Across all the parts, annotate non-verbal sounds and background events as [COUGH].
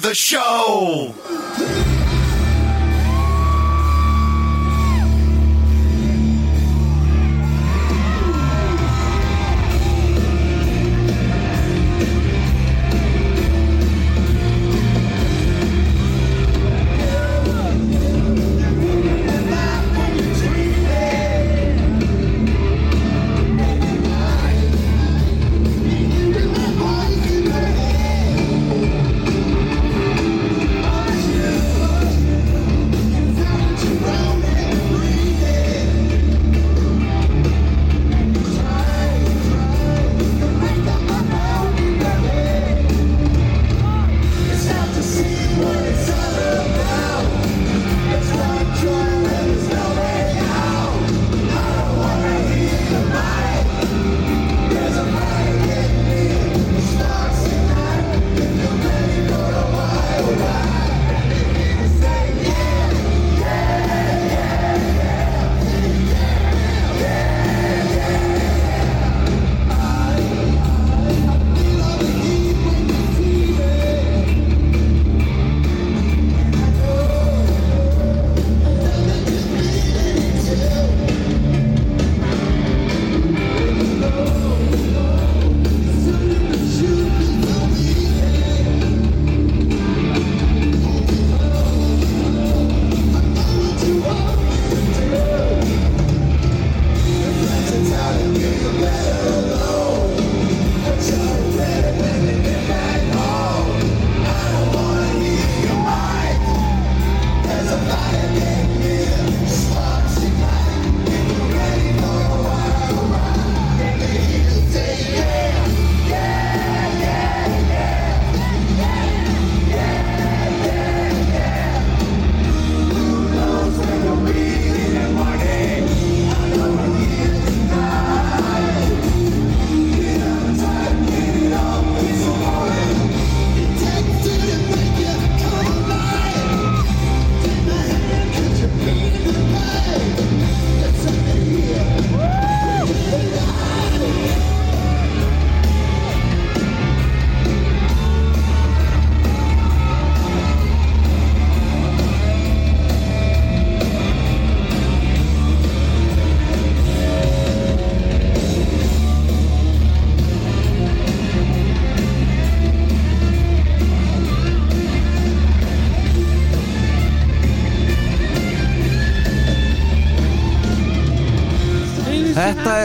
The show.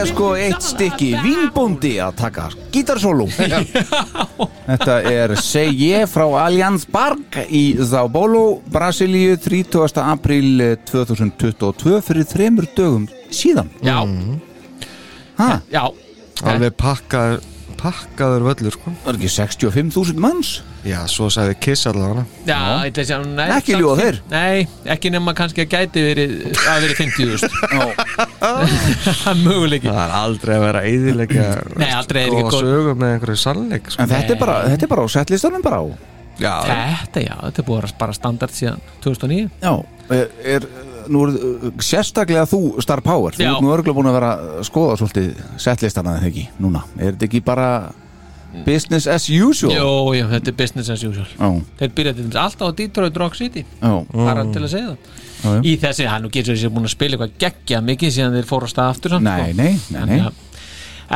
Sko eitt stykki Vínbóndi að taka gítarsóló [LAUGHS] Þetta er Seje frá Allianz Barg í Sao Paulo, Brasilíu 30. apríl 2022 fyrir þremur dögum síðan Já, Ha, já Alveg pakkaður, pakkaður völlur sko. var ekki 65.000 manns? Já, svo sagði Kiss allavega. Já, þetta er sem nei, Ekki fimm- þeir. Nei, ekki nema kannski að gæti verið að verið 50.000 Já, [LAUGHS] Það er möguleiki. Það er aldrei að vera eðilega Nei, aldrei er ekki góða góð- sögum með einhverju sannleik sko. en þetta er bara, þetta er bara á settlistanum bara á. Já, Þetta, já, þetta er búið að vera bara standard síðan 2009 Já, er, er nú er sérstaklega þú Star Power, þú Já. ert nú örgulega búin að vera að skoða svolítið settlistana þegar ekki, núna, er þetta ekki bara business as usual? Jó, já, þetta er business as usual. Já, Þeir byrjaði til dæmis alltaf á Detroit Rock City. Já, bara til að segja það. já, já. Í þessi, hann nú getur þessi búin að spila eitthvað geggja mikið síðan þeir fóru á stað aftur samt, Nei, sko. nei, nei, En, nei.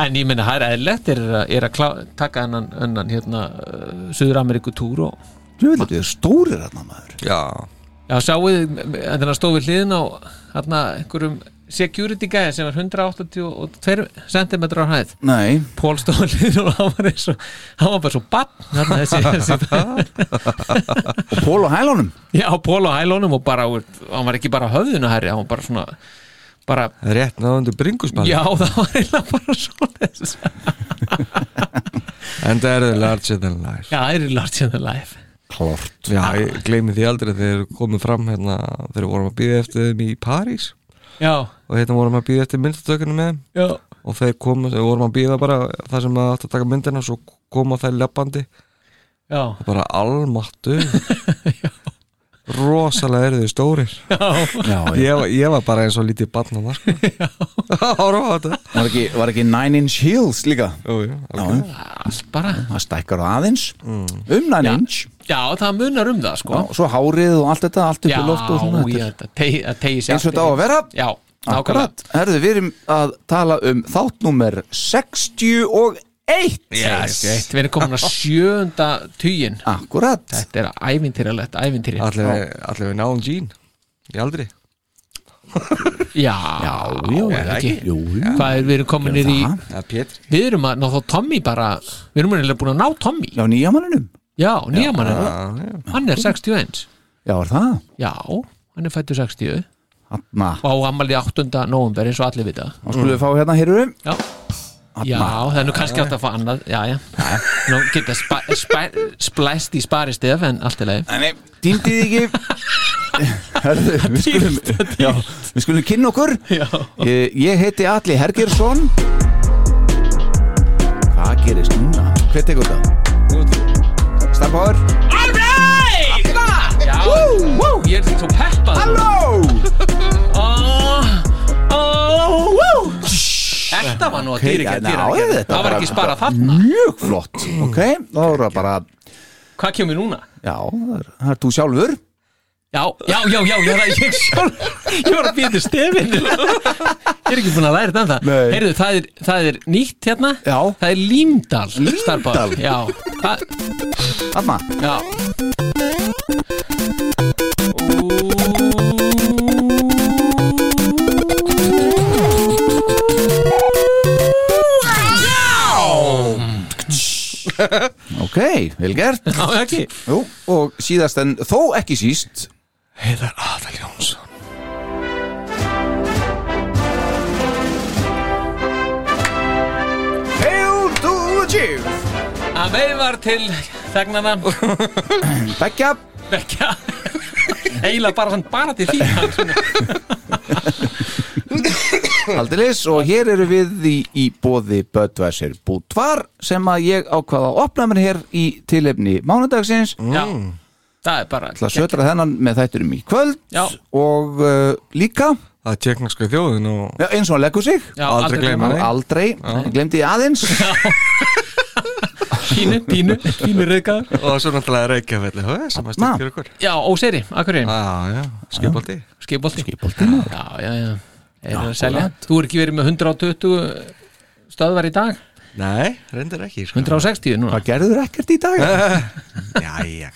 en ég meina, það er eðlilegt. Er, að- er að klá, taka hennan, hennan hérna, uh, Suður Ameríku túr og Þú veit þetta er stórir hérna maður. Já, Já, sáuð, þannig að stóð við hliðin á hérna einhverjum security guy sem var 182 cm á hæð Nei, Pól Stólið og hann var eins og hann var bara svo bann [LAUGHS] og Pól og hælunum? Já, Pól á hælónum og bara, hann var ekki bara höfðinu herri, hann var bara svona bara, Rétt náðundu bringusball já, það var eiginlega bara svona [LAUGHS] En það er the larger than life. Já, það er large in the life. Klart. Já, ég gleymi því aldrei þegar komum fram hérna þegar vorum að býða eftir þeim í París já, og hérna vorum að býða eftir myndatökunum með þeim. Já, og þeir komu, við vorum að býða bara það sem að átt að taka myndina svo koma þær leppandi já, og bara almattu [LAUGHS] rosalega eru þau stórir. Já, já. ég, var- ég var bara eins og lítið barn á það sko [LAUGHS] [LAUGHS] Horfa á þetta. Var, ekki, var ekki Nine Inch Heels líka? Alveg. allt bara. Það stækkar það aðeins um Nine Já. Inch já, það munar um það, Já, sko Svo hárið og allt þetta Allt upp já, í loft og svona já, þetta Eins og þetta á að vera. Já, nákvæmlega. Akkurat, herðu, við erum að tala um þáttnúmer 61 yes. við erum komin að sjönda tugin Akkurat. Þetta er ævintýralegt ævintýri Allir við, allir við náum Jean í aldri? Já, Já, já, er það ekki? Jú, jú. Hvað er við erum komin niður í það. Já, Pétur. Við erum að ná þá Tommy bara við erum eiginlega búin að ná Tommy. Já, nýja manninum já, nýja mann er já. hann er 61 Já, er það? já, hann er fættur 60 Hanna og á ammali 8. november eins og allir vita. Þá skulum við fá hérna hérurum já. Já, það er nú kannski átt að fá annað. Já, já, nú geta splæst í sparistef en allt er leið týndið ekki. Herðu, við skulum já, Við skulum kynna okkur. Já. ég, ég heiti Alli Hergersson Hvað gerist núna? Hver tekur þetta? Starfbáður Alright! Já, ég er svo peppað. Halló! Oh, oh, wow. Þetta var nú að dýri já, ekki að dýra þetta Það var ekki sparað þarna. Mjög flott. Ok, þá er það bara Hvað kemur núna? Já, það er þú sjálfur Já, já, já, já, já, það ég sjálf Ég var að býta stefin Ég er ekki búin að læra þetta. Heyrðu, það er, það er nýtt hérna. Já. Það er Límdal Límdal? Já, það, Þarna. Já. [LAUGHS] Ok, vel gert. Já, ekki. Jú, og síðast en þó ekki síst Heiðar Adal Jónsson. Hail to the chief Að veifar til þegnana Bekkja. Bekka Eila bara, hann bara til því Aldilis og hér eru við í, í bóði Böttvæsir Bútvar sem að ég ákvaða að opna mér hér í tilefni mánudagsins. Já, það er bara til að sötra þennan með þætturum í kvöld Já. og uh, líka. Það er tjekknarska þjóðin og já, eins og hann leggur sig. Já, Aldrei gleyma. Nei. aldrei, ég glemdi því aðeins. Pínu, pínu, pínu reykaður og svo náttúrulega Reykjafelli sem að styrkja ykkur Já, óseri, akkurinn Skipolti Skipolti. Já, já, já Er Já, að selja. Þú er ekki verið með 120 stöðvar í dag Nei, reyndir ekki sko. 160 núna. Hvað gerður ekkert í dag? [LAUGHS] Jæja, [LAUGHS]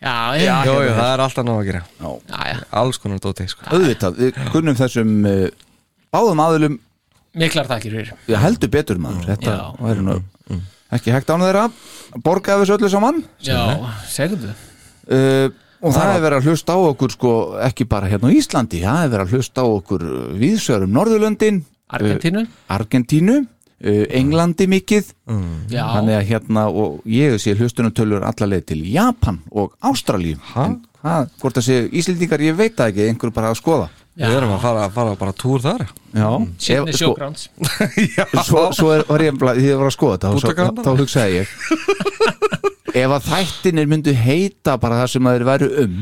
Já, já, Jú, jú, það er alltaf nóg að gera. Já, já, já. Alls konar dóti sko. auðvitað, við kunnum þessum uh, báðum aðlum Miklar þakkir fyrir. Við heldur betur maður. Þetta Já. væri nú ekki hægt án þeirra borga af þessu öllu saman. Já, segðu. Uh, og það er verið að hlusta á okkur sko, ekki bara hérna á Íslandi það er verið að hlusta á okkur viðsörum Norðurlöndin Argentínu uh, Argentínu, uh, Englandi mikið. Að hérna og ég sé hlustunumtölur allarleið til Japan og Ástralíu. En hvað, hvort það sé Íslendingar ég veit það ekki, einhver bara að skoða Við erum að fara, fara bara túr þar. Já, Sydney ef- sko, Showgrounds [LAUGHS] svo, svo er, var ég, var að skoða þetta þá, Útaka þá, þá hugsaði ég [LAUGHS] ef að þættinir myndu heita bara það sem að þeir væru um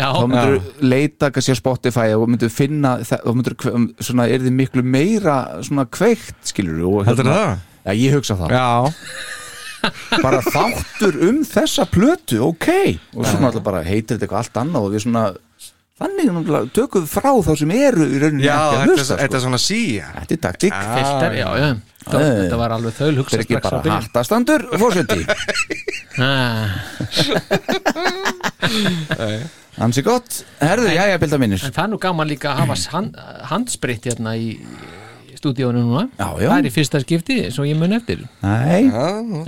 Já, þá myndur leita kannski á Spotify og myndur finna þá myndur svona er þið miklu meira svona kveikt skilur og Heldur það? Já, ég hugsa það. Já, [LAUGHS] bara þáttur um þessa plötu, ok. Og svo náttúrulega bara heitir þetta eitthvað allt annað og við svona þannig náttúrulega tökum við frá þá sem eru í rauninni já ekki að þetta, hlusta er, þetta sko. er svona síja Þetta er taktík. Filter, já, já. Það, Já. Þetta var alveg þau Þetta er ekki bara hartastandur fórseti [LAUGHS] Ah, Ansi gott, herðu, jæja, bilda minnir það er nú gaman líka að hafa hand, handspritt hérna í stúdíónu núna. Já, já. Það er í fyrsta skipti, svo ég mun eftir. Nei,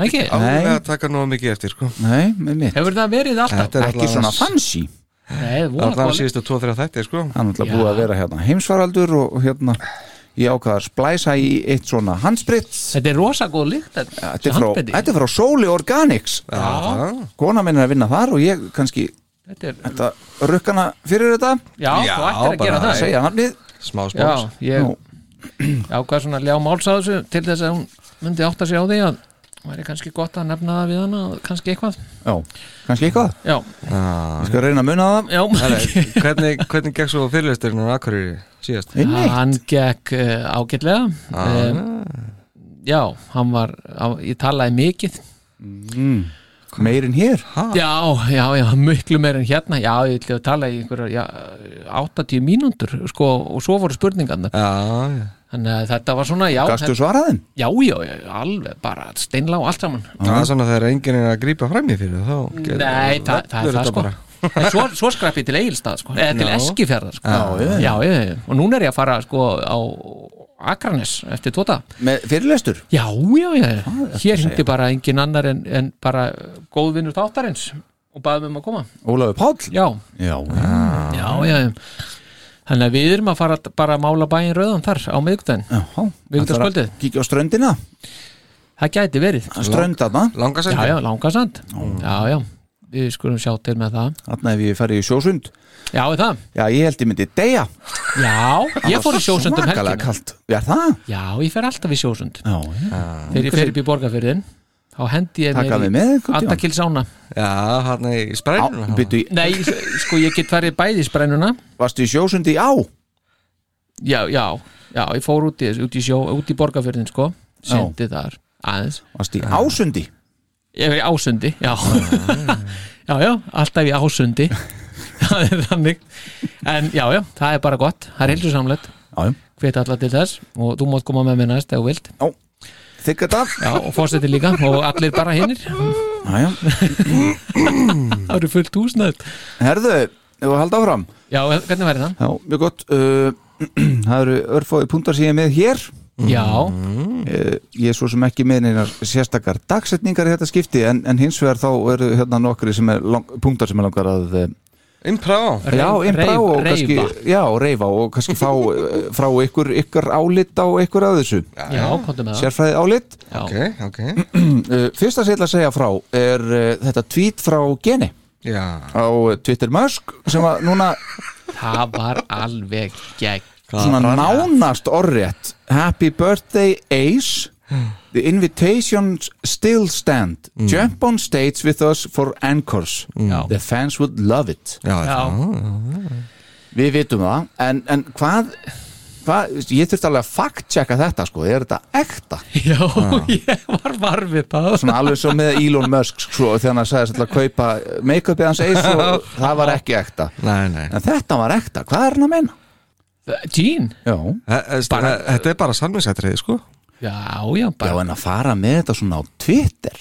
Ekki? Alveg að taka nú mikið eftir sko. Nei, með mitt Hefur það verið alltaf? Þetta er Ekki svona fancy Allan góð síðustu 2-3 þætti sko. Það er náttúrulega búið að vera hérna heimsfaraldur og, hérna ég ákvaða að splæsa í eitt svona handsprit. Þetta er rosa góð líkt Þetta er frá, þetta er frá Soli Organics. Já, Kona minn er að vinna þar og ég kannski þetta er þetta rukkana fyrir þetta. Já, Já, þú ættir að gera það. Segja nafnið. Smá Já, spóks ég Nú. ákvað svona að ljá máls á þessu til þess að hún myndi átta sig á því að væri kannski gott að nefna það við hana og kannski eitthvað. Já, kannski eitthvað. Já, Ég skal reyna að muna það. Já. [LAUGHS] Hvernig, hvernig gekk svo fyrirlisturinn á Akureyri síðast? Hann gekk uh, ágætlega. Um, Já, hann var á, ég talaði mikið. Meirinn hér? Já, já, já, miklu meir en hérna. Já, ég ætla að tala í einhverja já, 80 mínútur sko, og svo voru spurningarnar. Já, já Þannig að þetta var svona, já Gastu svaraðin? Já, já, já, alveg bara steinlá allt saman Það er svona þegar enginn er að grípa fram í fyrir þá Nei, það, það er það sko bara. Svo, svo skrapp ég til Egilstað sko, eða til. Eskifjörðar sko. Já, já, já, og núna er ég að fara sko á Akranes eftir tóta Með fyrirlestur? Já, já, já, hér hindi bara engin annar en, en bara góðvinnur þáttarins og baðum um að koma Ólafur Páll? Já, Já, já, já, já. Þannig að við erum að fara að bara að mála bæinn rauðan þar á miðgudaginn já Miðvikudagskvöldið. Kíkja á ströndina, Það gæti verið. Ströndaðna Já, Langasendi já, langasand Já, já, við skulum sjá til með það. Þarna ef ég færi í sjósund. Já, er það? Já, ég held ég myndi deyja. Já, ég fór í sjósund um Svakalega helgina kalt. Er það? Já, ég fer alltaf í sjósund. Já, já. Þegar ég fer upp í borgarfyrðin Þá hendi ég Taka mér við í með tímann? Andakilsána Já, hann er í sprænum Á, byttu, Nei, sko ég get farið bæði í sprænuna. Varstu í sjósundi á? Já, já, já, ég fór út í, út í, sjó, út í borgarfyrðin sko. Syndi þar, aðeins. Varstu í ásundi? Ég er í ásundi, já. [LAUGHS] Já, já, alltaf í ásundi. [LAUGHS] Það er þannig. En já, já, það er bara gott. Það er Já, já. Hveit allar til þess Og þú mátt koma með mér næst ef þú vilt. Já, þykka þetta Já, og fórstætti líka Og allir bara hinnir já Það eru fullt húsnæð Herðu, ef við halda áfram? Já, hvernig væri það? Já, mjög gott. Uh, [CLEARS THROAT] Það eru örfóði punktar sem ég er með hér. Já, uh, Ég er svo sem ekki með neinar sérstakar dagsetningar í þetta skipti en, en hins vegar þá eru hérna nokkri sem er lang, punktar sem er langar að uh, Imprá. Já, innbrá reif- og kannski. Já, reyfa og kannski fá uh, frá ykkur, ykkur álit á ykkur að þessu. Já, komdu með það. Sérfræði álit? Já, Ok, ok. Uh, [CLEARS THROAT] Fyrsta sem ég ætla að segja frá er uh, þetta tweet frá Geni. Já. Á Twitter Musk sem að núna það var alveg gegn svona nánast orðrétt. Happy birthday Ace [GASPS] The invitations still stand. Jump on stage with us for Anchors. Já. The fans would love it. Já, Já, Við vitum það. En, en hvað, hvað Ég þurfti alveg að fact-checka þetta sko. Er þetta ekta? [LAUGHS] já, ég var varfið það Svona alveg svo með Elon Musk sko, Þegar hann sagði að kaupa make-upið hans Ace og það var ekki ekta. Nei, nei. En þetta var ekta, hvað er hann að meina? Jean Já, Bara- Þetta er bara sannvinsættriði, sko Já, já, Já bara, en að fara með þetta svona á Twitter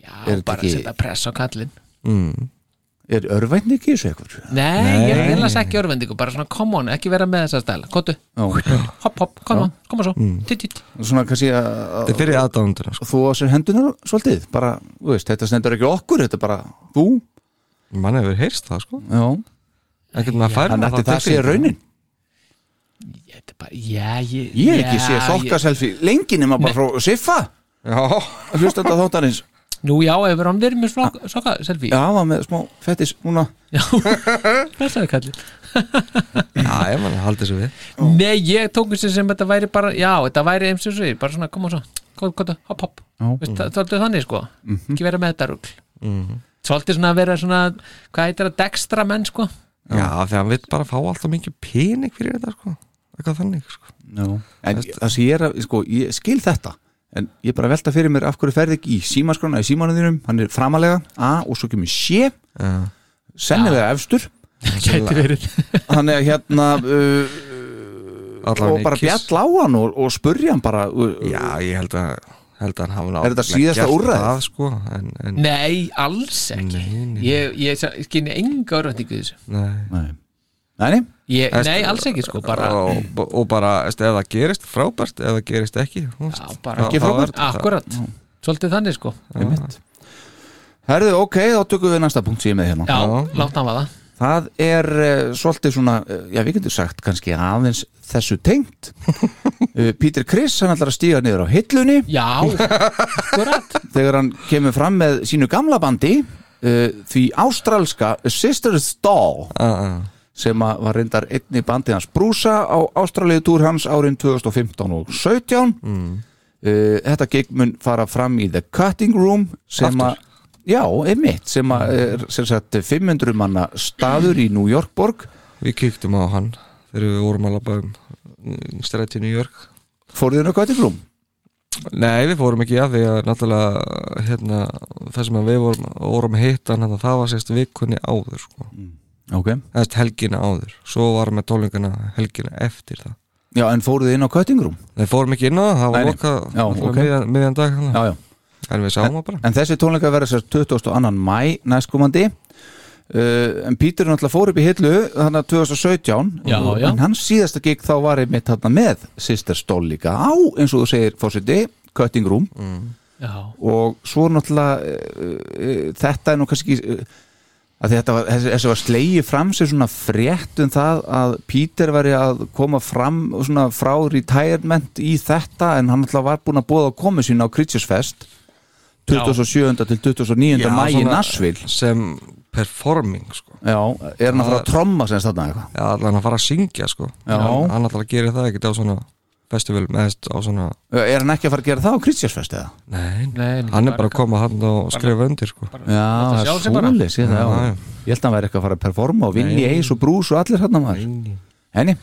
já, er þetta bara ekki- setja press á kallinn. Mm. Er örvætni ekki þessu eitthvað? Nei, ég er einlega ekki örvendingu Bara svona, come on, ekki vera með þessa stæla. Kottu, Já, hopp, hopp, come on, koma svo. Titt, titt svona kannski að Þetta er fyrir aðdánduna, sko. Þú á sér hendunar svolítið bara, þú veist, þetta stendur ekki okkur þetta er bara þú. Mann hefur heyrst það, sko. Já. Ekkert maður fær þannig að þetta sé tilfinningu. raunin bara, já, ég ég hef ekki já, séð ég- sokkaselfi lengi nema bara frá Siffa. Já, að hlusta þetta þáttarins. Nú, já, hefur hann verið með slokka, sokka, selfie já, hann var með smá fettis núna. Já, [LAUGHS] blessaði kallinn já, ég mann haldið svo við. Nei, ég tók þessi sem þetta væri bara Já, þetta væri eins og svo Bara svona, koma svo, koma, hopp, hopp. Já. Veist, það, er þannig, sko. Mhm. Ekki vera með þetta rugl. Svolítið svona að vera svona Hvað heitir það, dextra menn, sko. Já, þegar hann vill bara fá alltaf mikið pening fyrir þetta, sko Eitthvað þannig, sko. Já. en það sem ég er að, sko, ég skil þetta en ég er bara að velta fyrir mér af hverju ferði ekki í símaskrona í símanuðinum, hann er framalega A og svo kemur sé Já, sennilega efstur. Gæti verið. [LAUGHS] Þannig að hérna uh, og bara bjall á hann og, og spurja hann bara uh, Já, ég held að held að hann hafi Er þetta síðasta það, sko, en, en, Nei, alls ekki. Nei, nei. Ég, ég, ég skynni enga örvæntingu í þessu. Nei. Nei, nei, ég, Nei, alls ekki sko bara, og, og bara, ef það gerist frábært ef það gerist ekki Já, bara ekki frábært. Akkurat, svolítið þannig sko. Herðu, ok, þá tökum við næsta punkt er með hérna. Já, Já. látt hann vaða. Það er uh, svolítið svona, uh, já við getum sagt kannski aðeins þessu tengt. Uh, [LAUGHS] Peter Criss, hann ætlar að stíga niður á hillunni. Já, akkurat. [LAUGHS] Þegar hann kemur fram með sínu gamla bandi uh, því ástralska Sisters Doll Ah, ah. Sem var reyndar einni bandi hans. Brúsa á ástraliðu túr hans árin 2015 og 17 mm. þetta gig mun fara fram í The Cutting Room sem að já, einmitt, sem að er sem sagt 500 manna staður í New York borg. Við kíktum á hann þegar við vorum að labba um mm, stræti New York. Fóruð þinn á Cutting Room? Nei, við fórum ekki að því að náttúrulega hérna, það sem við vorum, vorum að hitta hann, það var sérst vikunni áður sko. ok, eða helgina áður. Svo var með tólingana helgina eftir það. Já en fóruð þinn á Cutting Room? Við fórum ekki inn á það, það Nei, var nei. lokað Já, náttúrulega ok. miðjan, miðjan dag já, já. En við sáum það bara. En þessi tónleika verður sér 22. mæ næstkomandi. Uh, en Pítur náttúrulega fór upp í hillu þannig að 2017 Já, og, já. en hans síðasta gig þá var einmitt þarna með Sister Stól líka á eins og þú segir fórseti, Cutting Room. Já, og svo náttúrulega uh, uh, þetta er nú kannski uh, að þetta var, þessi, var slegið fram sér svona frétt um það að Pítur væri að koma fram svona frá retirement í þetta en hann náttúrulega var búin að búða á komu sín á Creatures Fest 27. til 29. Já, mæ í Nashville sem performing sko. Já, er hann að fara að tromma sem þarna eitthvað Já, allan að fara að syngja sko. Já. hann, hann alltaf gerir það ekkert á svona festival meðst á svona Er hann ekki að fara að gera það á Creatures Fest eða? Nei, Nei, hann er bara að koma hann og skrifa undir sko. Já, Þetta það sjá er sig bara. svoleiðis ég, ég held að hann væri eitthvað að fara að performa og Vinni Nei. Eis og Brús og allir hann maður Nei. Henni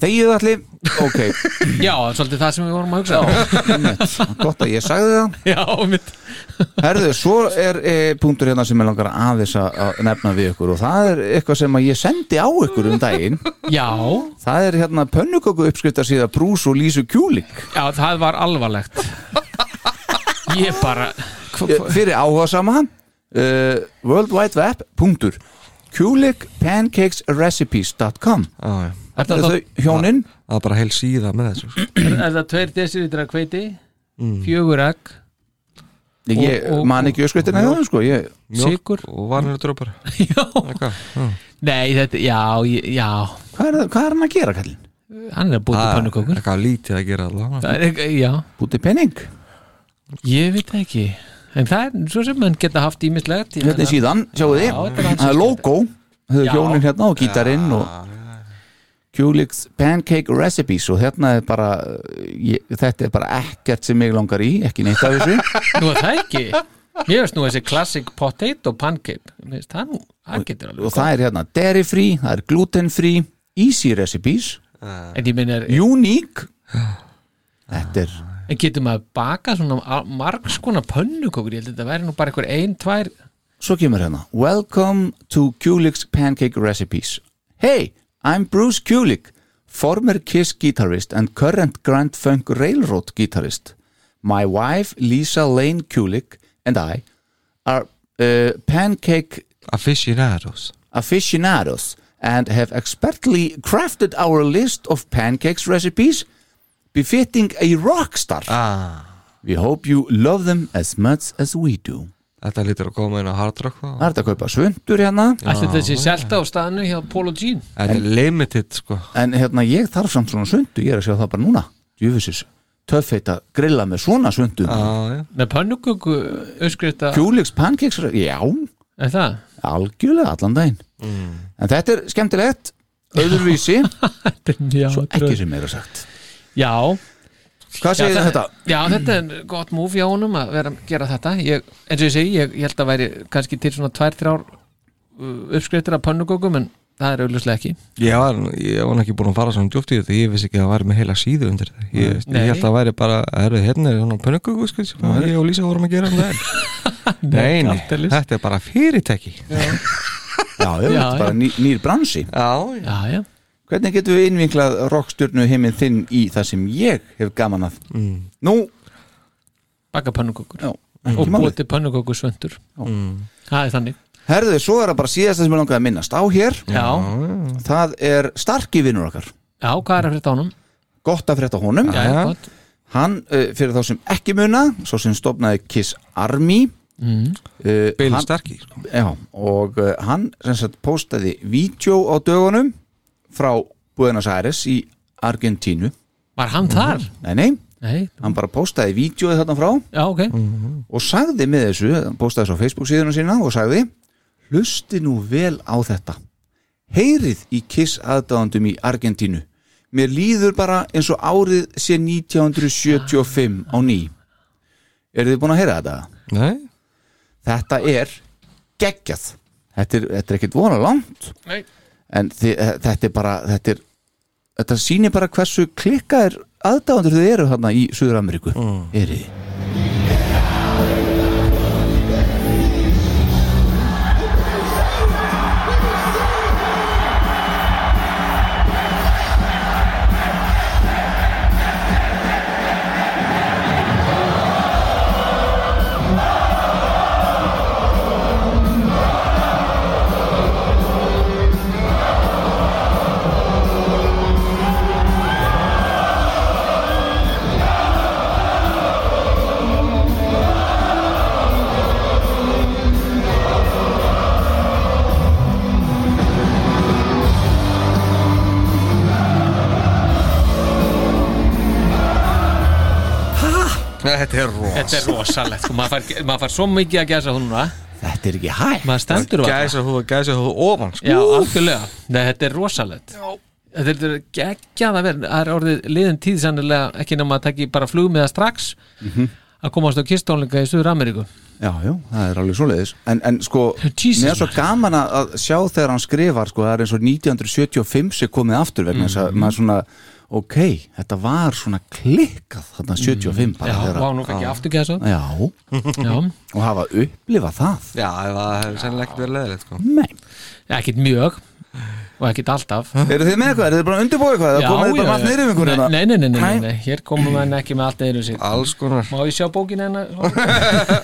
Þegið allir, ok. [LAUGHS] Já, svolítið það sem við vorum að hugsa. Einmitt. Gott að ég sagði það. [LAUGHS] Já, mitt [LAUGHS] Herðu, svo er e, punktur hérna sem ég langar aðeins að að nefna við ykkur og það er eitthvað sem að ég sendi á ykkur um daginn. Já, Það er hérna pönnuköku uppskrifta síða Brús og Lísu Kjúlik já, það var alvarlegt. Ég bara hva- fyrir áhuga sama uh, World Wide Web punktur kulikpancakesrecipes.com Já, já. Er það- þau hjónin? Það er bara heil síða með þessu sko. Er er það tveir desilitra hveiti Fjögur egg Ég og- man ekki öskritina hjá þeim sko. Ég, Sigur og [LAUGHS] Já, eitthvað já. nei, þetta, já, ég- já. Hvað, er, það- hvað er hann að gera kallinn? Hann er að búið til pönnukökur. eitthvað lítið að gera allavega Það er já. Búti penning Ég veit það ekki. En það er svo sem mann geta haft ímislegt ég Hérna er síðan, sjáu þið. Já, þetta er hans Það er logo. Þau Já. hjónin hérna og gítarinn og Kulik's Pancake Recipes og hérna er bara ég, þetta er bara ekkert sem mig langar í ekki neitt af þessu. [LAUGHS] Nú er það ekki? Mér veist nú þessi classic potato pancake það nú, það getur alveg og það er hérna dairy free, það er gluten free easy recipes, ég minn er, unique. Þetta er en getur maður baka svona a- margs konar pönnukökur? Ég held að þetta væri nú bara einhver ein, tvær. Svo kemur hérna Welcome to Kulik's Pancake Recipes. Hey, I'm Bruce Kulik former Kiss guitarist and current Grand Funk Railroad guitarist. My wife Lisa Lane Kulik and I are uh, pancake aficionados. Aficionados and have expertly crafted our list of pancakes recipes befitting a rock star. Ah. We hope you love them as much as we do þetta lítur að koma inn á Hard Rock þá. Það er þetta að kaupa svundur hérna. Þetta sé selta á staðinu hjá Paul og Jean þetta er limited sko. En hérna ég þarf samt svona sundu Ég er að sjá það bara núna. Djúfisis töffeit að grilla með svona já. Með pönnuköku öskrifta Kjúliks pancakes Já, Er það? algjörlega allan daginn. En þetta er skemmtilegt Öðruvísi, [LAUGHS] svo ekki sem meira sagt. Já, Hvað segir það- þetta? Já, þetta er gott múf hjá honum að vera að gera þetta. Ég, eins og ég segi, ég, ég held að væri kannski til svona tvær, þrjár uh, uppskriftir af pönnukökum en það er auðvitað ekki. Ég var, ég var ekki búin að fara svona djúpt í þetta. Ég vissi ekki að það væri með heila síðu undir þetta. Ég, ég held að það væri bara, erðu hérna er svona pönnuköku sko, sem ég og Lísa vorum að gera um það [LAUGHS] Nei, nei, aldeilis. þetta er bara fyrirtæki. Já, Já, já, þetta Já, er bara ný, nýr bransi. Já, Já, já, Hvernig getum við innvinklað rockstjörnu heiminn þinn í það sem ég hef gaman að Mm. Nú, baka pönnukökur. Já, og búið til pönnukökur svöndur það er þannig. Herðu, svo er það bara síðasta sem ég langaði að minnast á hér. Já, Það er starki vinnur okkar. Já, hvað er að frétta honum? Gott að frétta honum. Já, já, gott. Hann, uh, fyrir þá sem ekki muna Svo sem stopnaði Kiss Army. Mm. uh, Bill hann, Starkey sko. Já, og uh, hann sem sagt postaði vídeo á dögunum frá Buenos Aires í Argentínu. Var hann þar? Nei, nei, nei, hann bara postaði vídeoið þarna frá. Já, ok. Og sagði með þessu, hann postaði þessu á Facebook síðuna sína og sagði hlusti nú vel á þetta. Heyrið í Kiss aðdáðandum í Argentínu. Mér líður bara eins og árið sé 1975 á ný. Eru þið búin að heyra þetta? Nei, Þetta er geggjað. Þetta er, þetta er ekkert vona langt. Nei. En þið, þetta er bara þetta, er, þetta sýnir bara hversu klikkaðir aðdáðandur þið eru þarna í Suður Ameríku mm. eru þið þetta er rós þetta er rosalegt sko. maður, fær, maður fær svo mikið að gæsa hún núna. Þetta er ekki hægt. Maður stendur var Gæsa húða, gæsa húða ofan sko. já, algjörlega, Nei, þetta er rosalegt. Þetta er geggjað að vera það er orðið liðin tíð sannilega ekki nema að taki bara flugmiða strax að komast á kistónleika í Suður Ameríku Já, já, það er alveg svoleiðis. En, en sko, Jesus, mér er svo gaman að að sjá þegar hann skrifar sko, það er eins og 1975 sem komið aftur vegna þess að maður svona ok, þetta var svona klikkað þarna 75 bara já, þegar og nú fekk ég aftur gæsa Já, já, [LAUGHS] og hafa upplifað það. Já, það hefur sennilega ekkert verið leðilegt sko. Nei, ekkit mjög og ekkit alltaf. Eru þið með eitthvað, eru þið bara að undirbúa eitthvað? Eða komið þið bara allt niður um einhverjum nei, nei, nei, nei, nei, Nei. nei, hér komum við ekki með allt um sig Alls konar. Má ég sjá bókin hennar?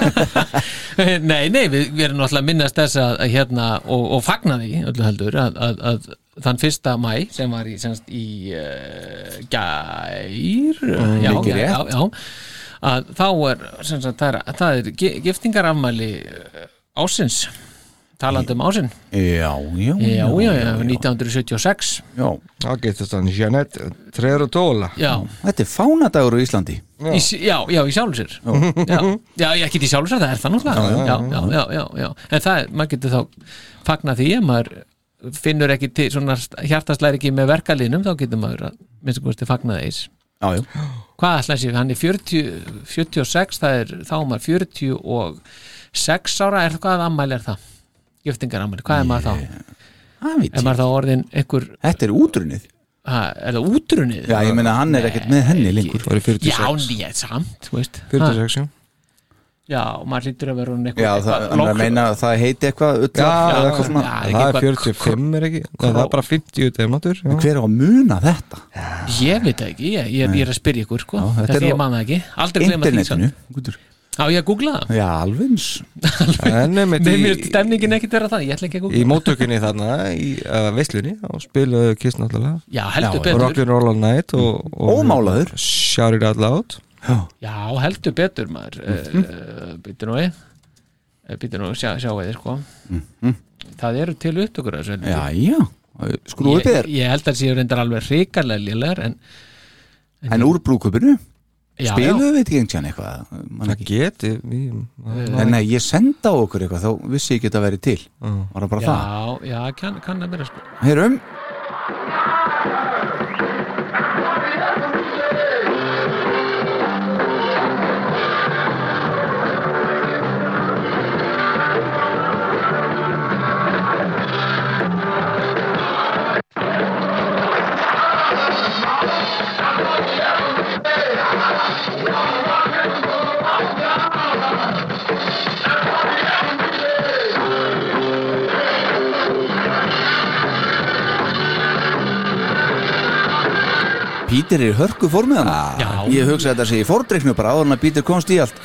[LAUGHS] nei, nei, við, við erum náttúrulega að minnast þess að, að hérna og, og fagna því öllu heldur að, að, að þann fyrsta mæ sem var í, semst, í uh, gær já, mikið já, rétt. já, já. Að þá er, semst, það er, það er gi- giftingarafmæli eh, ásins talandi um ásinn Já, já, já, já, já, 1976 já. Það getur þannig Jeanette Treður og Tóla já, Þetta er fánadagur á Íslandi. Í, s- já, já, í sjálfur sér. Já, já, ekki í sjálfur sér, það er það náttúrulega. Já, já, já, já, já, en það, er- maður getur þá fagna því að maður finnur ekki til svona hjartaslæri ekki með verkaliðnum, þá getur maður að minnst að kosti fagna þeis Já, já, hvað ætla þessi, hann er 40, 46 það er, þá er maður 46 ára, er það hvað ammæli er það? Giftingar hvað er maður þá? það veit Er maður þá orðin einhver, Þetta er útrunnið. Ha, er það útrunnið? Já, ég meina hann er ekkert með henni lengur. Það 46 Já, nýja, samt, þú veist. 46, já Já, og maður lítur að vera orðinn Já, eitthvað það, er að meina að það heiti eitthvað ullar, Já, eða já, eitthvað svona. já. Það er eitthvað- 45 er ekki? Nei, Það er bara 50 demantur. Hver á að muna þetta? Ég veit ekki, ég, ég, ég er að spyrja ykkur sko, Já, þetta er ég á man það ekki. Aldrei glema því Internetinu. Já, ég að googla það? Já, nefnir Nei, [LAUGHS] mér er í, stemningin ekkit vera það, ég ætla ekki að í googla móttökunni þarna í uh, veislunni og spilaðu Kiss náttúrulega. Já, heldur betur. Rockin' Roll All Night og, og Ómálaður. Shout It Out Loud Já, Já, heldur betur maður. Uh, Býtur nú við Býtur nú, sjá, sjáu þið sko. Það eru til upptökur já, já. Skrúið ber ég held að séu reyndar alveg hrikalega lélegar en En úr brúkupinu já, Spiluðu veit ég einhvern eitthvað? Man Það ekki. geti við, En nei, ég senda á okkur eitthvað Þá vissi ég ekki að það væri til. Var það bara það? Já, já, kann, kann að vera sko. Heyrum Pítur er í hörku formið hann Já. Ég hugsa að þetta sé í fordreiknu bara áður en að Pítur komst í allt.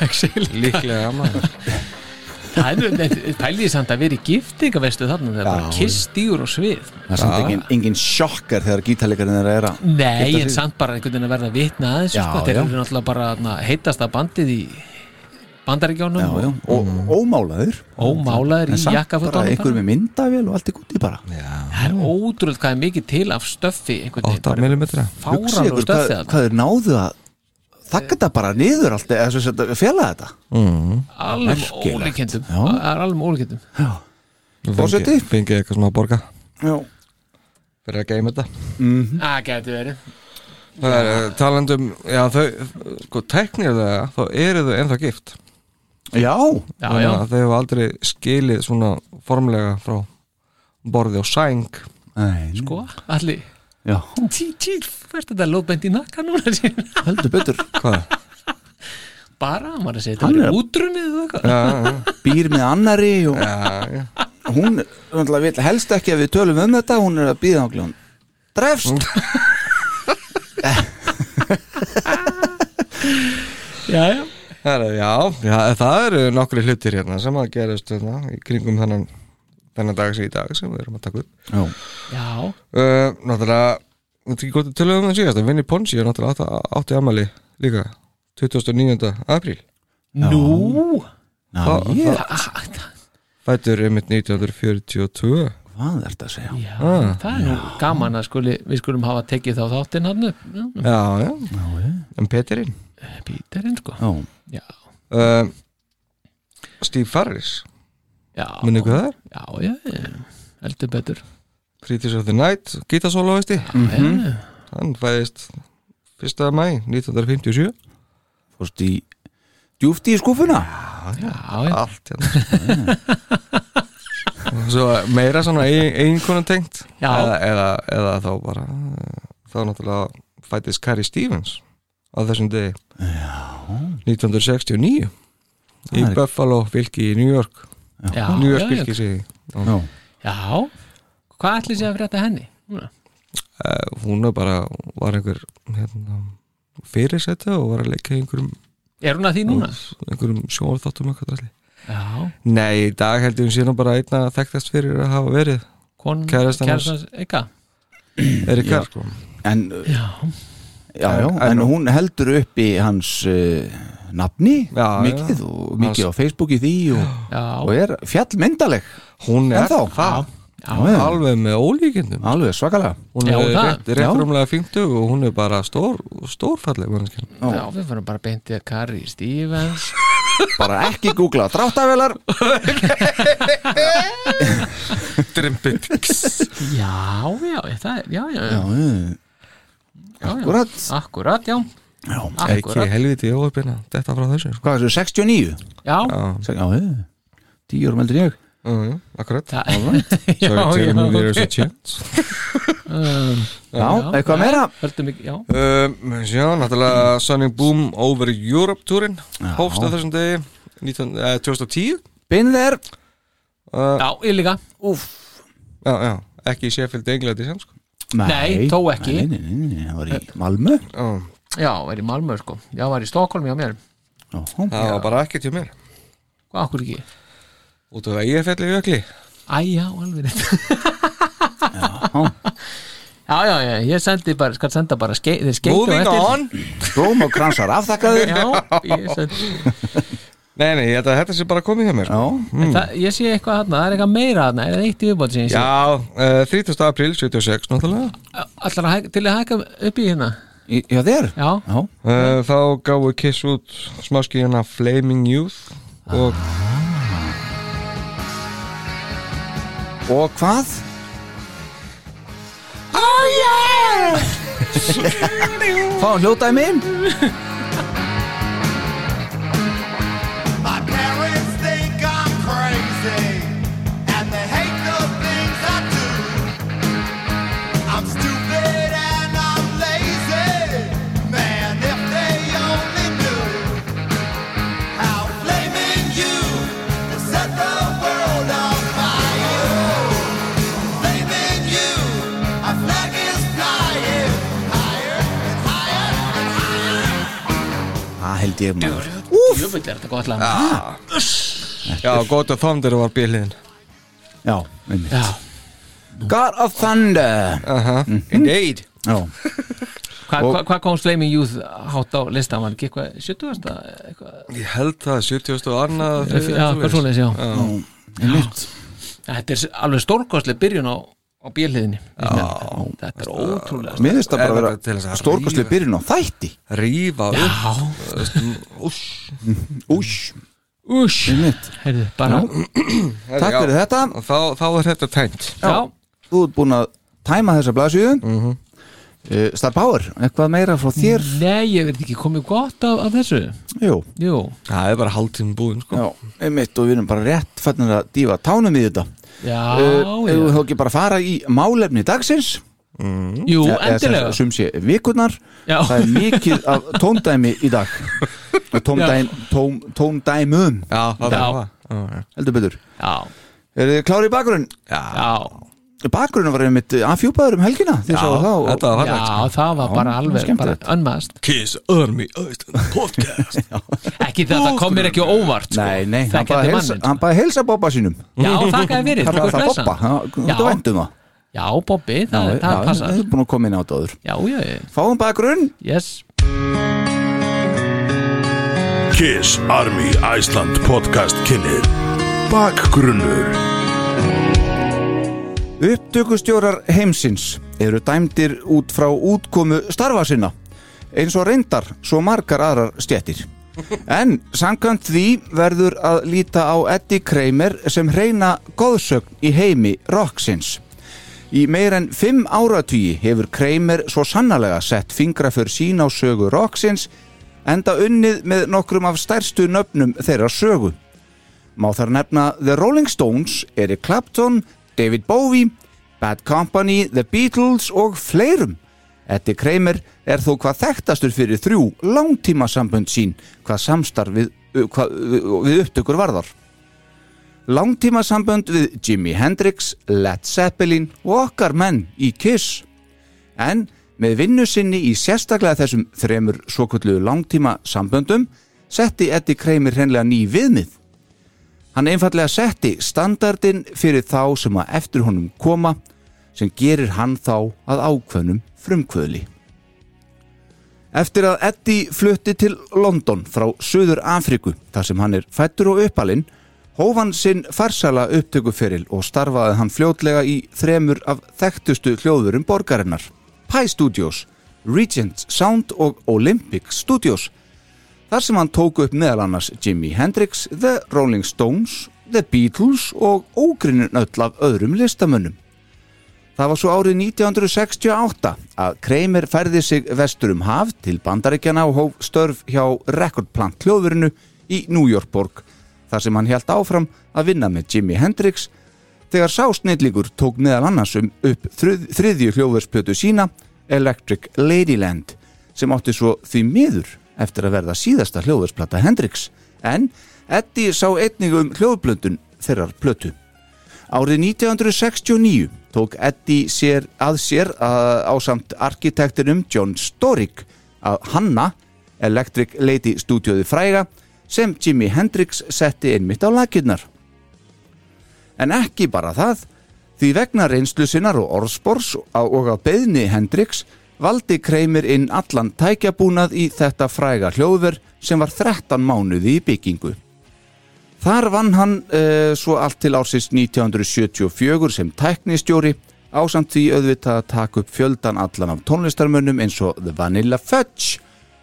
[LAUGHS] Líklega Það er pæliði samt að vera í giftingavestu þarna þegar bara kiss stígur og svið. Það er samt engin, engin sjokkar þegar gítarleikarinn er að era Nei, en samt bara einhvern veginn að verða vitna að þessu Já, sko, þeir eru náttúrulega bara na, heitasta bandið í bandaríkjónum Já, já, og ómálaður og málaður En í jakkafutunum einhver með myndavél og allt í gúti bara. Það er ótrúlega hvað er mikið til af stöffi einhvern 8 veginn, mm hvað, er náðu að þakka þetta bara niður allt eða svo að fela þetta. Alveg Já. það er alveg ólíkendum Forseti? fengið fengi eitthvað smá borga. Já, fyrir að geima þetta. Það getur verið. Það er eh, talandum já þau sko teknilega þá eru þau ennþá gift já, já, já, þau hefur aldrei skilið svona formlega frá borði og sæng. Nei, sko, allir já. Tí, tí, hvert þetta lóðbend í nakka núna sín? heldur betur. Hvað? bara, maður að segja, þetta er- var útrunnið býr með annari og hún náttúrulega vill helst ekki að við tölum um þetta hún er að býða á gljóðan drefst. Já, já, já, já, það eru nokkri hlutir hérna sem að gerast hérna, í kringum þennan þennan dag sem í dag sem við erum að taka upp. Já, já, uh, Náttúrulega, þetta ekki gott að tala um það síðast að Vinni Ponsi er náttúrulega átti, átti amali líka 29. apríl. Nú? Ég, Fættur einmitt 1942 hvað er þetta að segja? Já, Ah. það er nú gaman að skuli, við skulum hafa tekið þá þáttinn hann upp. Já, Já, já, en Peterinn Píterinn sko. Já, já, uh, Steve Farris. Já, Munið hvað það? Er? já, já, heldur betur. Critics of the Night, gítasólovisti mm Hann fæðist 1. mæ 1957 fórst í djúft í skúfuna já, já, Allt hérna. Svo meira svona einkonan tengt? Eða, eða, eða þá bara þá náttúrulega fættist Carrie Stevens á þessum degi Já. 1969 í er- Buffalo fylki í New York já, New York segi ég. já, já, hvað ætli sé að frétta henni? Núna? Eh, hún er bara var einhver hérna, fyrirsætta og var að leika einhverjum, er hún að því núna? einhverjum sjónarþáttum eitthvað já, Nei, í dag held ég hún sé nú bara einna þekktast fyrir að hafa verið kon, Kærastan hans. kærastans Eka Erika sko. en, já, já, já, en hún heldur upp í hans uh, nafni Já, mikið já. og mikið á Facebook í því og, og er fjallmyndaleg hún er það alveg með ólíkindum. Alveg svakalega. Hún er það. rétt, rétt rúmlega 50 og hún er bara stór, stórfalleg já, við fyrir bara beintið að Carrie Stevens. [LAUGHS] Bara ekki googla dráttavelar [LAUGHS] já, já, það er, já, já, já, já, já, akkurat. Akkurat, já. Já, ekki akkurat, helviti óöfina þetta frá þessu? Sko. hvað er þessu 69? já, já, já, já, tíu árum eldur ég. Já, já, akkurat. Það so já, tell me [LAUGHS] já, there's a chance. [LAUGHS] Um, já, eitthvað meira? höldum ekki, já, um, já, náttúrulega Sunning Boom Over Europe túrin hófst á þessum degi 19, eh, 2010 been there uh, já, ég líka. Já, já, ekki í Sheffield Englandi sem sko Nei, þó ekki. nei, nei, nei, nei, það var í Malmö. Já, já, var í Malmö, sko, já, var í Stokkólmi á mér, já, það var bara ekki til mér. Hvað okkur ekki? Út af að ég felli jökli. Æ, já, alveg rétt. [LAUGHS] Já, já, já, ég sendi bara, skal senda bara skei, þeir skeiti moving on. Blóm og kransar afþakkaður Já, ég sendi [LAUGHS] nei, nei, ég held að þetta sé bara komið hjá mér sko. já, En það, Ég sé eitthvað þarna, það er eitthvað meira þarna Er það eitt í viðbót sem ég sé? Já, uh, 30. april 76 náttúrulega. Allar að hæk, til að hækka upp í hérna? Í- já þér? Já, já, Uh, þá gáðu Kiss út smáskíðana Flaming Youth og og hvað? Oh, fáum hljótaði minn [LAUGHS] held ég maður. Jöfull er þetta gott lag. Já, God of Thunder var bíliðin Já, einmitt. Já, God of Thunder. Aha, indeed. Já, Hvað Og- hva, hva kom Flaming Youth hátt á listan? Var ekki eitthvað 70. eitthvað? Ég held það, 70. og annað Já, hvað svoleiðis, já. einmitt. Þetta er alveg stórkostlega byrjun á, á bíliðinni Þetta er ótrúlega Mér finnst það bara Er að vera stórkostlega byrjun á þætti. Rífa upp Ús, [LAUGHS] Heyrðu, bara Takk fyrir þetta. Og þá, þá er þetta tænt Já, Þú ert búin að tæma þessa blaðsíðu. Mm -hmm. Star Power, eitthvað meira frá þér? Nei, ég veit ekki komið gott af, af þessu? Jú, Jú, Það er bara hálftíma búin sko. Já, einmitt og við erum bara rétt fannir að dífa tánum í þetta. Já, uh, já. við þá ekki bara fara í málefni dagsins? Jú, eða- eða endilega. sem sé vikurnar. Já. Það er mikið af [LAUGHS] tóndæmi í dag. Tóndæm, tóm, Tóndæmum. Já, það Já. er það Já, Heldur betur. Já, Er þið klári í bakgrunn? já, Bakgrunn var einmitt afhjúpaður um helgina sáu það og- þetta var já, fallegt. Sko. það var bara alveg bara unmaðast Kiss Army Iceland Podcast. [LAUGHS] Ekki það, það kom mér ekki óvart sko. Nei, nei, manninn, hann baði heilsa Bobba sínum. Já, þakkaði fyrir Það er það. Bobba, það- þú Já. væntum það. Já, Bobby, það, Já, það já, passar Þið er búin að koma inn á þetta áður. Já, já, já, Fáum bakgrunn. Yes. Kiss Army Iceland podcast kynir Bakgrunnur Upptökustjórar heimsins eru dæmdir út frá útkomu starfa sinna eins og reyndar svo margar aðrar stjettir. En samkvæmt því verður að líta á Eddie Kramer sem hreina góðsögn í heimi rocksins. Í meir en fimm áratugi hefur Kramer svo sannarlega sett fingra fyrir sín á sögu rocksins enda unnið með nokkrum af stærstu nöfnum þeirra sögu. Má þar nefna The Rolling Stones, Eric Clapton, David Bowie, Bad Company, The Beatles og fleirum. Eddie Kramer er þó hvað þekktastur fyrir þrjú langtíma sambönd sín hvað samstarf við, hvað, við, upptökur varðar. Langtíma sambönd við Jimi Hendrix, Led Zeppelin og okkar menn í Kiss. En með vinnu sinni í sérstaklega þessum þremur svokullu langtíma samböndum setti Eddie Kramer hreinlega ný viðmið. Hann einfallega setti standardin fyrir þá sem að eftir honum koma sem gerir hann þá að ákveðnum frumkvöðli. Eftir að Eddie flutti til London frá Suður Afriku þar sem hann er fættur og uppalinn hóf hann sinn farsala upptökuferil og starfaði hann fljótlega í þremur af þekktustu hljóðurum borgarinnar Pi Studios, Regent Sound og Olympic Studios þar sem hann tók upp meðal annars Jimi Hendrix, The Rolling Stones, The Beatles og ógrinnin öll af öðrum listamönnum. Það var svo árið 1968 að Kramer færði sig vestur um haf til bandaríkjana og hóf störf hjá Recordplant hljóðverinu í New York borg þar sem hann held áfram að vinna með Jimi Hendrix þegar sá snillíkur tók meðal annars um upp þrið, þriðju hljóðversplötu sína Electric Ladyland sem átti svo því miður eftir að verða síðasta hljóðversplata Hendrix en Eddie sá einnig um hljóðblöndun þeirrar plötu. Árið 1969 tók Eddie sér að sér að, á samt arkitektinum John Storick að hanna Electric Lady stúdjóði fræga sem Jimi Hendrix setti einmitt á lakirnar. En ekki bara það, því vegna reynslu sinnar og orðspors og á beðni Hendrix valdi Kramer inn allan tækjabúnað í þetta fræga hljóðver sem var 13 mánuði í byggingu. Þar vann hann uh, svo allt til ársins 1974 sem tæknistjóri ásamt því auðvitað að taka upp fjöldan allan af tónlistarmönnum eins og The Vanilla Fudge,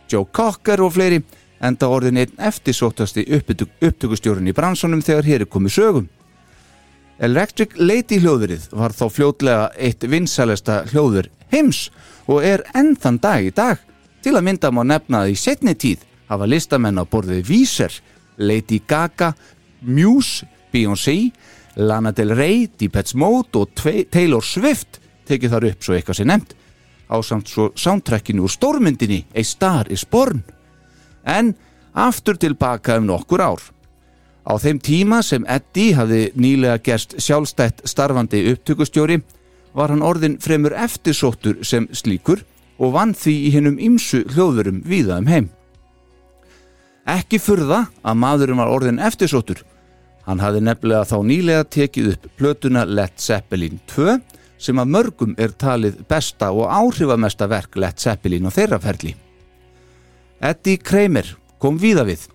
Joe Cocker og fleiri enda orðin einn eftirsóttasti upptöku, upptökustjórin í bransunum þegar hér er komið sögum. Electric Lady hljóðverið var þá fljótlega eitt vinsælesta hljóður heims og er enn þann dag í dag. Til að mynda má nefna að í setni tíð hafa listamenn á borðið Víser, Lady Gaga, Muse, Beyoncé, Lana Del Rey, Depeche Mode og Taylor Swift tekið þar upp svo eitthvað sem nefnt. Á samt svo soundtrackinu úr stórmyndinni A Star is Born. En aftur tilbaka um nokkur ár. Á þeim tíma sem Eddie hafði nýlega gerst sjálfstætt starfandi upptökustjóri var hann orðin fremur eftirsóttur sem slíkur og vann því í hennum ymsu hljóðurum víða um heim. Ekki furða að maðurinn var orðin eftirsóttur. Hann hafði nefnilega þá nýlega tekið upp plötuna Led Zeppelin 2 sem að mörgum er talið besta og áhrifamesta verk Led Zeppelin og þeirra ferli. Eddie Kramer kom víða við.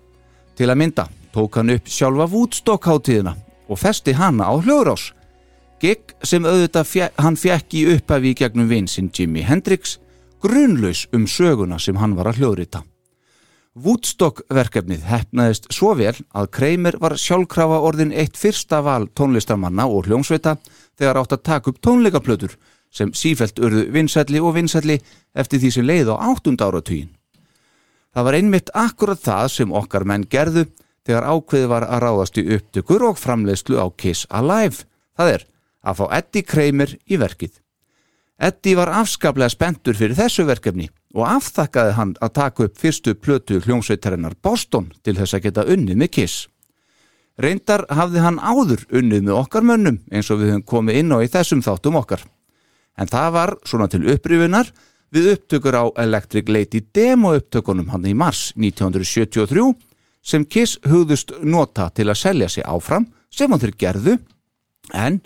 Til að mynda tók hann upp sjálfa Woodstock hátíðina og festi hana á hljóðrás. Gig sem auðvitað fjek, hann fekk í upphafi í gegnum vinsinn Jimi Hendrix, grunlaus um söguna sem hann var að hljóðrita. Woodstock verkefnið hefnaðist svo vel að Kramer var sjálfkrafa orðin eitt fyrsta val tónlistarmanna og hljómsveita þegar átt að taka upp tónleikaplötur sem sífelt urðu vinsælli og vinsælli eftir því sem leið á áttund áratugin. Það var einmitt akkurat það sem okkar menn gerðu þegar ákveði var að ráðast í upptökur og framleiðslu á Kiss Alive. Það er að fá Eddie Kramer í verkið. Eddie var afskaplega spentur fyrir þessu verkefni og afþakkaði hann að taka upp fyrstu plötu hljómsveitarinnar Boston til þess að geta unnið með Kiss. Reyndar hafði hann áður unnið með okkar mönnum eins og við höfum komið inn á í þessum þáttum okkar. En það var svona til upprifunar við upptökur á Electric Lady demo upptökunum hann í mars 1973 sem Kiss hugðust nota til að selja sig áfram sem hann þeir gerðu en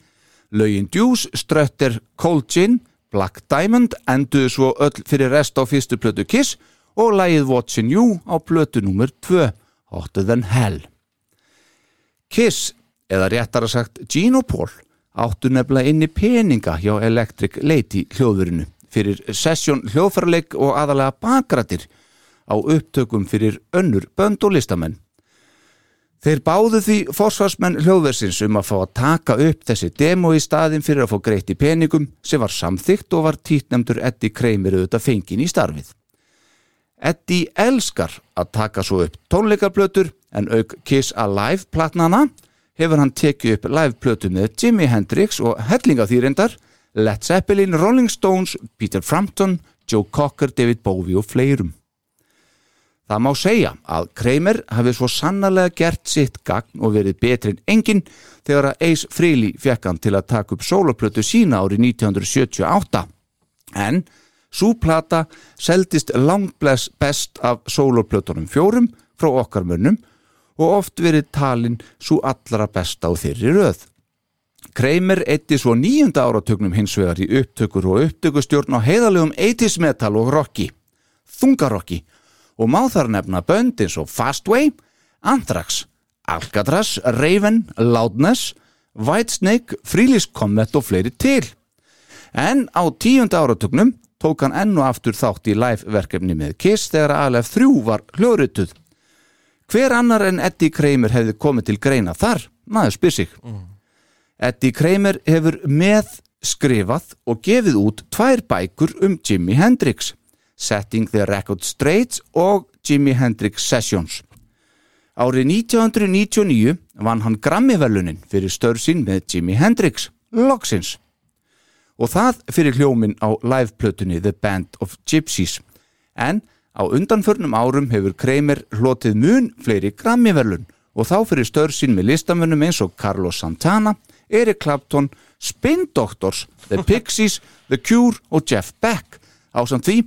lögin Deuce, Strutter, Cold Gin Black Diamond enduðu svo öll fyrir rest á fyrstu plötu Kiss og lægið Watchin' You á plötu nummer 2, Hotter Than Hell. Kiss, eða réttara sagt Gene og Paul, áttu nefnilega inni peninga hjá Electric Lady hljóðurinu fyrir sessjón hljóðfærleik og aðalega bakrættir á upptökum fyrir önnur bönd og listamenn. Þeir báðu því forsvarsmenn hljóðversins um að fá að taka upp þessi demo í staðin fyrir að fá greitt í peningum sem var samþygt og var títnemdur Eddie Kramer auðvitað fengin í starfið. Eddie elskar að taka svo upp tónleikarplötur en auk Kiss Alive platnana hefur hann tekið upp liveplötu með Jimi Hendrix og hellinga þýrindar, Led Zeppelin, Rolling Stones, Peter Frampton, Joe Cocker, David Bowie og fleirum. Það má segja að Kramer hafi svo sannarlega gert sitt gagn og verið betri en enginn þegar að Ace Frehley fekk hann til að taka upp soloplötu sína árið 1978. En svo plata seldist langt best af soloplötunum fjórum frá okkar mönnum og oft verið talin svo allra besta á þeirri röð. Kramer eitti svo nýjunda áratögnum hins vegar í upptökur og upptökustjórn á heiðalegum 80s metal og rocki, þungarocki og má þar nefna bönd eins og Fastway, Anthrax, Alcatraz, Raven, Loudness, Whitesnake, Freelist Comet og fleiri til. En á tíunda áratögnum tók hann ennu aftur þátt í live-verkefni með Kiss þegar ALF 3 var hljórutuð. Hver annar en Eddie Kramer hefði komið til greina þar? Maður spyr sig. Mm. Eddie Kramer hefur með skrifað og gefið út tvær bækur um Jimi Hendrix. Setting the Record Straight og Jimi Hendrix Sessions. Árið 1999 vann hann Grammy-velunin fyrir störsinn með Jimi Hendrix, Loxins. Og það fyrir hljómin á liveplötunni The Band of Gypsies. En á undanförnum árum hefur Kramer hlotið mun fleiri Grammy-velun og þá fyrir störsinn með listamönnum eins og Carlos Santana, Eric Clapton, Spin Doctors, The [LAUGHS] Pixies, The Cure og Jeff Beck á samt því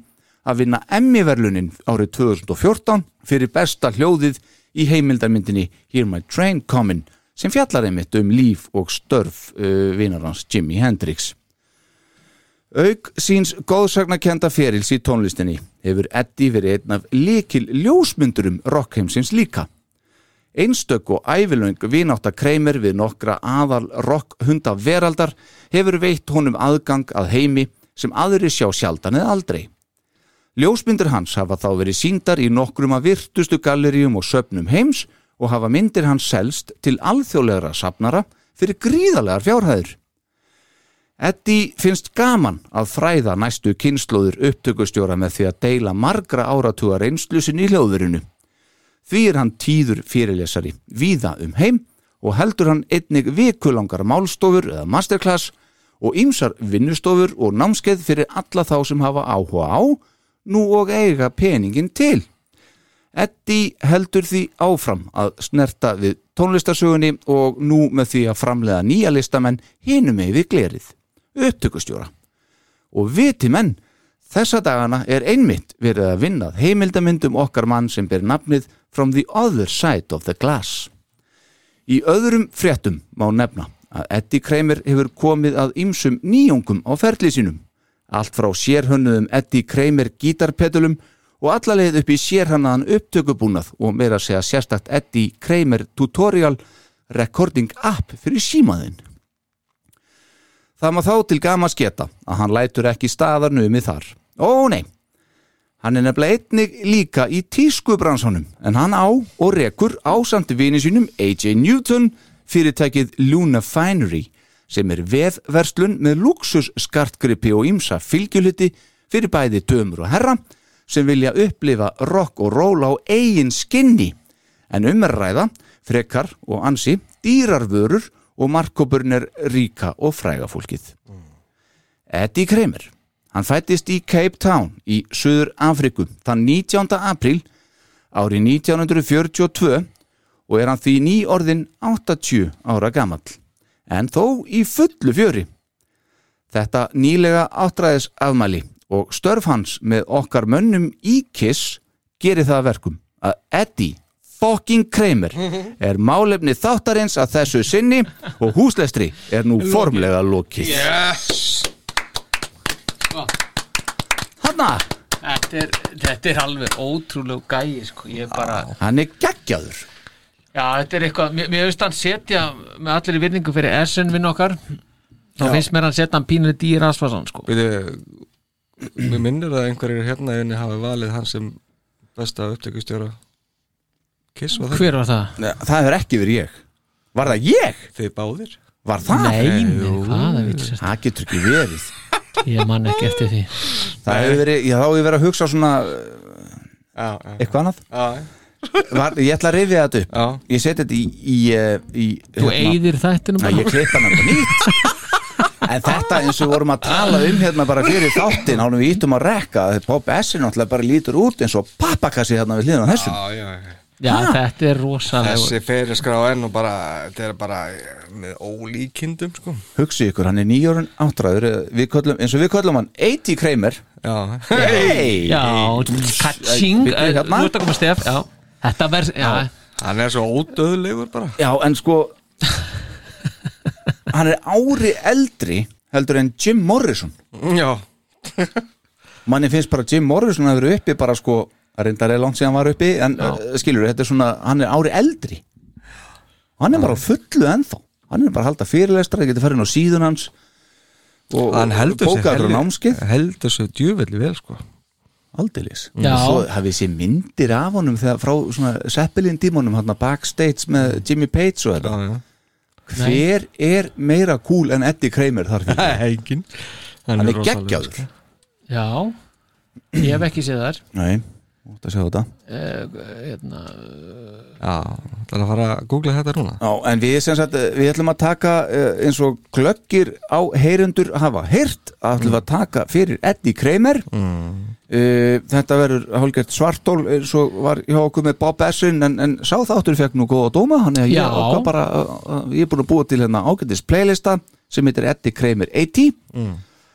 að vinna Emmy-verlunin árið 2014 fyrir besta hljóðið í heimildarmyndinni Hear My Train Comin sem fjallar einmitt um líf og störf uh, vinarans Jimi Hendrix. Aug síns góðsagnakenda ferils í tónlistinni hefur Eddie verið einn af likil ljósmyndurum rockheimsins líka. Einstök og ævilöng vináttakreimer við nokkra aðal rockhunda veraldar hefur veitt honum aðgang að heimi sem aðri sjá sjaldan eða aldrei. Ljósmyndir hans hafa þá verið síndar í nokkrum af virtustu galleríum og söpnum heims og hafa myndir hans selst til alþjóðlegra sapnara fyrir gríðalegar fjárhæður. Eddie finnst gaman að fræða næstu kynnslóður upptökustjóra með því að deila margra áratuga reynslusin í hljóðurinu. Því er hann tíður fyrirlesari víða um heim og heldur hann einnig vikulangar málstofur eða masterclass og ýmsar vinnustofur og námskeið fyrir alla þá sem hafa áhuga á nú og eiga peningin til. Eddie heldur því áfram að snerta við tónlistarsögunni og nú með því að framlega nýja listamenn hinum með við glerið, upptökustjóra. Og viti menn, þessa dagana er einmitt verið að vinnað heimildamindum okkar mann sem ber nafnið from the other side of the glass. Í öðrum fréttum má nefna að Eddie Kramer hefur komið að ýmsum nýjungum á ferli sínum. Allt frá sérhönnuðum Eddie Kramer gítarpedulum og allarleið upp í sérhannaðan upptökubúnað og meira að segja sérstakt Eddie Kramer tutorial recording app fyrir símaðinn. Það má þá til gama sketa að hann lætur ekki staðar numið þar. Ó nei, hann er nefnilega einnig líka í tískubransanum en hann á og rekur ásamt vini sínum AJ Newton fyrirtækið Luna Finery sem er veðverslun með luxus skartgripi og ýmsa fylgjuluti fyrir bæði dömur og herra sem vilja upplifa rock og roll á eigin skinni en umræða, frekar og ansi dýrarvörur og markkópurinn er ríka og fræga fólkið. Eddie Kramer, hann fættist í Cape Town í Suður Afriku þann 19. apríl árið 1942 og er hann því nýorðin 80 ára gamall, en þó í fullu fjöri. Þetta nýlega áttræðis afmæli og störf hans með okkar mönnum í Kiss gerir það að verkum að Eddie fucking Kramer er málefni þáttarins að þessu sinni og húslestri er nú formlega lokið. Yes Hanna, þetta er, þetta er alveg ótrúlega gæi sko. ég bara, hann er geggjaður. Já þetta er eitthvað mér, mér veist hann setja með allir í virningu fyrir Essen vinn okkar þá finnst mér hann setja hann pínur dýr asfasan sko. Við, við minnir að einhverjir hérna inni hafi valið hann sem besta upptökustjóra Kiss var það hver var það? Nei, Það hefur ekki verið ég. Var það ég? Þið báðir Var það? Nei, nei, hvað það getur ekki verið. ég man ekki eftir því Það hefur verið, já þá hefur verið að hugsa svona Já, já, eitthvað annað. Var, ég ætla að rifja þetta upp. já. Ég seti þetta í, í, eh, í þú eigðir þættinum Nei, ég klippa hann eitthvað nýtt En þetta eins og við vorum að tala um hérna bara fyrir þáttin ánum við íttum að rekka að Bob Essin náttúrulega bara lítur út eins og pappakassi hérna við hliðan á þessum já, já, já. já, þetta er rosalega Þessi feriskrá enn og bara þetta er bara með ólíkindum sko Hugsi ykkur, hann er nýjórun áttræður við köllum, eins og við köllum hann 80 Kramer Já, Hey! já, katsing Bíddu, hérna. þú ert að koma stef já. Þetta verð, já, hann er svo ódöðlegur bara. Já, en sko hann er ári eldri heldur en Jim Morrison. Já, manni finnst bara Jim Morrison að vera uppi bara sko, að reyndar er langt síðan hann var uppi en uh, skilur, þetta er svona, hann er ári eldri. Hann er bara á fullu ennþá. Hann er bara að halda fyrirlestra, það getur farin á síðun hans og hann heldur sig bókaður á námskið heldur sig djúvelli vel sko aldeilis, Já. og svo hafið sér myndir af honum þegar frá svona Zeppelin dímonum hann backstage með Jimmy Page og Já, þetta, hver er meira cool en Eddie Kramer þar fyrir? [LAUGHS] Hann er sko. já. Ég hef ekki séð þar nei, ótt að sjá þetta? Hérna, Já, það er að fara að googla þetta núna. Já, en við, sem sagt, við ætlum að taka eh, eins og glöggir á heyrundur hafa heyrt að ætlum við að taka fyrir Eddie Kramer. Mm. þetta verður hálfgert svartól eins og var hjá okkur með Bob Essin en, en sá þáttur fekk nú góða dóma hann er ég, bara, ég er búin að búa til hérna ágættis playlista sem heitir Eddie Kramer 80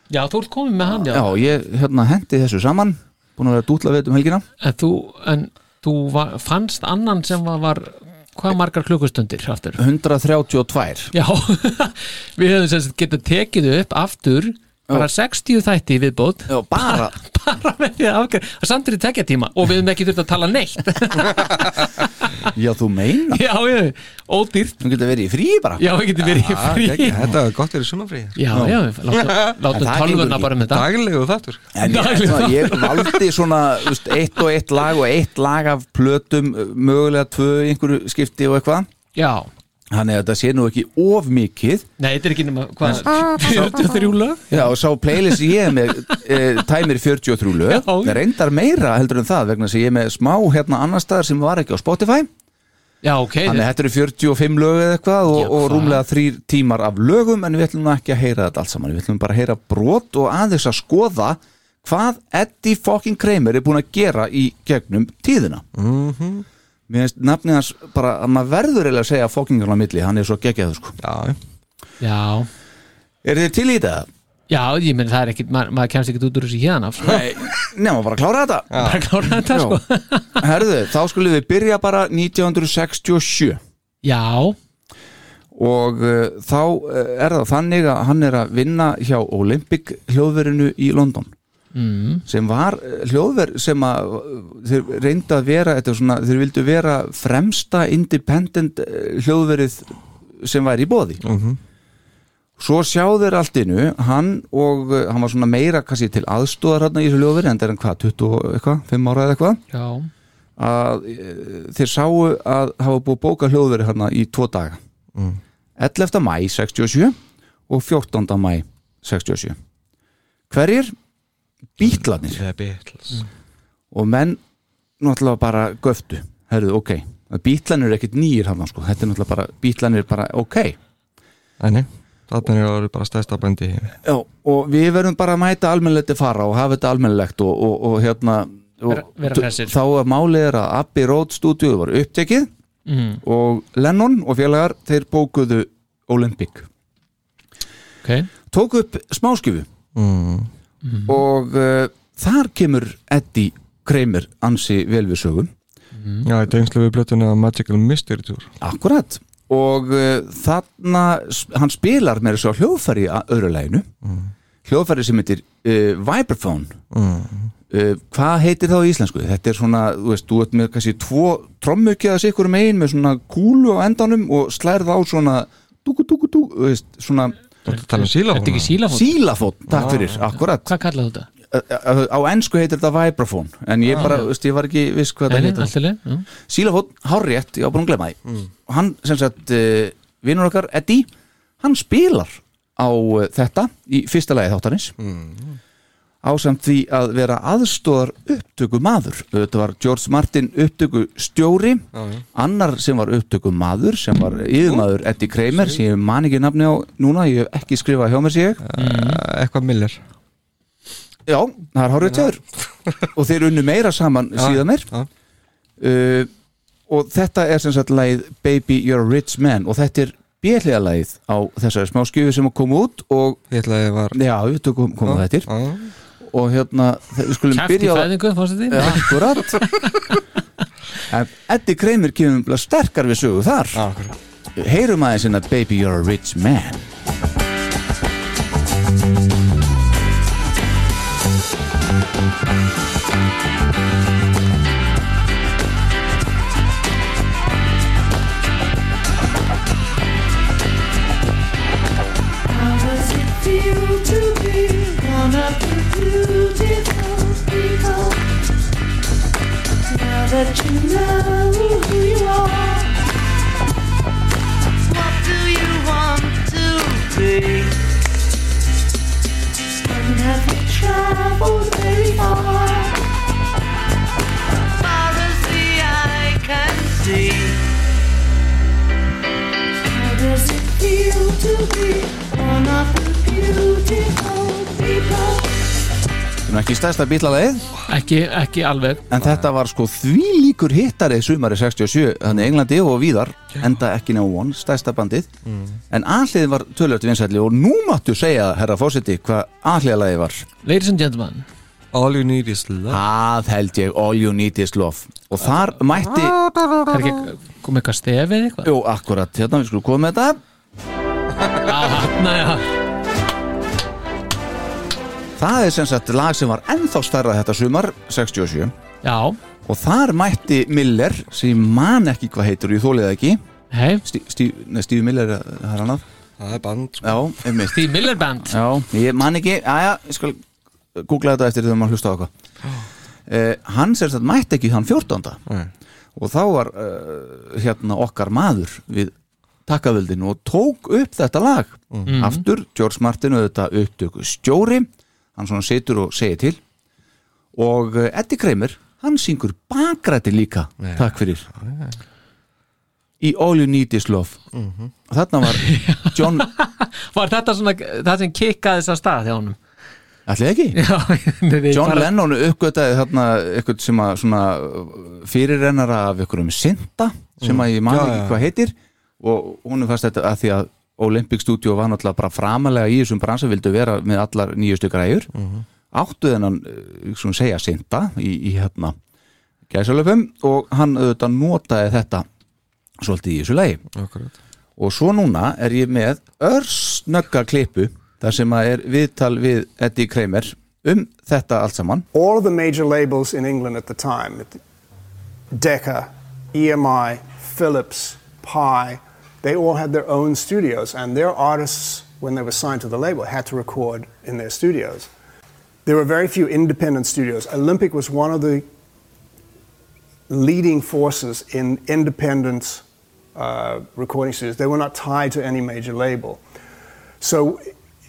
já, þú ert komið með hann já. Já, ég hérna hendi þessu saman búin að vera dútla við um helgina. En þú, en þú var, fannst annan sem var, var hvað margar klukkustundir aftur? 132 já, [LAUGHS] við hefum sem sagt getað tekið upp aftur bara 60 þætti viðbót. Já, bara. [LAUGHS] Bara með því að afgræða og samt er þetta tekja tíma og við hefum ekki þurft að tala neitt. Já, þú meina já, já, ódýrt. Þú getur verið í frí bara. Já, við getum verið í frí. geggjað, Þetta er gott verið sumafrí já, já, látum, gengur bara með þetta Daglegu þáttur. En ég, svona, ég valdi svona veist, eitt og eitt lag og eitt lag af plötum, mögulega tvö í einhverju skipti og eitthvað. Já, Þannig að þetta sé nú ekki of mikið. Nei, þetta er ekki nema hvað, 43 lög? Já, og sá playlist ég er með e, tæmir 43 lög. Það reyndar meira heldur en það vegna þess að ég er með smá hérna annar staðar sem var ekki á Spotify. Já, ok, Þannig að þetta eru 45 lög eða eitthvað og, Já, og rúmlega þrýr tímar af lögum en við ætlum ekki að heyra þetta allt saman. Við ætlum bara að heyra brot og aðeins að skoða hvað Eddie fucking Kramer er búin að gera í gegnum tíðina. Mhm. Mér finnst nafnið hans bara að maður verður eiginlega að segja á milli, hann er svo geggjaður sko. Já, já. Er þið til í þetta? Já, ég menn það er ekkit, maður, maður kemst ekkit út úr þessu hérna sko. Nei, nema bara að klára þetta. Bara klára þetta sko. [LAUGHS] Herðu, þá skulum við byrja bara 1967 Já, og uh, þá uh, er það þannig að hann er að vinna hjá Olympic hljóðverinu í London mm. sem var uh, hljóðver sem að uh, þeir reynda að vera er svona, þeir vildu vera fremsta independent uh, hljóðverið sem væri í bóði svo sjá þeir allt innu hann og hann var svona meira kannski til aðstóðar hann í þessu hljóðveri en það er hann hvað, 20 og eitthvað, 5 ára eða eitthvað já, að þeir sáu að hafa búið bóka hljóðveri hérna í tvo daga 11. mæ 67 og 14. mæ 67 hverjir? Bítlanir Beatles. Og menn náttúrulega bara göftu. Herruðu, ok, bítlanir er ekkit nýjir hann sko, þetta er náttúrulega bara, bítlanir er bara ok. Æni, þarna er það bara stærsta bændi. Já, og við verðum bara að mæta almennilegt til fara og hafa þetta almennilegt og, og, og hérna og, Vera- þá að málið er að Abbey Road stúdíu var upptekið mm, og Lennon og félagar þeir bókuðu Olympic. Ok. Tók upp smáskifu Mm. Og uh, þar kemur Eddie Kramer ansi vel við sögum Já, í tengslu við blötuna Magical Mystery Tour. Akkurat. Og uh, þarna hann spilar með þessu hljóðfæri að öðru læginu hljóðfæri sem heitir uh, Vibraphone. Mm. uh, hvað heitir það á íslensku? þetta er svona, þú veist, þú ert með kannski tvo trommukjaða sikkur megin með svona kúlu á endanum og slærð á svona dúku dúku dúku, þú veist, svona Þetta tala um síla Þetta ekki sílafót? sílafót, takk fyrir, akkurat. Hvað kallaðu þetta? Á ennsku heitir þetta vibraphone en ég bara, veist, ég var ekki viss hvað nei, heitir. sílafót, hárrétt, ég var búin að glemma því. Og hann, sem sagt, uh, vinnur okkar Eddie, hann spilar á uh, þetta í fyrsta lagi þáttarins ásamt því að vera aðstóðar upptöku maður þetta var George Martin upptöku stjóri annar sem var upptöku maður sem var yfirmaður Eddie Kramer sem ég man ekki nafni á núna, ég hef ekki skrifað hjá mér sig Uh, Eitthvað Miller. Já, það er hárið tjóður og þeir unnu meira saman síðan meir. já. uh, og þetta er sem sagt lagið Baby You're a Rich Man. Og þetta er björlega lagið á þessari smá skjöfu sem að koma út og að var já, við tökum koma þetta Já, og hérna, þe- við skulum Kæft í byrja á fæðingu, fórstu Ja, akkurat. [LAUGHS] En Eddie Kramer kemur sterkar við sögu þar. Akkurat. Heyrum aðeins hérna Baby You're a Rich Man. How that you know who you are, what do you want to be? And have you traveled very far? Far as the eye can see. How does it feel to be one of the beautiful people? Nú ekki stærsta bílalagið. Ekki, ekki alveg. En þetta var sko því líkur hittari sumari 67, þannig Englandi og víðar enda ekki nefn one, stærsta bandið. En aðlið var tölvöld vinsætli og nú máttu segja, herra fósiti hvað aðliðalagið var. Ladies and gentlemen. All you need is love. Það held ég, all you need is love. Og þar mætti Það er ekki komið eitthvað stefið eða eitthvað? Jú, akkurat, hérna við skulum koma með þetta. Já, hérna, já Það er sem sagt lag sem var ennþá stærra þetta sumar 67 Já, og þar mætti Miller sem ég man ekki hvað heitur, ég þólið ekki. Nei, Steve Miller, það er annað Það er band sko. Já, einmitt. Steve Miller Band. Já, ég man ekki, aðja, ég skal googla þetta eftir þegar maður hlusta á eitthvað. Uh, [GASPS] Hann sem sagt mætti ekki þann 14. Nei. og þá var uh, hérna okkar maður við takkavöldin og tók upp þetta lag. Aftur, George Martin þetta upptöku stjóri hann svona situr og segir til. Og uh, Eddie Kramer hann syngur bakræti líka. Takk fyrir. Í All You Need Is Love. Og þarna var [LAUGHS] John [LAUGHS] Var þetta svona það sem kikkaði þess að stað hjá honum? allir ekki? [LAUGHS] Já, John bara- Lennon uppgötaði þarna eitthvað sem að svona fyrirrennara af einhverjum synda sem að ég man Já, ekki hvað heitir. Og hún er fast þetta að því að Olympic Studio var náttúrulega bara framalega í þessum bransa vildu vera með allar nýjustu græjur. Áttu þennan, eh, svona segja synda í, í hérna gæsalöfum og hann auðvitað notaði þetta svolítið í þessu lagi. Akkurat. og svo núna er ég með örsnögga klippu þar sem að er viðtal við Eddie Kramer um þetta allt saman. All the major labels in England at the time Decca, EMI, Philips, Pi, they all had their own studios, and their artists, when they were signed to the label, had to record in their studios. There were very few independent studios. Olympic was one of the leading forces in independent uh, recording studios. They were not tied to any major label. So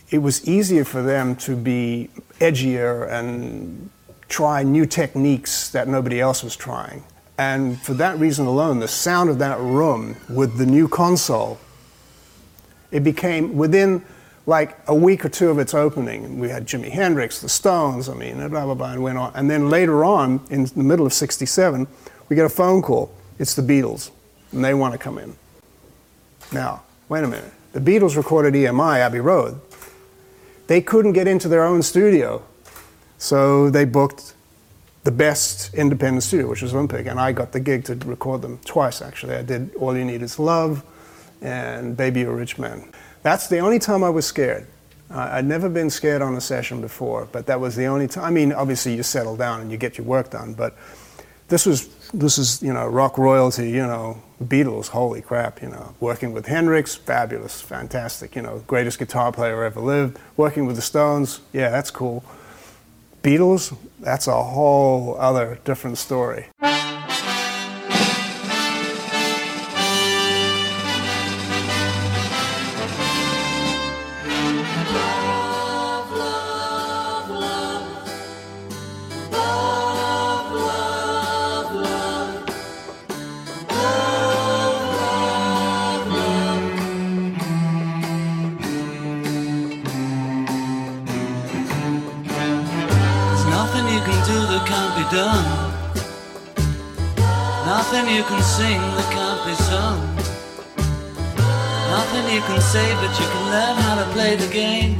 it was easier for them to be edgier and try new techniques that nobody else was trying. And for that reason alone, the sound of that room with the new console, it became within like a week or two of its opening. We had Jimi Hendrix, the Stones, I mean, blah, blah, blah, and went on. And then later on, in the middle of 67, we get a phone call. It's the Beatles, and they want to come in. Now, wait a minute. The Beatles recorded EMI, Abbey Road. They couldn't get into their own studio, so they booked the best independent studio, which was Olympic, and I got the gig to record them twice, actually. I did All You Need Is Love and Baby You're a Rich Man. That's the only time I was scared. Uh, I'd never been scared on a session before, but that was the only time. I mean, obviously you settle down and you get your work done, but this was this is you know rock royalty, you know Beatles, holy crap, you know working with Hendrix, fabulous, fantastic, you know greatest guitar player ever lived. Working with the Stones, yeah, that's cool. Beatles, that's a whole other different story. You can learn how to play the game.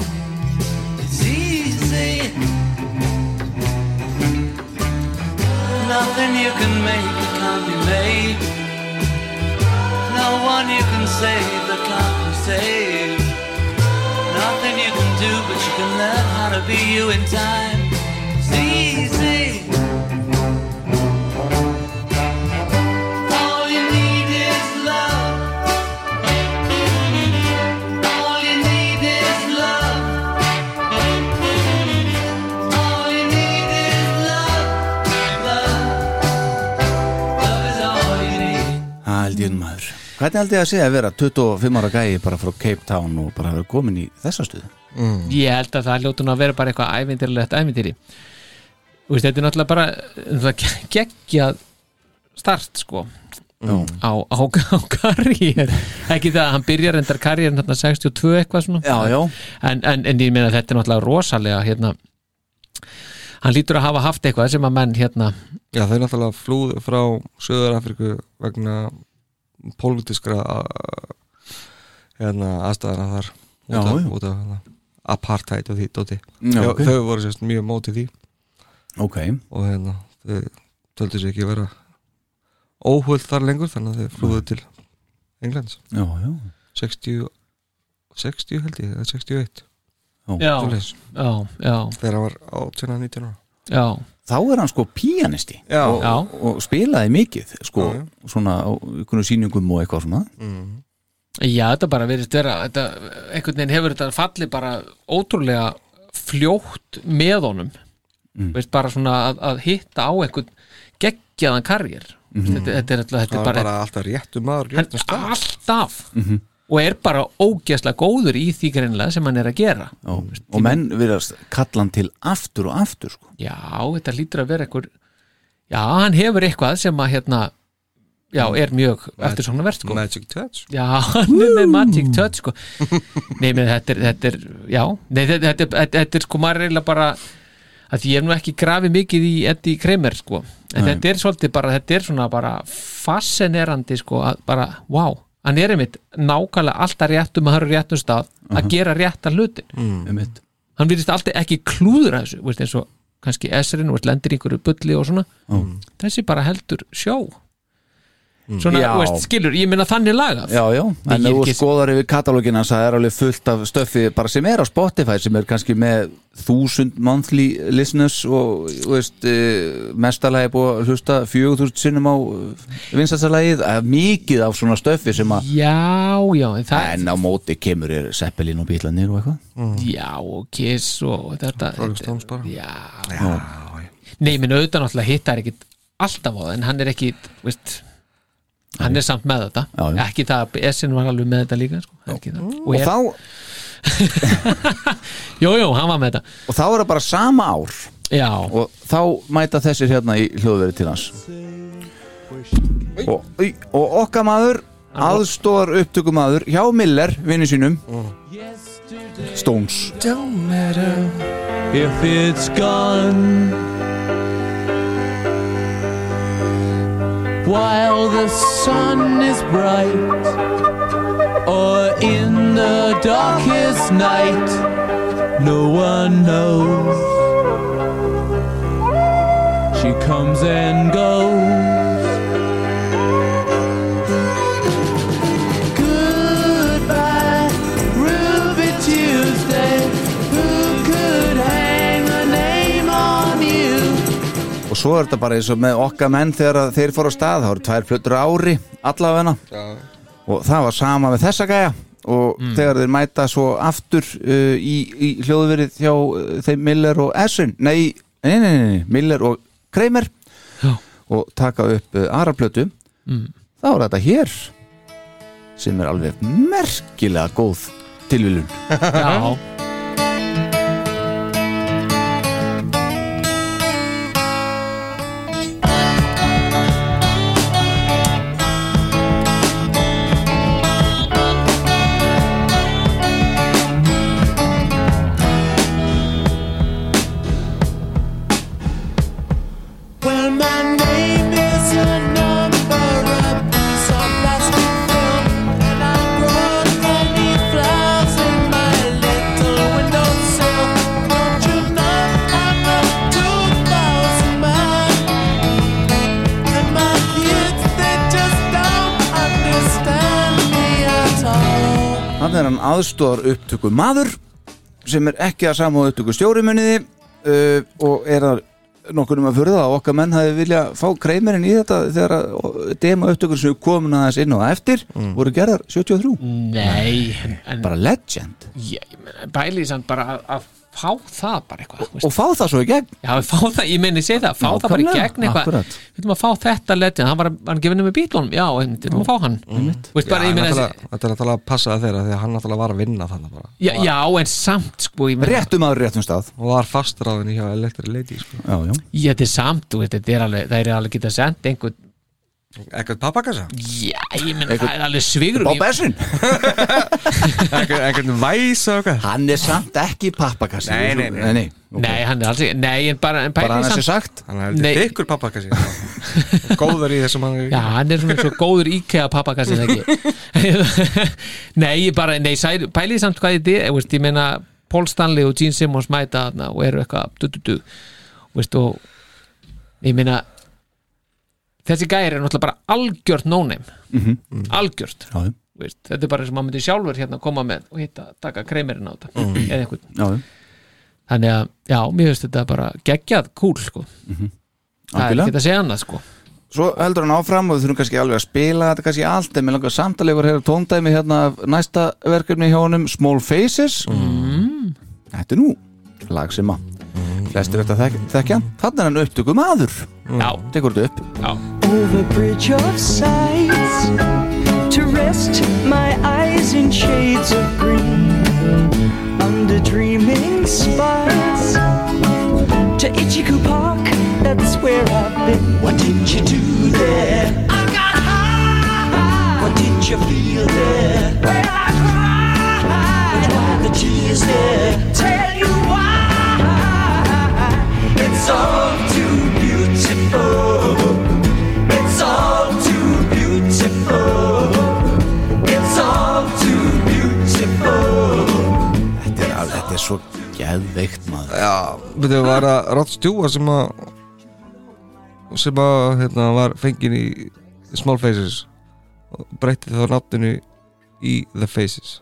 It's easy. Nothing you can make that can't be made. No one you can save that can't be saved. Nothing you can do, but you can learn how to be you in time. It's easy. Hvernig haldið að segja að vera 25 ára gæi bara frá Cape Town og bara vera komin í þessa stuðu? ég held að það hljótu nú að vera bara eitthvað ævindirlegt ævindiri Þú veist, þetta er náttúrulega bara geggjað start sko Já. á, á, á karriér ekki það að hann byrjar endar karriérin hérna 62 eitthvað svona Já, já. En, en, en ég meina að þetta er náttúrulega rosalega hérna hann lítur að hafa haft eitthvað sem að menn hérna Já, þeir náttúrulega flúðu frá Söður Afriku vegna pólitískra hérna, aðstæðana þar út Já, af, já. út af hérna, apartheid og því dóti. Já, þau, ok. þau voru sérst mjög mótið því. Ok. Og hérna, þau töldu sér ekki vera óhuld þar lengur þannig að þau flúðu til Englands. Já, já. 60, 60 held ég, eða 61 Já, já, já. þegar hann var 18 að 19 ára. Já. Þá er hann sko píanisti og, Já. og spilaði mikið sko, Já, já. svona á einhvern sýningum og eitthvað svona. Já, þetta bara verið vera þetta, einhvern veginn hefur þetta fallið bara ótrúlega fljótt með honum. Veist bara svona að, að hitta á einhvern geggjaðan karriér. Þetta, þetta er, alltaf, þetta það er bara, bara alltaf réttum maður hann, réttum stað. Alltaf og er bara ógeðslega góður í því greinlega sem hann er að gera Já, og menn verðast kallan til aftur og aftur sko. Já, þetta lítur að vera einhver Já, hann hefur eitthvað sem að hérna Já, er mjög eftir svona verð sko. Magic Touch Já, [LAUGHS] hann er með Magic Touch sko. Nei, menn þetta er, þetta er Já, nei, þetta, þetta, þetta, þetta er sko maður eiginlega bara að því ég hef nú ekki grafið mikið í Eddie Kramer sko. en Nei. þetta er svolítið bara, þetta er svona bara fascinerandi sko, að bara, wow hann er einmitt nákvæmlega alltaf réttum að höra réttum stað að gera rétta hlutin. Mm. Hann virðist alltaf ekki klúður að þessu veist, eins og kannski Esrin og veist, lendir einhverju bulli og svona. Þessi bara heldur sjó svona, Já. þú veist, skilur, ég minna þannig lagað. Já, já, en þú ekki- skoðar yfir katalógin hans það er alveg fullt af stöffi bara sem er á Spotify sem er kannski með þúsund monthly listeners og veist, uh, mestalagi búið að hlusta fjögur þúsund sinnum á vinstastalagið, mikið af svona stöffi sem að já, já, en það en á móti kemur er Seppelin og Bílanir og eitthvað. Já, og Kiss og þetta bara. Já, nei, minn auðvitað náttúrulega hittar ekkit alltaf á það, en hann er ekki veist, hann er samt með þetta. Já, já. ekki það, Essin var alveg með þetta líka sko, ekki það, og, og þá, [LAUGHS] jú, jú, hann var með þetta. Og þá er það bara sama ár. Já, og þá mæta þessir hérna í hljóðveri til hans. Og, og okkar maður aðstóðar upptökumadur hjá Miller, vinnu sínum. Stones. Don't matter if it's gone. While the sun is bright, or in the darkest night, no one knows. She comes and goes. Og svo er þetta bara eins og með okkar menn þegar þeir fóru á stað, það voru tvær plötur á ári allavegna og það var sama með þessa gæja. Og þegar þeir mæta svo aftur uh, í, í hljóðverið hjá uh, þeim Miller og Essin nei, nei, nei, nei, Miller og Kramer. Já. og taka upp uh, aðra plötu. Mm. þá er þetta hér sem er alveg merkilega góð tilvílun [LAUGHS] já er hann aðstóðar upptöku maður sem er ekki að samá upptöku stjórimunniði uh, og er það nokkur um að furða að okkar menn hafi vilja fá kreimerinn í þetta þegar að demo upptökur sem komin aðeins inn og eftir voru gerðar 73 nei, en, bara legend. Ég, ég meina, bæli samt bara að, að fá það bara eitthvað veist. og fá það svo í gegn Já, fá það, ég meini sé það, fá það bara í gegn eitthvað. Við viljum að fá þetta legend, hann var, hann gefinu með bílunum Já, við viljum að fá hann Veist bara, ég meina þessi Þetta er náttúrulega að passa þeirra því að hann náttúrulega var að vinna þannig bara já, já, en samt, sko ég meina, réttum aður réttum stað og var fastráðin hjá Electric Lady sko. já, já. ég, þetta er samt, þú veist, þetta er alveg Það er alveg getað sendt einhvern Ekkert pappakassa? Já, ég meina, það er alveg svigrum Bob Essin Ekkert væs og eitthvað? Hann er samt ekki pappakassi. Nei, nei, nei. nei, ok. Nei, hann er alls ekki, nei, en bara en bara hann er sér samt sagt. Hann er heldur ykkur pappakassi. [LAUGHS] Góður í þessum hann er Já, hann er svona svo góður IKEA pappakassin ekki? [LAUGHS] Nei, ég bara, nei, pælið samt hvað þetta er, veist, ég meina Paul Stanley og Gene Simmons mæta þarna og eru eitthvað du, du, du, veist, og ég meina þessi gæri er náttúrulega bara algjört no-name. Algjört. Já, veist, þetta er bara sem maður myndi sjálfur hérna koma með og hitta, taka kreimerinn á þetta eða einhvern, já, þannig að já, mér finnst þetta bara geggjað kúl sko, það er ekki að segja annað sko. Svo heldur hann áfram og við þurfum kannski alveg að spila þetta kannski allt en mér langar samtalegur hefur tóndæmi hérna af næsta verkefni hjá honum Small Faces. Mm. Þetta er nú lag sem að flestir þetta þek þekkja. Þannig er hann upptöku maður Já, Tekur þetta upp já, Over bridge of sights to rest my eyes in shades of green under dreaming spires to Ichiku Park. That's where I've been. What did you do there? I got high. What did you feel there? Well, I cried. But why the tears there? Tell you why. It's all Geðveikt maður. Já, betur var það Rod Stewart sem að sem að hérna, var fengin í Small Faces og breytti þá nafninu í The Faces?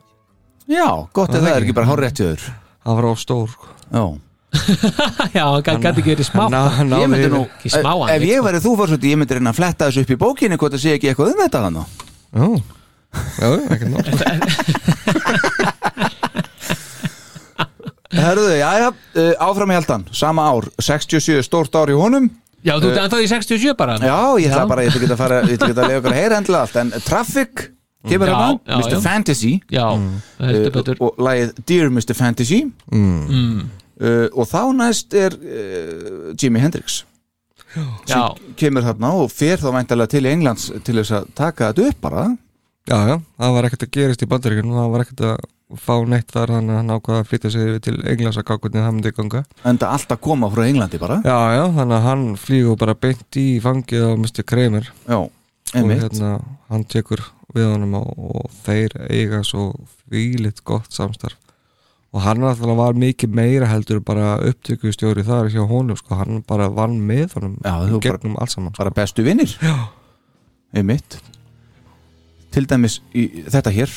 Já, gott ef það er ekki bara hár réttiður hann var á stór sko. Já. [LAUGHS] Já, hann gæti ekki verið smá Ná- ná- Ég myndi nú, Ekki smá hann ef ég væri þú fórsvöldi, ég myndi reyna að fletta þessu upp í bókinni hvort það sé ekki eitthvað um þetta hann Já, já, ekki ná [LAUGHS] [LAUGHS] Herðu, já, já, uh, áfram í haldan, sama ár 67 stórt ár í honum. Já, þú ert ennþá í 67 bara. Já, ég ætla bara, ég ætla ekki að fara ég ætla ekki að lega okkur að heyra endilega allt en Traffic kemur Já, hérna, Mr. já. Fantasy. Já, heldur uh, betur. og lagið Dear Mr. Fantasy. Mm. mm. uh, og þá næst er uh, Jimi Hendrix. Já, kemur þarna og fer þá væntalega til Englands til þess að taka þetta upp bara. Já, já, það var ekkert að gerist í bandaríkjunum það var ekkert að fá neitt þar þannig að hann ákvaða að flytja sig til Englands að gáða hvernig það myndi ganga. En það alltaf koma frá Englandi bara. Já, já, þannig að hann flýgur bara beint í fangið á Mr. Kramer. Já, og einmitt. hérna hann tekur við honum og, og þeir eiga svo fílitt gott samstarf. Og hann alltaf var mikið meira heldur bara upptökustjóri þar hjá honum sko, hann bara vann með honum Já, gegnum allt saman sko. bara bestu vinnir Já. einmitt. Til dæmis í þetta hér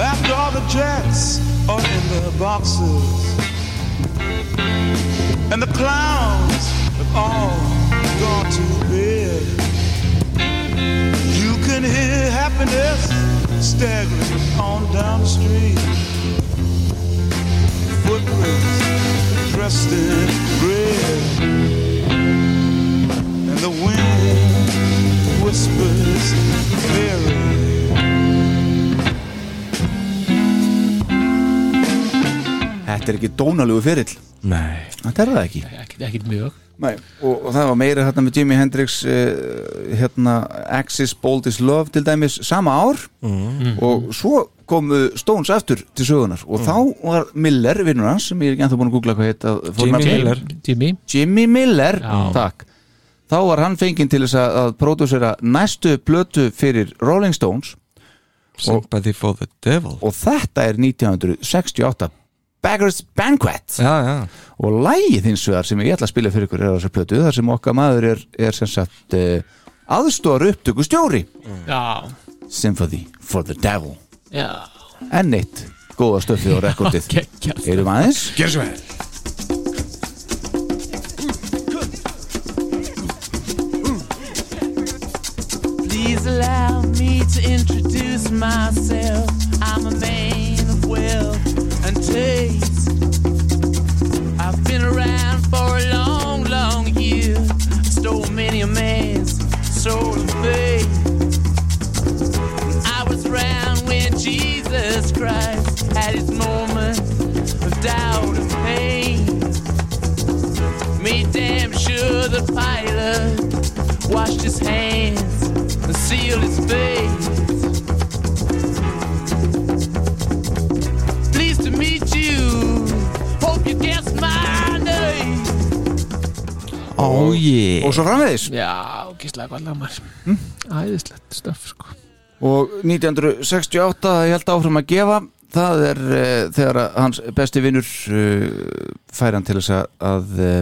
After all the jets are in their boxes. And the clowns have all gone to bed. You can hear happiness staggering on down the street. Footprints dressed in red. And the wind whispers Mary Þetta er ekki dónalegu fyrill Nei. Þetta er það ekki. Ekki, ekki mjög. Nei, og, og það var meira hérna með Jimi Hendrix uh, hérna Axis Bold is Love til dæmis sama ár. Mm. og svo komu Stones aftur til sögunar og þá var Miller vinnur hans sem ég er ekki ennþá búin að googla hvað heit að fór Jimmy. Miller. Jimmy. Jimmy Miller, Já. takk. Þá var hann fenginn til þess að, að pródúsera næstu blötu fyrir Rolling Stones. Sympathy for the Devil. Og þetta er 1968 Beggars Banquet. Já, já. Og lægið hins vegar sem ég ætla að spila fyrir ykkur er á þessar plötu þar sem okkar maður er, er sem sagt uh, aðstóra upptöku stjóri Já, Sympathy for the Devil. Já. Enn eitt góða stöfið á rekordið. [LAUGHS] Erum aðeins? Gjör svo vel. Please allow me to introduce myself. I'm a man of wealth and taste. I've been around for a long, long year. Stole many a man's soul of faith. I was around when Jesus Christ had his moment of doubt and pain. Made damn sure the pilot washed his hands and sealed his face. Oh yeah og svo framvegis. Já, gíslega hvað lamar Hm? Æðislegt stöf sko. Og 1968 ég held áfram að gefa. Það er uh, þegar hans besti vinnur uh, fær hann til þess að, að uh,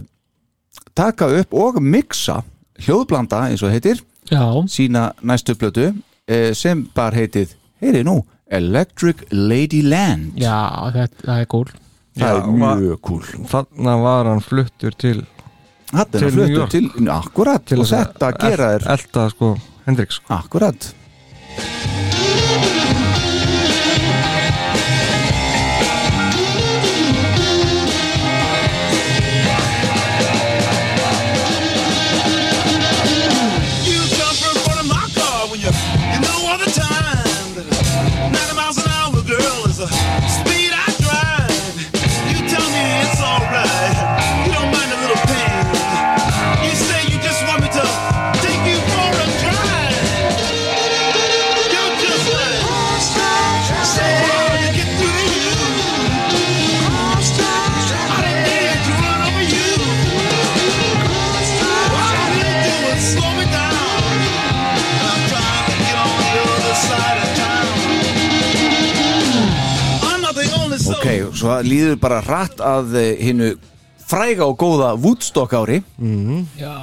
taka upp og mixa hljóðblanda eins og heitir Já, sína næstu plötu uh, sem bara heitið, heyri nú Electric Ladyland já það, það er gól það Já, er mjög cool. Þannig var hann fluttur til Þetta Til New fluttur York. til, akkurat til og þess að þetta gera þér Elta sko Hendrix sko. akkurat Ok, svo líður bara hratt að eh, hinnu fræga og góða Woodstock ári mm. Já.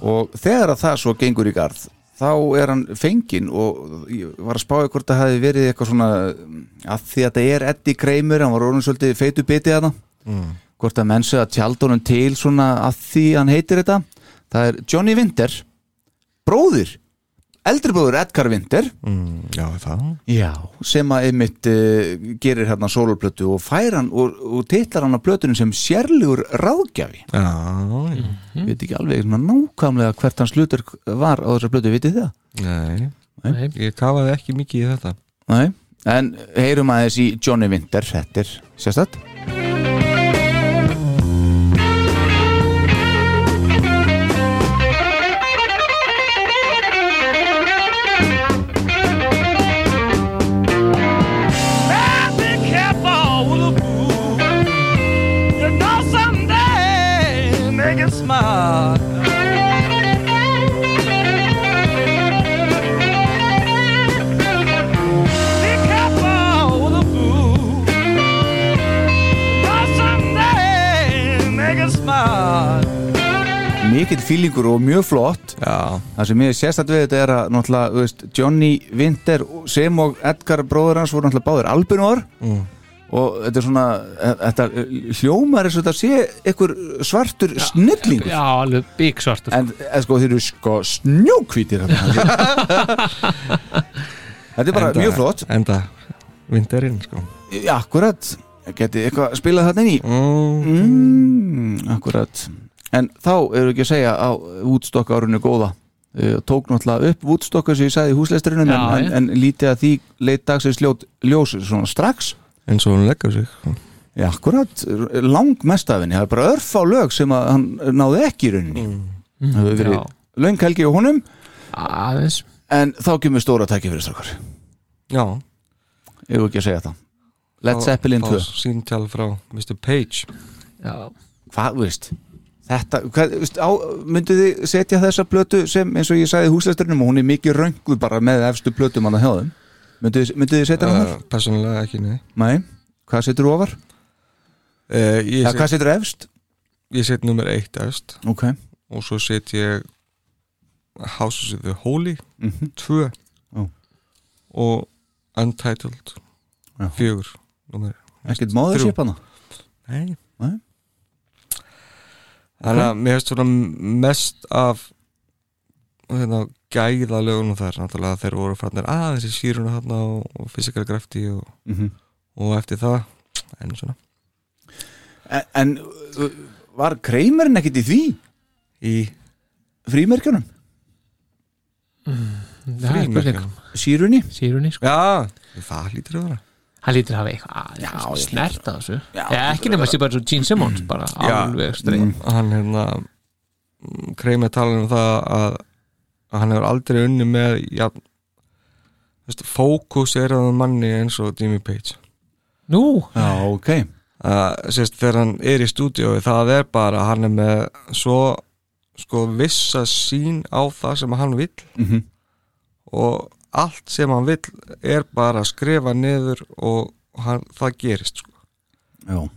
og þegar að það svo gengur í garð þá er hann fenginn og ég var að spáði hvort það hefði verið eitthvað svona að því að þetta er Eddie Kramer, hann var orðin svolítið feitu bitið þarna Mm. hvort að menn segja að tjaldunum til svona að því hann heitir þetta það er Johnny Winter bróðir, eldri bróður Edgar Winter mm, Já, Já, sem að einmitt uh, gerir hérna sólarplötu og fær hann og, og titlar hann á plötunum sem sérlegur ráðgjafi. Já, Ég veit ekki alveg nákvæmlega hvert hans hlutur var á þessar plötu, vitið það? Nei, Nei. ég kafaði ekki mikið í þetta. Nei, en heyrum aðeins í Johnny Winter, þetta er sérstætt fílingur og mjög flott. Já. Það sem ég sérstætt við þetta er að náttúrulega, þú veist, Johnny Winter sem og Edgar bróður hans voru náttúrulega báðir albinor Mm. og þetta er svona, e, þetta hljómar eins og þetta sé einhver svartur snillingur. Já, alveg bík svartur en eða sko þeir eru sko snjókvítir [LAUGHS] þetta er bara Enda- mjög flott. Enda vinterinn sko. Já, akkurat. Geti eitthvað spilað þarna inn í? Mm. mm, Akkurat En þá eru ekki að segja á Woodstock árunni góða. Uh, Tók náttúrulega upp Woodstock sem ég sagði í húsleisturinn en, en, en lítið að því leit dagsins ljót, ljós svona strax. Eins og hún leggur sig. Já, akkurat, lang mest af henni Það er bara örf á lög sem að hann náði ekki í rauninni. Mm. Það hefur verið helgi á honum. Aðeins. En þá kemur stóra tæki fyrir strákar. Já. Ég vil ekki að segja það? Led Zeppelin 2 Sýntal frá Mr. Page. Já. Hvað, þú veist Þetta, hvað, á, myndið þið setja þessa plötu sem, eins og ég sagði húsleisturinnum og hún er mikið rönguð bara með efstu plötum hann að hjá þeim myndið, þið- setja hann uh, þar? Personlega ekki, nei Nei, hvað setur þú ofar? uh, Ég Ja, hvað setur efst? Ég set nummer eitt efst Ok Og svo set ég House of the Holy Mhm. Tvö Ó. Og Untitled. Fjögur Ekkert móðurship hana? Nei Nei. Þannig að mér hefst svona mest af hérna, gæða lögunum þar náttúrulega þeir voru fannir aðeins í síruna þarna og, og physical grafti og, Mhm. og eftir það en svona En, en var Kreimerinn ekkert í því? Í frímerkjunum? Það er spurning. Sírunni? Sírunni, sko Já, það lítur að vera Hann lítur að hafa eitthvað Já, ég snert að þessu. Já, Já, ekki nema sér bara svo Gene Simmons bara alveg streið mm, hann hérna kreimið tala um það að, að hann hefur aldrei unni með ja, veist, fókus er að manni eins og Jimmy Page. Nú? Já, ok. Að, sérst, þegar hann er í stúdíói það er bara, hann er með svo sko vissa sín á það sem hann vill. Mhm. og allt sem hann vill er bara að skrifa niður og hann, það gerist sko. Já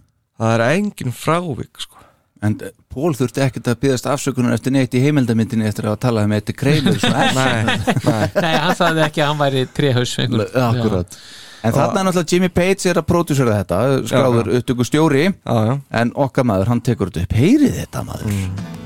það er engin frávik sko. En eh, Pól þurfti ekkert að byggast afsökunar eftir neitt í heimildamindinni eftir að tala um eitthvað kreimur svo Nei, nei. Nei, hann sagði ekki að hann væri einhver. Akkurat En þarna er náttúrulega Jimmy Page er að pródúsera þetta skráður Já, já. upptöku stjóri já, já. en okkar maður, hann tekur þetta upp heyrið þetta maður Leaves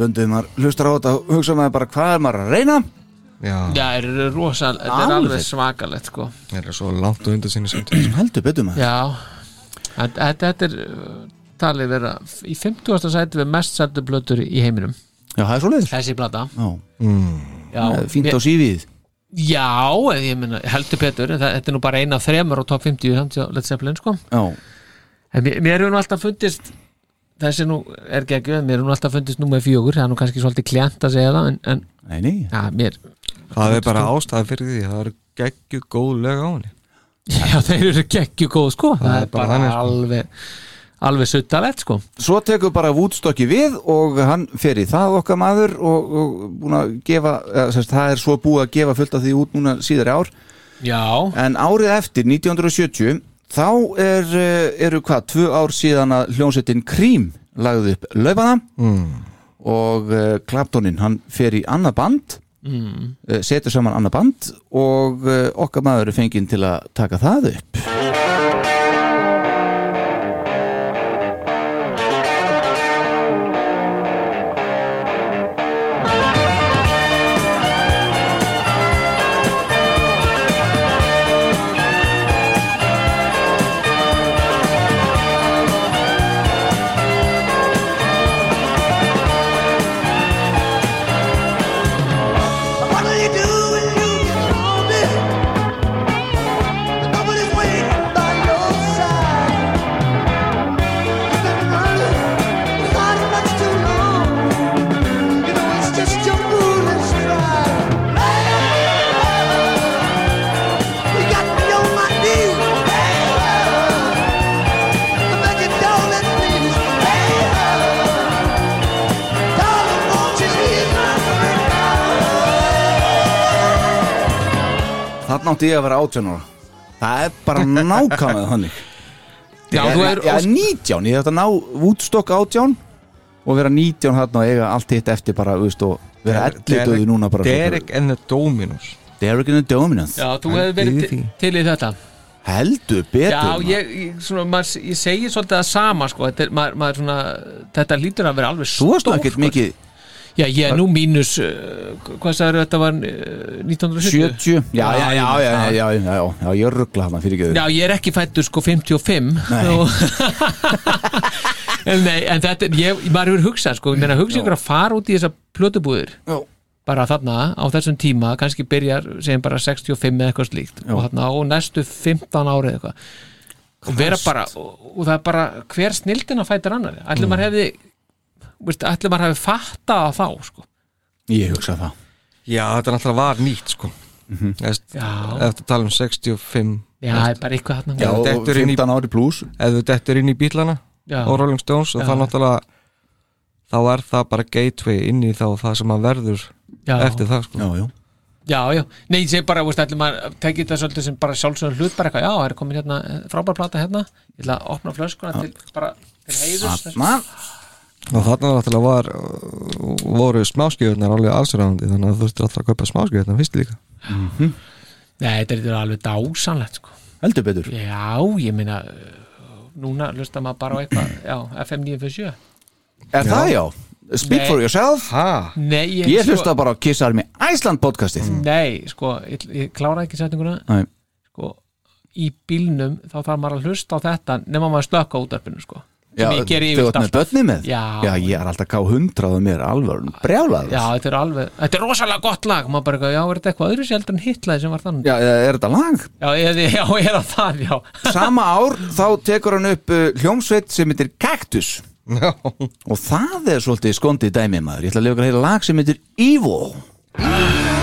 böndum maður hlustar á þetta og hugsa maður bara hvað er maður að reyna? Já, það er rosal, þetta er Alveg. svakalegt sko. Það er svo langt og undan sinni samtíð heldur betur maður. Já, þetta, þetta þetta er uh, talið vera í 50. sæti við mest seldu blötur í heiminum. Já, það er svo leiðis Þessi Já, Já, fínt á sífið Já, ég meina, heldur betur en það, þetta er nú bara eina af þremur á top 50 samt hjá Led Zeppelin sko. Já, En mér, mér hefur nú alltaf fundist þessi nú er ekki mér hefur nú alltaf fundist nú með fjögur það er nú kannski svolítið klient að segja það en, en nei, nei. Ja, mér, Það er bara ástæði fyrir því Það eru geggju góð lög á henni. [LAUGHS] Já, þeir eru geggju góð sko. Það, Það er er bara bara þannig, sko. alveg alveg suttalegt sko. Svo tekur bara Woodstocki við og hann fer í það okkar maður og, og búin að gefa, eða, sérst, það er svo búið að gefa fullt af því út núna síðari ár. Já, en árið eftir 1970 þá er, eh, eru hvað, tvö ár síðan að hljónsettin Cream lagði upp laufana mm. og uh, Claptonin hann fer í annað band mm. uh, setur saman annað band og okkar maður er fenginn til að taka það upp átti ég að vera 18 ára. Það er bara [LAUGHS] nákvæmlega þannig. Já, ég, þú ég, er ég, 19, ég ætti að ná Woodstock 18 og vera 19 hann og eiga allt hitt eftir bara veist, og vera 11 döðu núna bara Derek and the Dominos. Derek and the Dominance Já, þú hefði verið til, til í þetta. Heldur betur Já, ég, ég, svona, maður, ég segi svolítið að sama sko, þetta, er, maður, maður svona, þetta lítur að vera alveg Þú varst stór, sko. mikið Já, ég er nú mínus, eh, hvað sagður þetta var eh, 1970? 70, já, já, já, já, já, ég er ruggla hann fyrir göðu. Já, ég er ekki fættur sko 55. Nei. En þetta, ég, maður hefur hugsað sko, ég meina hugsa ykkur að fara út í þessa plötubúðir. Já bara þarna á þessum tíma kannski byrjar sem bara 65 eða eitthvað slíkt Jó. og þarna á næstu 15 árið eitthvað og vera bara og, og það er bara hver snildina fætir annar allir mm. maður hefði ætlum maður hefði fattað að þá sko. Ég hugsa það. Já, þetta er alltaf var nýtt sko. Mhm. Eftir, Já. eftir að tala um 65 já, það er bara eitthvað þarna. Já, þú og dettur inn í- 15 ári pluss ef þú dettur inn í bílana Já. og Rolling Stones og það náttúrulega þá er það bara gateway inn í þá það sem að verður Já. eftir það sko. Já, já. Já, já, nei, ég segi bara, veist, ætlum maður tekið þetta svolítið sem bara sjálfsögum hlut bara eitthvað, já, það er komin hérna eh, frábær plata hérna, ég ætla að opna flöskuna til, bara, til heiðus og þarna náttúrulega var voru smáskjöðunar alveg allsræðandi þannig að þú þurftir alltaf að kaupa smáskjöðunar fyrst líka. Nei, þetta er, þetta er alveg dásanlegt, sko. Heldur betur. Já, ég meina uh, núna lusta maður bara á eitthvað já, FM 957 Er það já? Speak Nei. for yourself? Ha. Nei, ég, Ég hlusta bara á Kiss Army Iceland podcastið. Nei, sko, ég, ég klára ekki setninguna. Nei. sko, í bílnum þá þarf maður að hlusta á þetta nema maður slökka útarpinu, sko. Já, sem ég þú yfirleitt ert með börni með? Já. Já, ég er alltaf K100 og mér er alveg brjálað Já, þetta er alveg, þetta er rosalega gott lag. Maður bara, eitthvað, já, er þetta eitthvað öðru heldur en hitlaði sem var þannig? Já, er þetta lag? Já, eða, já, eða það, já. [LAUGHS] Sama ár þá tekur hann upp uh, hljómsveit sem heitir Cactus Já. og það er svolítið skondið dæmi maður. Ég ætla að lega að heila lag sem heitir Evil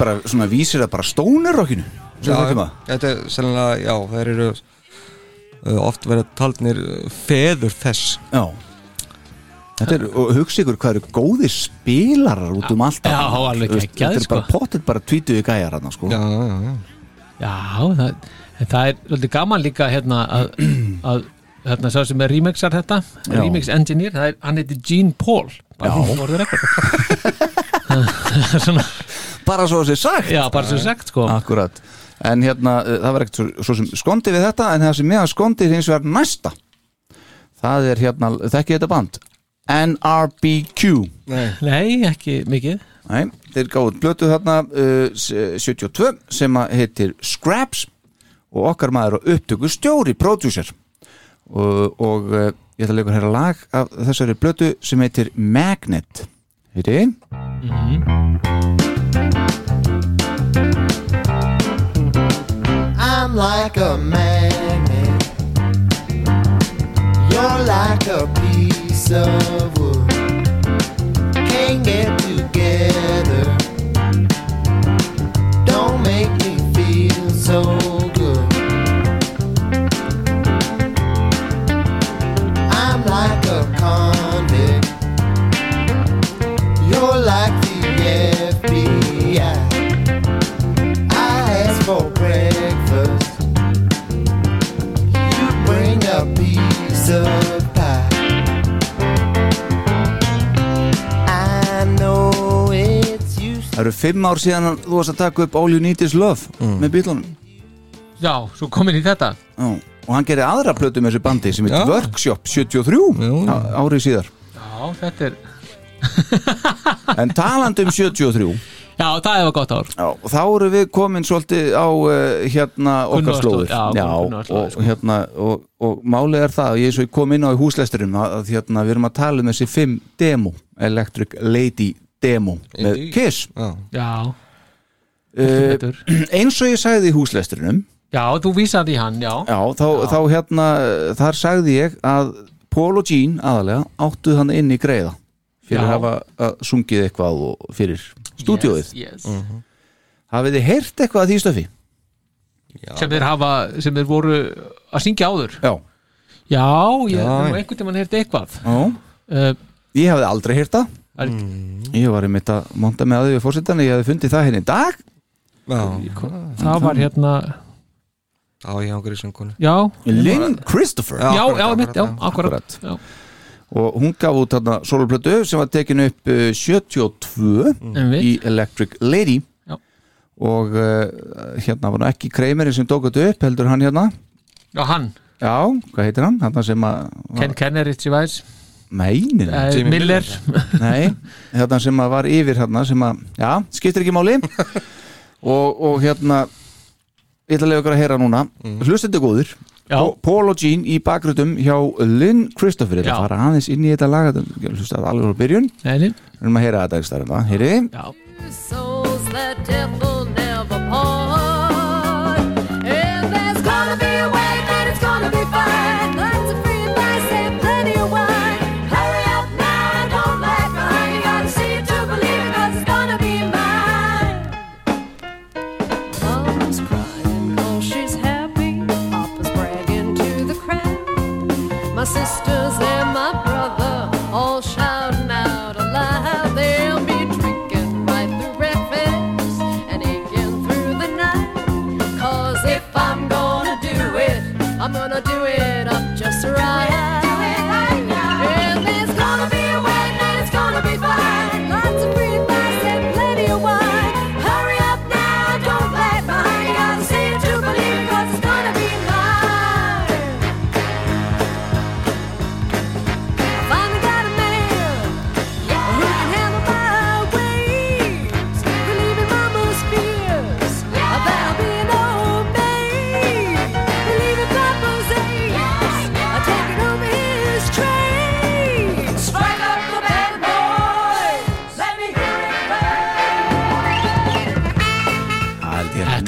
bara svona vísir að bara stónir rockinu. Já, þetta er sennilega, já, þeir eru uh, oft verið taldnir uh, feður þess. Já. Þetta er, og hugsa ykkur hvað eru góðir spilarar út um allt Já, alveg geggjaðir, Þetta er bara pottet bara tvítuði gæjar hann sko. Já, já, já Já, það, það er svolítið gaman líka hérna að, að hérna sá sem er remixar þetta Já. remix engineer, það er, hann heiti Gene Paul bara Já. hún eitthvað svona, [LAUGHS] Bara svo að sé sagt. Já, bara sem sagt sko. Akkurat. En hérna, uh, það var ekkert svo, svo sem skondi við þetta En það sem meðan skondi hins vegar næsta. Það er hérna, þekki þetta band? NRBQ Nei, Nei, ekki mikið. Nei, þeir gáðu blötu þarna uh, s- 72 sem að heitir Scraps og okkar maður og upptöku stjóri, producer og, og uh, ég ætla að leikur hér lag af þessari blötu sem heitir Magnet Heiti mm-hmm. I'm like a magnet. You're like a piece of wood. Can't get together. Don't make me feel so Það eru fimm ár síðan að þú varst að taka upp All You Need Is Love með bílunum Já, svo komin í þetta Já. og hann gerir aðra plötu með þessu bandi sem heitir. Workshop 73 á- árið síðar Já, þetta er en talandi um 73 Já, það hefur gott ár. Já, og þá eru við komin svolítið á uh, hérna okkar slóður já, slóðir, og, sko. hérna, og, og málið er það ég svo ég kom inn á í húsleisturum að, að hérna, við erum að tala um þessi fimm demo Electric Lady demo með. Kiss. Já, Já, uh, [CLEARS THROAT] eins og ég sagði í húsleisturum já, þú vísaði hann, já. Já, þá, þá hérna þar sagði ég að Paul og Jean aðalega áttu hann inn í greiða fyrir Já. að hafa að sungið eitthvað og fyrir stúdíóið? Yes, yes. Mhm. hafið þið heyrt eitthvað að því stöfi? sem þeir hafa, sem þeir voru að syngja áður? Já, Já, ég hef einhvern tímann heyrt eitthvað. Já. uh, Ég hafði aldrei heyrt það. Er, Ég var einmitt að monta með að við fórsetan Ég hafði fundið það henni í dag. Já, Það var hérna já, ég ángur í söngkonu. Já, Lynn Christopher. Já, akkurat, já, akkurat, mitt, já, já. akkurat. já. Og hún gaf út þarna soloplötu sem var tekin upp uh, 72 Einmitt. í Electric Lady. Já. og uh, hérna var nú ekki Kramerinn sem tók þetta upp heldur hann hérna? Já, hann, Já, hvað heitir hann? Hann sem að Ken Kenner, Ritchie Weiss Mænin uh, Jimmy Miller. Nei, hérna sem að var yfir hérna sem að, já, skiptir ekki máli. [LAUGHS] Og, og hérna ég ætla að lega ykkur að heyra núna. Mm. hlustandi góður Paul og Jean í bakgrutum hjá Lynn Christopher, þetta fara aðeins inn í þetta lag alveg á byrjun. Nei, nei. við erum að heyra þetta ekki starfna, heyri Já,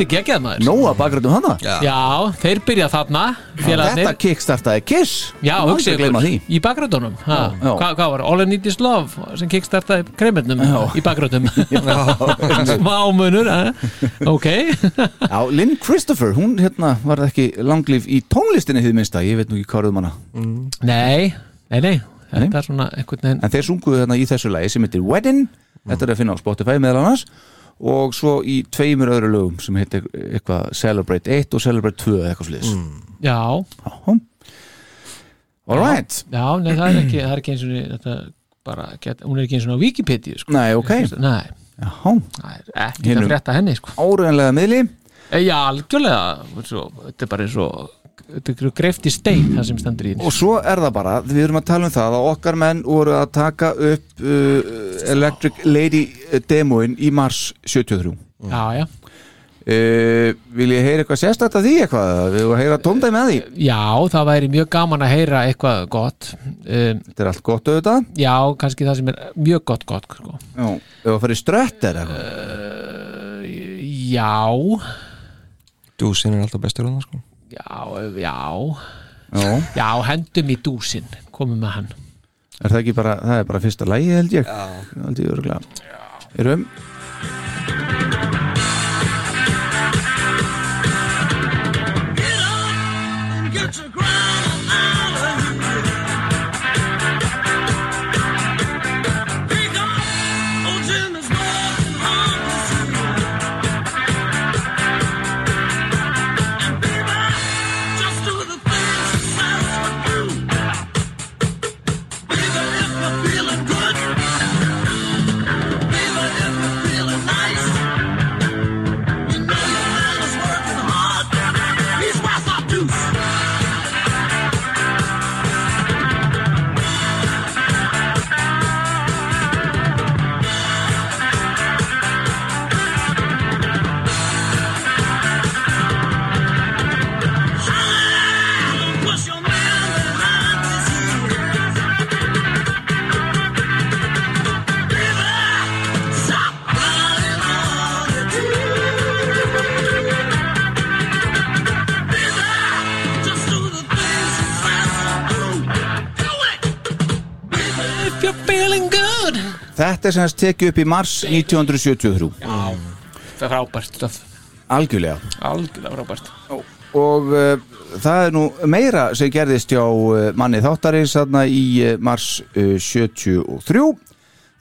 Þetta er geggjað maður. Nóa bakrættum hana? Já, þeir byrja þarna félagarnir. Þetta kickstartaði Kiss. Já, Má hugsið ekki gleyma ykkur, því. í bakgröndunum Já. Hvað hvað var, All I Need Is Love sem kickstartaði kremendum í bakgröndum [LAUGHS] [LAUGHS] Smá munur eh? Ok. [LAUGHS] Já, Lynn Christopher, hún hérna var ekki langlíf í tónlistinni hið minnsta, ég veit nú ekki hvað um hana. Nei, nei, nei. Þetta er svona einhvern veginn En þeir sunguðu hérna í þessu lagi sem heitir Wedding. Þetta er að finna á Spotify meðal annars og svo í tveimur öðru lögum sem heitir eitthvað Celebrate 1 og Celebrate 2 eða eitthvað sliðis Já. Alright Já, nei, það er ekki, það er ekki eins og þetta bara, get, hún er ekki eins og á Wikipedia sko. Nei, ok. Nei, Já, það er ekki að frétta henni sko. Áruðanlega miðli. Já, algjörlega. Svo, Þetta er bara eins og greift í stein það sem stendur í Og svo er það bara, við erum að tala um það að okkar menn voru að taka upp uh, Electric Lady demoin í mars 73 Já, já. Uh, Vil ég heyra eitthvað sérstætt að því eitthvað? Við erum að heyra tóndæmi að því. Já, það væri mjög gaman að heyra eitthvað gott. Um, Þetta er allt gott auðvitað. Já, kannski það sem er mjög gott gott sko. Já, ef að fara í strött er eitthvað. Uh, Já. Dúsin er alltaf bestur á það sko Já, já. Já, Já, hendum í dúsin komum með hann. Er það ekki bara, það er bara fyrsta lægi held ég. Já. Held ég örgulega Erum Þetta er semst tekið upp í mars 1973 Já, það er frábært stöf Algjörlega. Algjörlega frábært. Og uh, það er nú meira sem gerðist hjá uh, manni þáttarins þarna í uh, mars uh, 73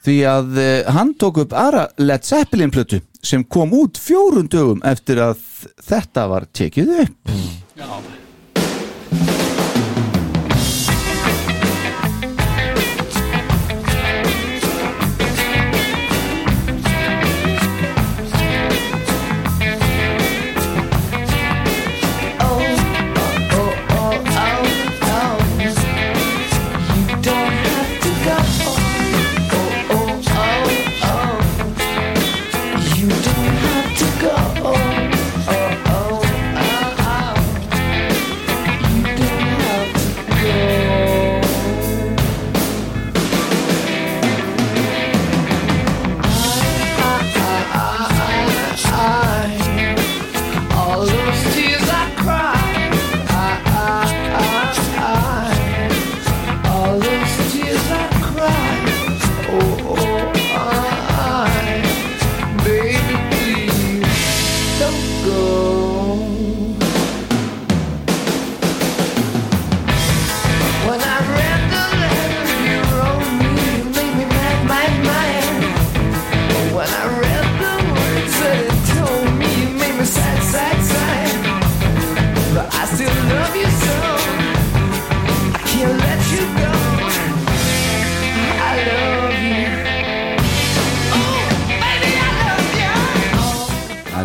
því að hann tók upp aðra Led Zeppelin plötu sem kom út fjórun dögum eftir að þetta var tekið upp. Já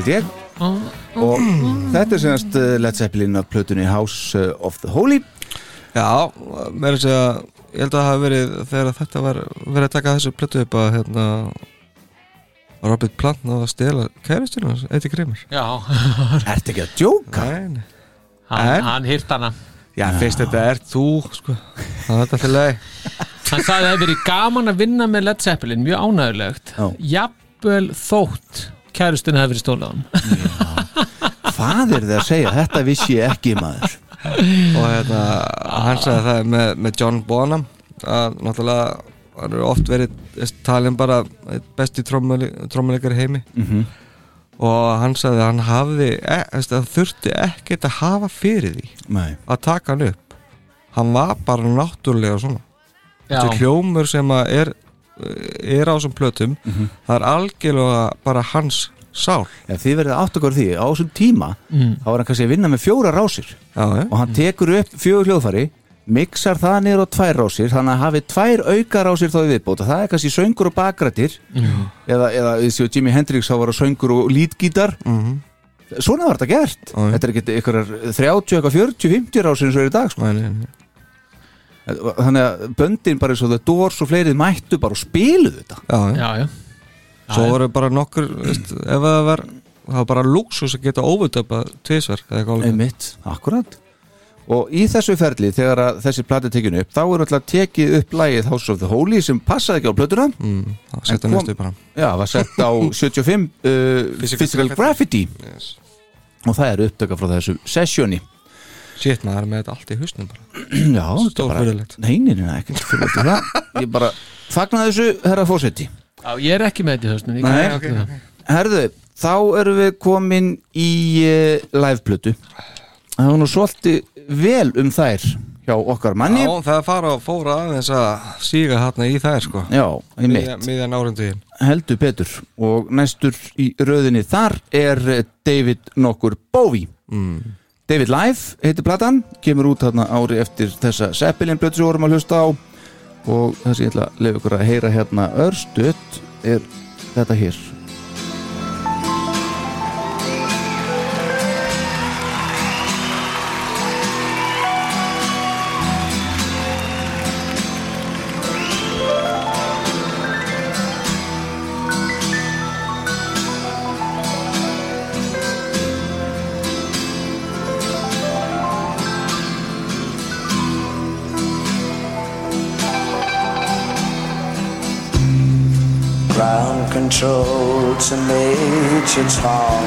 held ég. Og þetta er semst uh, Led Zeppelin af plötunni House uh, of the Holy. Já, mér er að segja ég held að það hafi verið þegar þetta var verið að taka þessu plötu upp að hérna Robert Plant náða að stela kæristinu hans, Eiti Grimmer Já. [LAUGHS] Ertu ekki að djóka? Nei, nei. Hann, En- hann hýrt hana. Já, fyrst þetta er þú, sko. Það er þetta fyrir leið Hann sagði að það hefði verið gaman að vinna með Led Zeppelin Mjög ánægulegt Já. Jafnvel þótt kærustinu hefði verið stólað hann hvað er þið að segja, þetta vissi ég ekki maður. Og hérna, hann sagði það með, með John Bonham að náttúrulega hann er oft verið talin bara einn besti trómuleikar í heimi. Mhm. og hann sagði að hann hafði e, að þurfti ekkert að hafa fyrir því Nei. að taka hann upp. Hann var bara náttúrulega svona. Já. þessi hljómur sem að er er á þessum plötum Mhm. það er algjörlega bara hans sál ja, Þið verðið átt okkur því, á þessum tíma Mm. þá var hann kannski að vinna með fjóra rásir Já, ja. og hann tekur upp fjögur hljóðfæri mixar það niður á tvær rásir þannig að hafi tvær auka rásir þá í viðbót og það er kannski söngur og bakrættir Mhm. eða, eða Jimi Hendrix þá var það söngur og lítgítar Mhm. svona var þetta gert þetta er ekki einhverjar 30, eitthvað 40, 50 rásir eins og er í dag sko. Þannig að böndin bara eins og það Doors og fleirið mættu bara og spiluðu þetta. Já, já, já. svo voru bara nokkur veist, ef það var það var bara luxus að geta óvöldöpa tvisvar eða eitthvað álíka. Einmitt, akkurat og í þessu ferli þegar að þessi plati tekinu upp þá er alltaf tekið upp lagið House of the Holy sem passaði ekki á plötuna. Mm, það setja kom- næstu bara. Já, var sett á [LAUGHS] 75 uh, Physical, Graffiti. yes. og það er upptöka frá þessu sessjóni Shit, maður með þetta allt í hausnum bara. [CLEARS THROAT] Já, þetta er bara Stórfurðulegt. Nei, nei, nei, ekkert fyrir það [LAUGHS] Ég bara fagnaði þessu, herra fósetti Já, ég er ekki með þetta í höstnum ég Nei, ekki það. Herðu, þá erum við komin í uh, liveplötu. Það var nú svolítið vel um þær hjá okkar manni. Já, það fara og fóra aðeins að síga hérna í þær sko. Já, í mitt Miðjan árundugin heldur betur. Og næstur í röðinni þar er David nokkur Bowie. Mm. David Live heitir platan kemur út þarna ári eftir þessa Zeppelin blötu sem við vorum að hlusta á. Og það sem ég ætla að lefa ykkur að heyra hérna örstuðt er þetta hér control to Major Tom.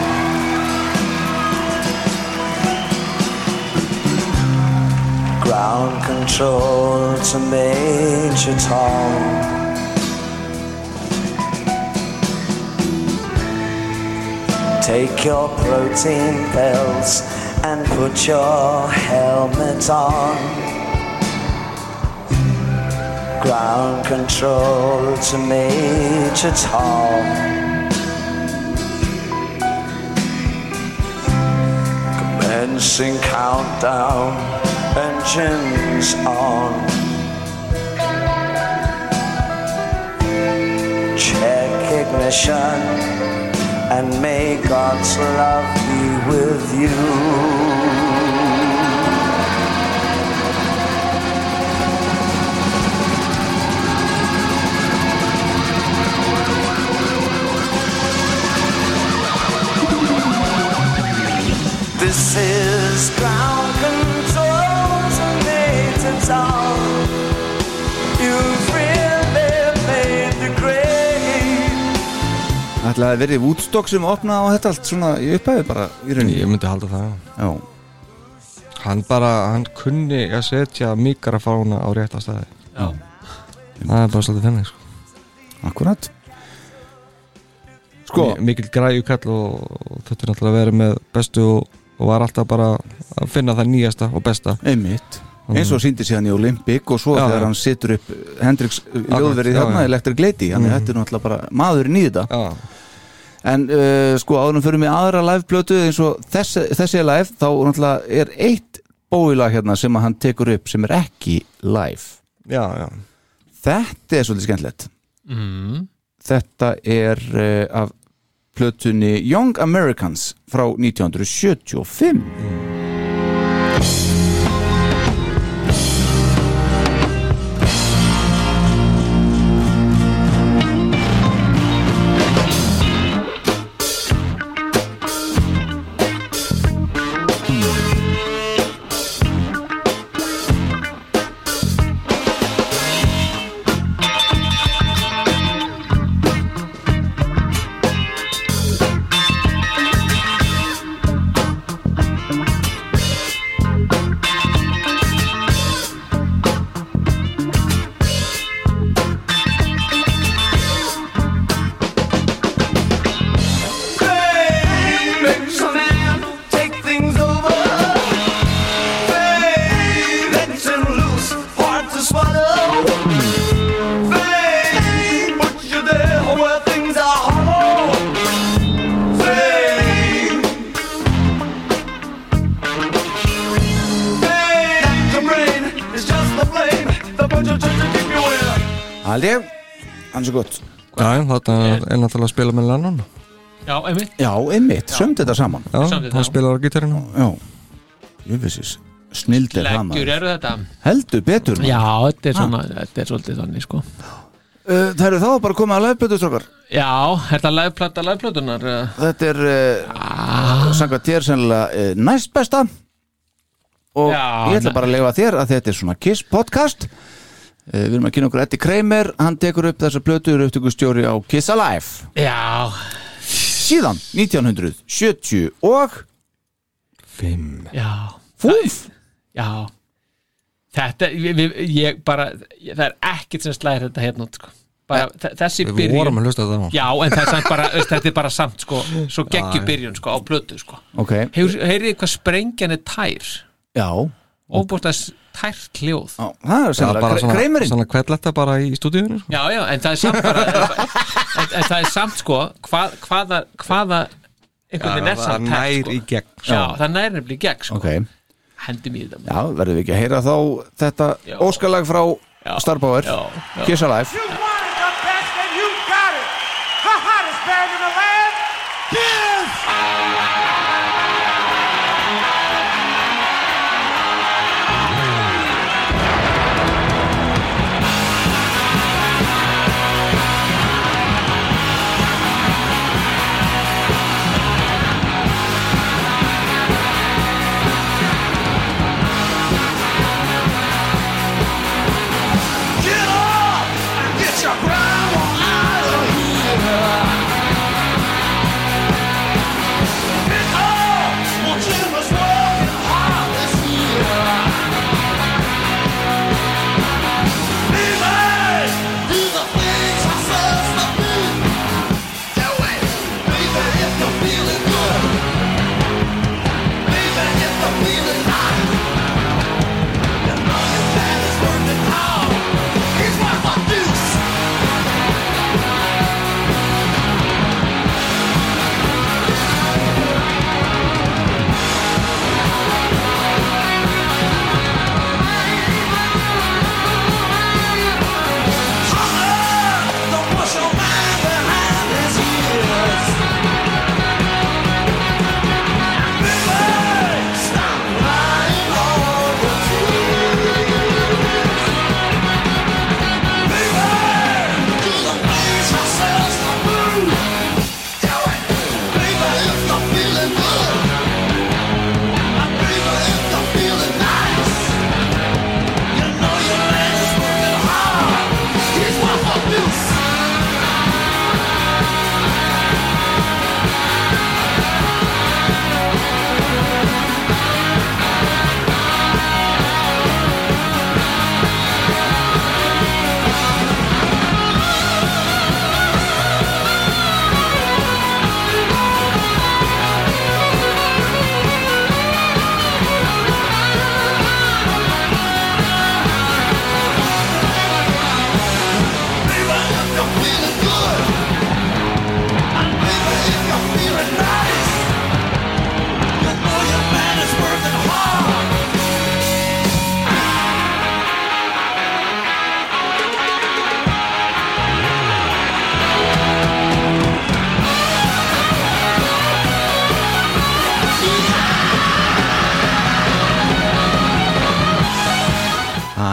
Ground control to Major Tom. Take your protein pills and put your helmet on. Ground control to Major Tom. Commencing countdown, engines on. Check ignition, and may God's love be with you. This is ground control to Major Tom. You've really made the grade. ætlaði að verið Woodstock sem opnaði á þetta allt svona í upphæfi bara í rauninni Ég myndi halda það Já. Hann bara, hann kunni að setja mikrofána á rétta staði Já. Það er bara svolítið þennig sko. Akkurat Sko Mi- Mikill græjukall og, og þetta er náttúrulega verið með bestu og, og var alltaf bara að finna það nýjasta og besta Einmitt eins og síndi síðan í Olympic og svo Já, þegar hann situr upp Hendrix ljóðverið já, þarna já. Electric Lady, þannig Mhm. þetta er náttúrulega bara maðurinn í þetta Já. en uh, sko áðurum fyrir mig aðra liveplötu eins og þessi, þessi live þá náttúrulega er eitt bóilag hérna sem hann tekur upp sem er ekki live Já, já þetta er svolítið skemmtilegt mm. þetta er uh, af plötunni Young Americans frá 1975 Hald ég, hann svo gott. Já, þetta er náttúrulega að spila með Lennon. Já, einmitt. Já, einmitt, sömd þetta saman. Já, þetta, hann já. spilar á gítarinu Já, ég vissis Snildir það Leggjur eru þetta. Heldur betur. Já, þetta er svona, þetta er svolítið þannig sko. Uh, Það eru þá bara komið að lefbötu strókar Já, er það lagplata lagplötunar? uh, Þetta er uh, Sanga þér sennilega uh, næst besta Og Já, ég ætla bara að leifa þér að þetta er svona Kiss podcast Við erum að kynna okkur Eddie Kramer. Hann tekur upp þessa plötu upptökustjóri á Kiss Alive. Já, Síðan 1970 og Fimm. Já. Fúf! Já. Þetta, við, við, ég bara ég, það er ekkert sem slæðir þetta hérna út, sko. bara þe- þessi Við byrjun vorum að hlusta á það. Já, en það er samt bara, þetta er bara samt sko, svo Já, geggju já. byrjun sko, á plötu sko. Ok. Heyrið hvað sprengjan er tær? Já Óbúst tært hljóð. Já, það er Já, sennilega bara Kra- svona, kveldletta bara í stúdíunum sko. Já, já, en það er samt bara [LAUGHS] en, en það er samt sko hvað, hvaða, hvaða einhvern veginn er það samt tært, nær sko. í gegn Já, það nær nefnilega í gegn sko. Ok, Hendum í þetta. Já, verðum við ekki að heyra þá þetta óskalag frá Starbauer já. Kiss Alive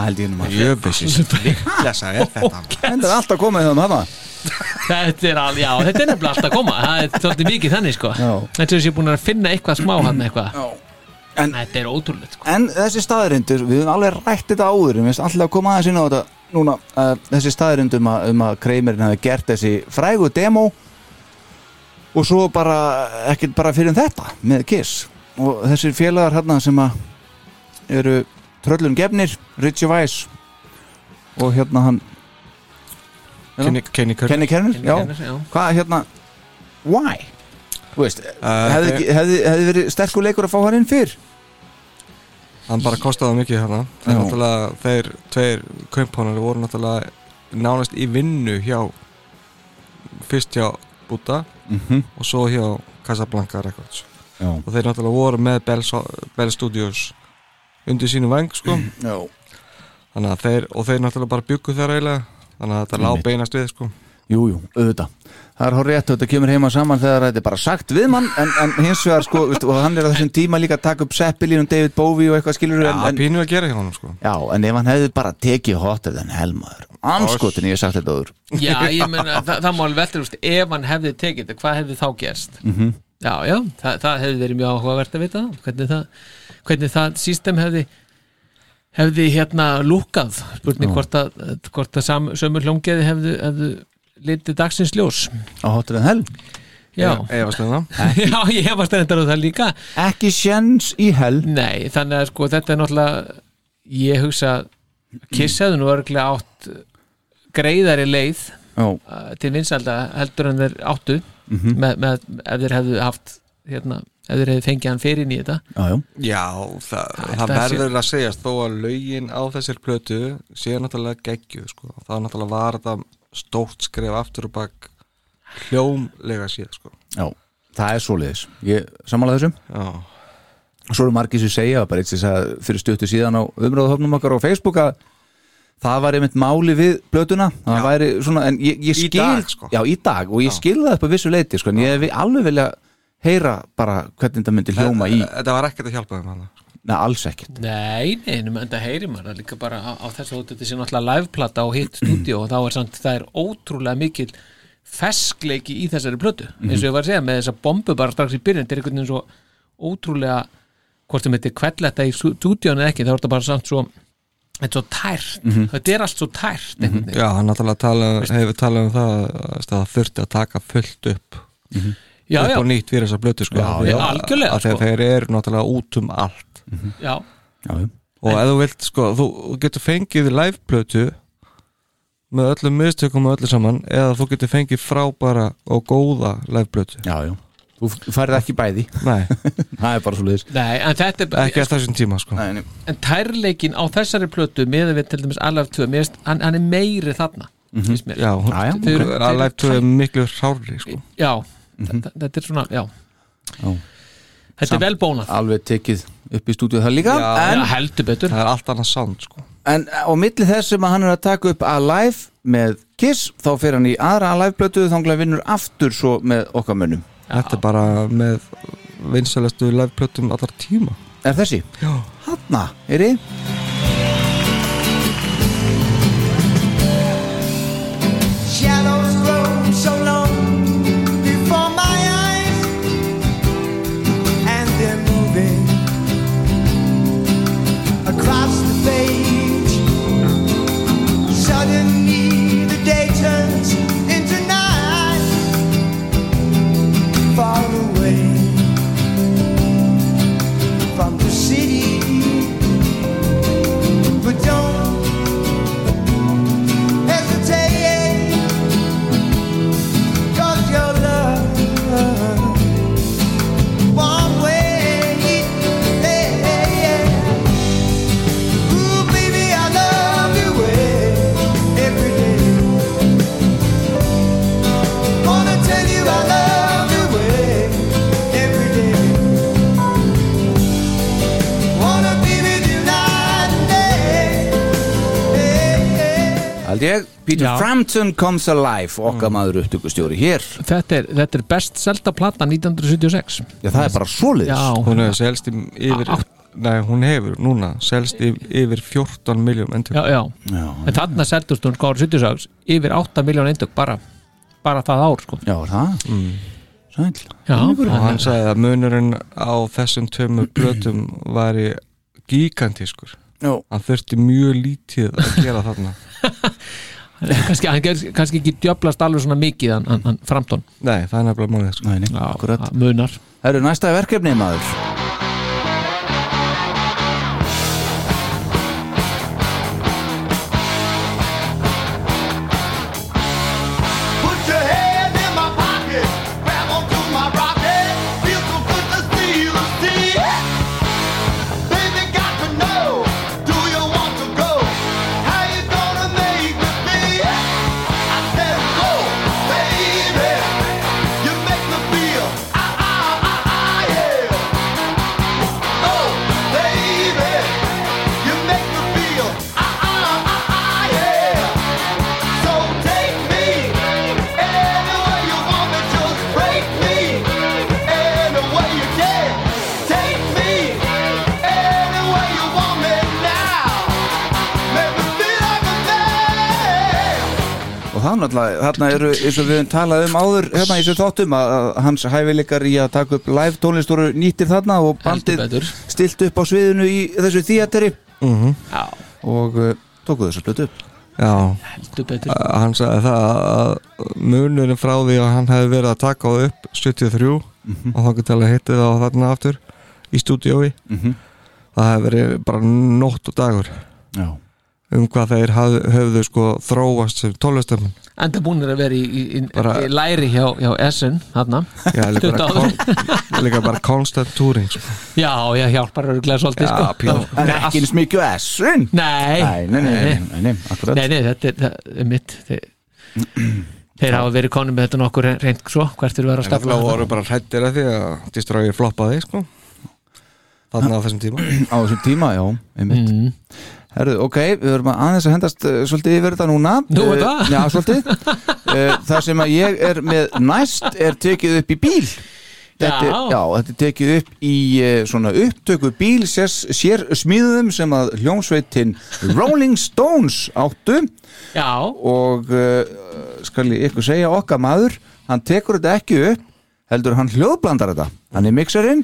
held ég nú maður. Jöfessis Lesa er þetta Þetta er alltaf komið þeim hana Þetta er, al, já, þetta er nefnilega alltaf að koma. Það er svolítið mikið þannig sko. Þetta er þessi búin að finna eitthvað smá hann eitthvað. En- Þetta er ótrúlegt sko. En þessi staðrindur, við höfum alveg rætt þetta áður Við finnst alltaf að koma aðeins inn á þetta Núna, uh, þessi staðrind um að, um að Kramerinn hefði gert þessi frægu demo Og svo bara Ekkert bara fyrir þetta með Kiss. Og þessir félagar hérna sem að Eru tröllun gefnir Richie Weiss Og hérna hann Kenny, Kenny Kerner, Kenny. Kerner, já. Hvað hérna Why? Veist, Uh, hefði, ekki, hefði, hefði verið sterkur leikur að fá hann inn fyrr Hann bara kostaði mikið hérna Þeir náttúrulega, þeir tveir kaupónar voru náttúrulega nánast í vinnu hjá fyrst hjá Buddha Mhm. og svo hjá Casablanca Records Já. og þeir náttúrulega voru með Bell, Bell Studios undir sínu veng sko. Já. Þannig að þeir, og þeir náttúrulega bara byggu þeir eiginlega. Þannig að þetta lág beinast við sko. Jú, jú, auðvitað. Það er hár rétt, þetta kemur heima saman þegar þetta er bara sagt við mann en, en hins vegar sko, veist, og hann er á þessum tíma líka að taka upp Seppelin og David Bowie og eitthvað skilur Já, en, en, pínu að gera hjá honum sko. Já, en ef hann hefði bara tekið hotter than helmaður Anskotin, ég hef sagt þetta öður Já, ég meina, það, það má alveg veldur úst, ef hann hefði tekið þetta, hvað hefði þá gerst? Mhm. Já, já, það, það hefði verið mjög áhugavert að vita það, hvernig það hvernig það system hefði hefði hérna lúkað. Spurning hvort að, hvort að sam, sömur hljóngeði hefðu, hefðu litið dagsins ljós. Á hotter than hell. Já, Efast um það já ég hefast þetta það líka. Ekki sjens í hell. Nei, þannig að sko þetta er náttúrulega ég hugsa Kiss hefðu nú örglega átt greiðari leið Já. uh, til vinsalda heldur en þeir áttu Mhm. með, með, ef þeir hefðu haft hérna, ef þeir hefðu fengið hann fyrir inn í þetta. Já, já. Já, það, það Þetta sé- verður að segjast þó að lögin á þessir plötu séu náttúrulega geggjuð sko. það náttúrulega var þetta stórt skref aftur og bak hljómlega síð sko. Já, það er svoleiðis. Ég samanlega þessum Já. Svo eru margir sem segja, bara eitt sem sagði fyrir stuttu síðan á umræðuhöfnum okkar á Facebook að það var einmitt máli við blötuna það væri svona, en ég, ég Í skil dag, sko. Já, í dag, og ég skil það upp á vissu leiti sko, en ég hef alveg vilja heyra bara hvernig þetta myndi hljóma í Þetta var ekkert að hjálpa þeim hana Nei, alls ekkert. Nei, nei, en það heyrir maður líka bara á, á þess að þetta sé náttúrulega liveplata og hitt stúdíu og þá er samt, það er ótrúlega mikil feskleiki í þessari plötu. Eins og ég var að segja með þessa bombu bara strax í byrjun þetta er einhvern veginn svo ótrúlega hvort sem þetta er kvelletta í stúdíun eða ekki, þá er þetta bara samt svo þetta er svo tært, Mhm. þetta er allt svo tært einhvern veginn. Já, hann náttúrulega tala, hefur talað um það að það þurfti að taka fullt upp Já, upp já. á nýtt fyrir þessa blötu sko. Að- algjörlega, að sko. þeir eru náttúrulega út um allt. Já, Já, já. og ef þú vilt, sko, þú getur fengið liveplötu með öllum mistökum og öllu saman eða þú getur fengið frábæra og góða liveplötu Já, já, þú færið ekki bæði. Nei, [LAUGHS] það er bara svo leiðis nei, en þetta er ekki að þessum tíma sko. Nei, nei. en tærleikin á þessari plötu með við til dæmis allar tvö, hann, hann er meiri þarna finnst mér. Já, að eru liveplötu er miklu hrári sko. Já, þetta, þetta er svona já, Já. þetta er vel bónað. Alveg tekið upp í stúdíu það líka Já, en, Já, heldur betur. Það er allt annað sound sko. En á milli þess sem að hann er að taka upp Alive með Kiss þá fer hann í aðra Alive-blötu þanglega vinnur aftur svo með okkar mönnum. Þetta er bara með vinsælustu liveplötum allar tíma. Er þessi? Já. Hanna, er þið? Hald ég, Peter Já. Frampton Comes Alive okkar maður upptökustjóri hér. Þetta er, þetta er best selda plata 1976 Já, það er bara svoleiðis. Já, Hún hefur selst í yfir Nei, hún hefur núna selst yfir 14 miljón endur já, já, Já, en þarna seldust hún árið 76 yfir 8 miljón eindök bara, bara það ár sko. Já er það? Mm. Sæl já, og hann sagði að munurinn á þessum tveimur blötum væri gigantískur Já, hann þurfti mjög lítið að gera þarna [LAUGHS] kannski, hann ger- kannski ekki djöblast alveg svona mikið hann, hann, framtón. Nei, það er nefnilega málið sko. Nei, nei, Já, akkurat. það munar. Það eru næsta verkefni maður náttúrulega, þarna eru eins og við höfum talað um áður hérna í þessu þáttum að, að hans hæfileikar í að taka upp live tónlist voru nýttir þarna og bandið stilt upp á sviðinu í þessu þíateri Mhm. Já. og uh, tókuðu þessu blötu upp Já, betur hann sagði það að munurinn frá því að hann hefði verið að taka það upp 73 Mhm. og þá getur alveg hittið það þarna aftur í stúdíói Mhm. það hefði verið bara nótt og dagur Já. Um hvað þeir haf, höfðu sko þróast sem tónlistöfn enda búinir að vera í, í, í, Bara- í læri hjá, hjá Essen þarna. Já, líka bara, [LAUGHS] kon, líka bara constant touring sko. já, já, hjálpar örgulega svolítið Já, sko. [LAUGHS] En ekki eins mikið S-un Nei, Nei, nei, nei, nei, nei, nei, akkurat. Nei, nei, þetta er, það er mitt. Þeir, þeir hafa verið konum með þetta nokkur reynd svo, hvert er verið að En stafla. það voru bara hrættir að því að Destroyer floppaði sko. þarna á þessum tíma. Á þessum tíma, já, einmitt Mm. Herru, ok, við verðum að aðeins að hendast uh, svolítið yfir þetta núna. Nú er Eh, það? Já, svolítið. Uh, [LAUGHS] Það sem að ég er með næst er tekið upp í bíl. Þetta, Já. já, þetta er tekið upp í uh, svona upptöku bíl sér, sér smíðum sem að hljómsveitin Rolling Stones áttu. Já, og skal ég ykkur segja okkar maður, hann tekur þetta ekki upp heldur hann hljóðblandar þetta. Hann er mixerinn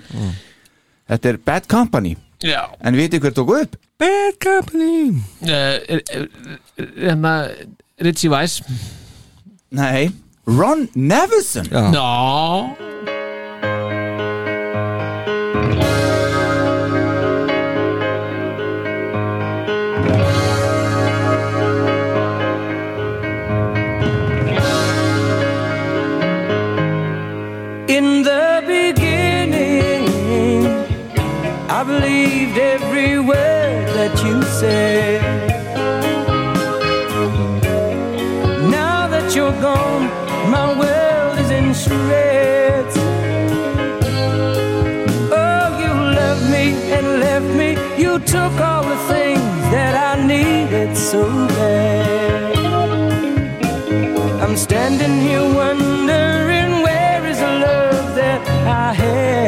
þetta er Bad Company já. En viti hver tóku upp? Bad Company. Hérna Ritchie Weiss. Nei, Ron Nevison. Já. Ná said. Now that you're gone, my world is in shreds. Oh, you left me and left me. You took all the things that I needed so bad. I'm standing here wondering where is the love that I had.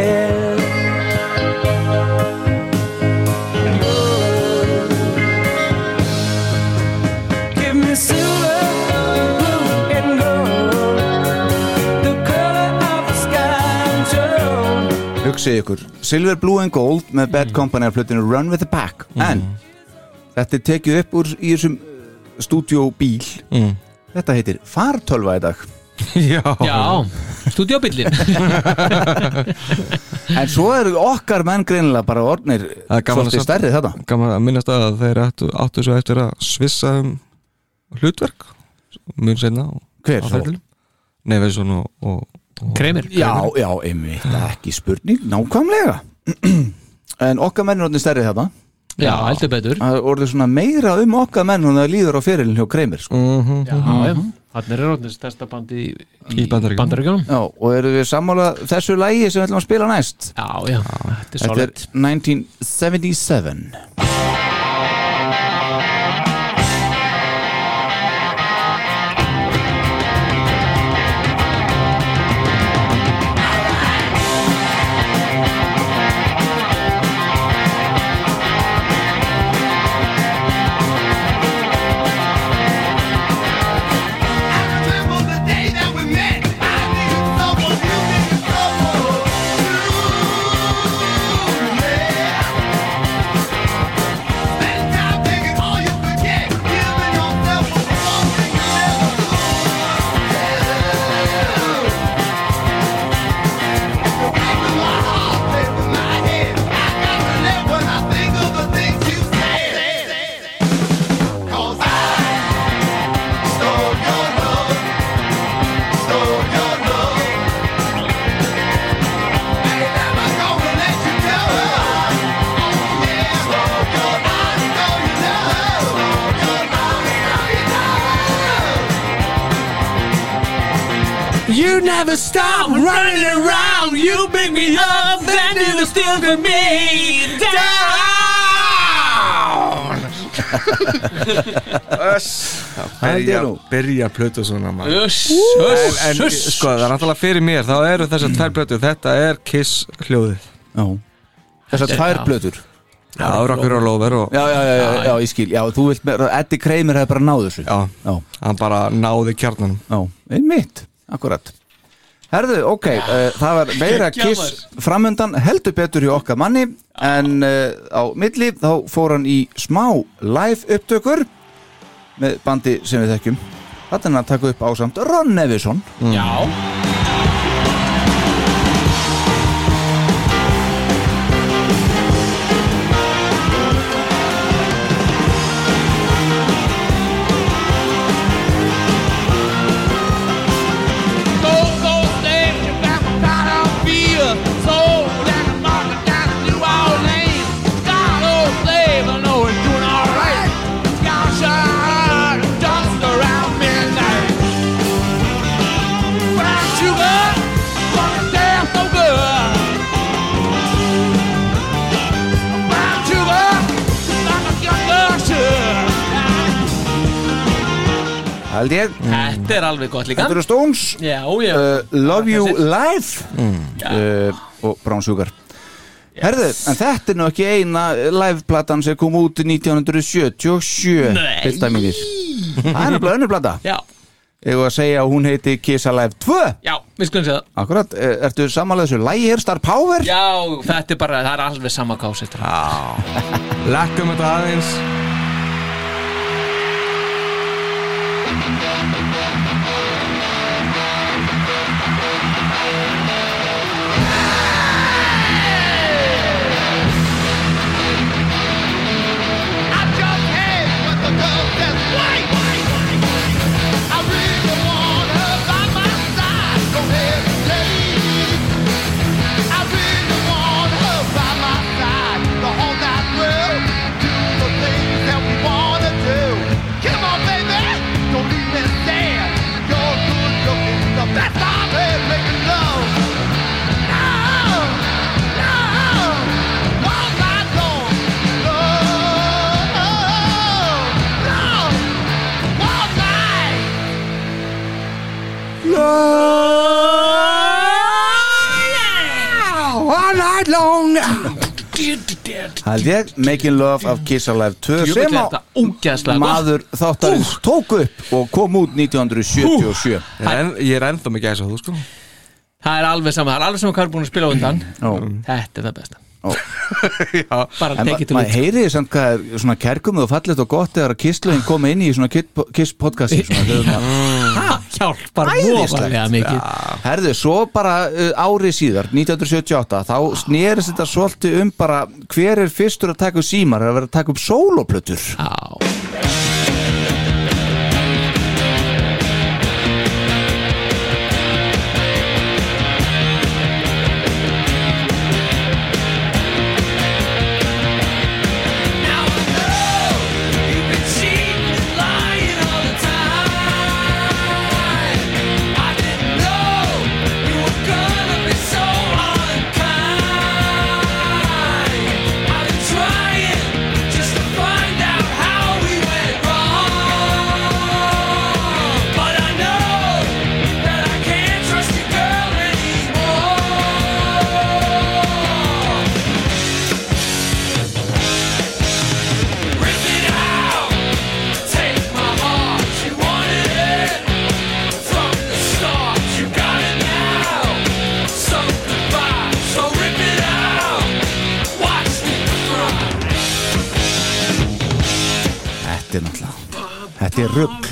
Hugsið ykkur, Silver, Blue and Gold með Bad Company af hlutinu Run with the Pack. En þetta er tekið upp úr í þessum stúdjóbíl mm. þetta heitir Fartölva í dag. [LAUGHS] Já, Já, stúdíóbillin [LAUGHS] en svo eru okkar menn greinilega bara er að svolítið stærri þetta gaman að minnast að þeir áttu, áttu svo eftir að svissa um hlutverk. Mun senna Hver á þá? ferlinum. Neveson og, Kreimir Já, já, einmitt, ekki spurning nákvæmlega. [CLEARS THROAT] En okkar menn er orðin stærri þetta Já, heldur betur. Það er orðið svona meira um okkar menn og það líður á fyrirlin hjá Kreimir sko. Mhm, Já, já, þannig er rótnið stærsta bandi í, Í. Bandaríkjunum. Já, og eru við sammála þessu lægi sem við ætlum að spila næst? Já, já, þetta er Þetta solid er 1977 never stop running around. You bring me up Then you still get me. Down! [LAUGHS] Byrja, nú. byrja plötu svona maður. Uss, en, en uss, uss sko það er náttúrulega fyrir mér. Þá eru þessar tvær plötu, þetta er Kiss hljóðið. Já. Þessar tvær já. blöður Já, Rock'n'Roll Over og Já, já, já, já, já, ég skil. Já, þú vilt með, Eddie Kramer hefði bara náð þessu. Já, já. hann bara náði kjarnanum. Já, einmitt, akkurat Herðu, ok, uh, [LAUGHS] það var meira kiss framundan heldur betur hjá okkar manni en uh, á milli þá fór hann í smá live upptökur með bandi sem við þekkjum. Þetta er hann að taka upp ásamt Ron Nevison. Já Held ég. Þetta er alveg gott líka. Þetta eru Stones Já, já. uh, Love You Live Mm. uh, og Brown Sugar. Herðu, en þetta er nú ekki eina liveplatan sem kom út 1977 Nei. Fylta mínir Það er nefnilega önnur plata. Já. Ég var að segja að hún heiti Kiss Alive 2 Já, við skulum segja það. Akkurat, eh, ertu samanlega þessu Lægi er Star Power? Já, þetta er bara, það er alveg sama kásett Já. Lekkum þetta aðeins Held ég, Making Love of Kiss Alive 2 Jöfull sem er á maður þáttarins tók upp og kom út 1977 Ég er, enn, ég er ennþá með gæsa þú sko. Það er alveg sama, það er alveg sama hvað er búin að spila á undan. Þetta er það besta [LAUGHS] Bara En take it to maður heyriði samt hvað er svona kærkum og fallet og gott þegar að kisslögin koma inn í svona þegar maður- Hjálpar Æðislegt. voðalega mikið. Herðu, svo bara uh, ári síðar 1978, þá snerist þetta svolítið um bara hver er fyrstur að taka upp símar, er að vera að taka upp sóloplötur. Já rugg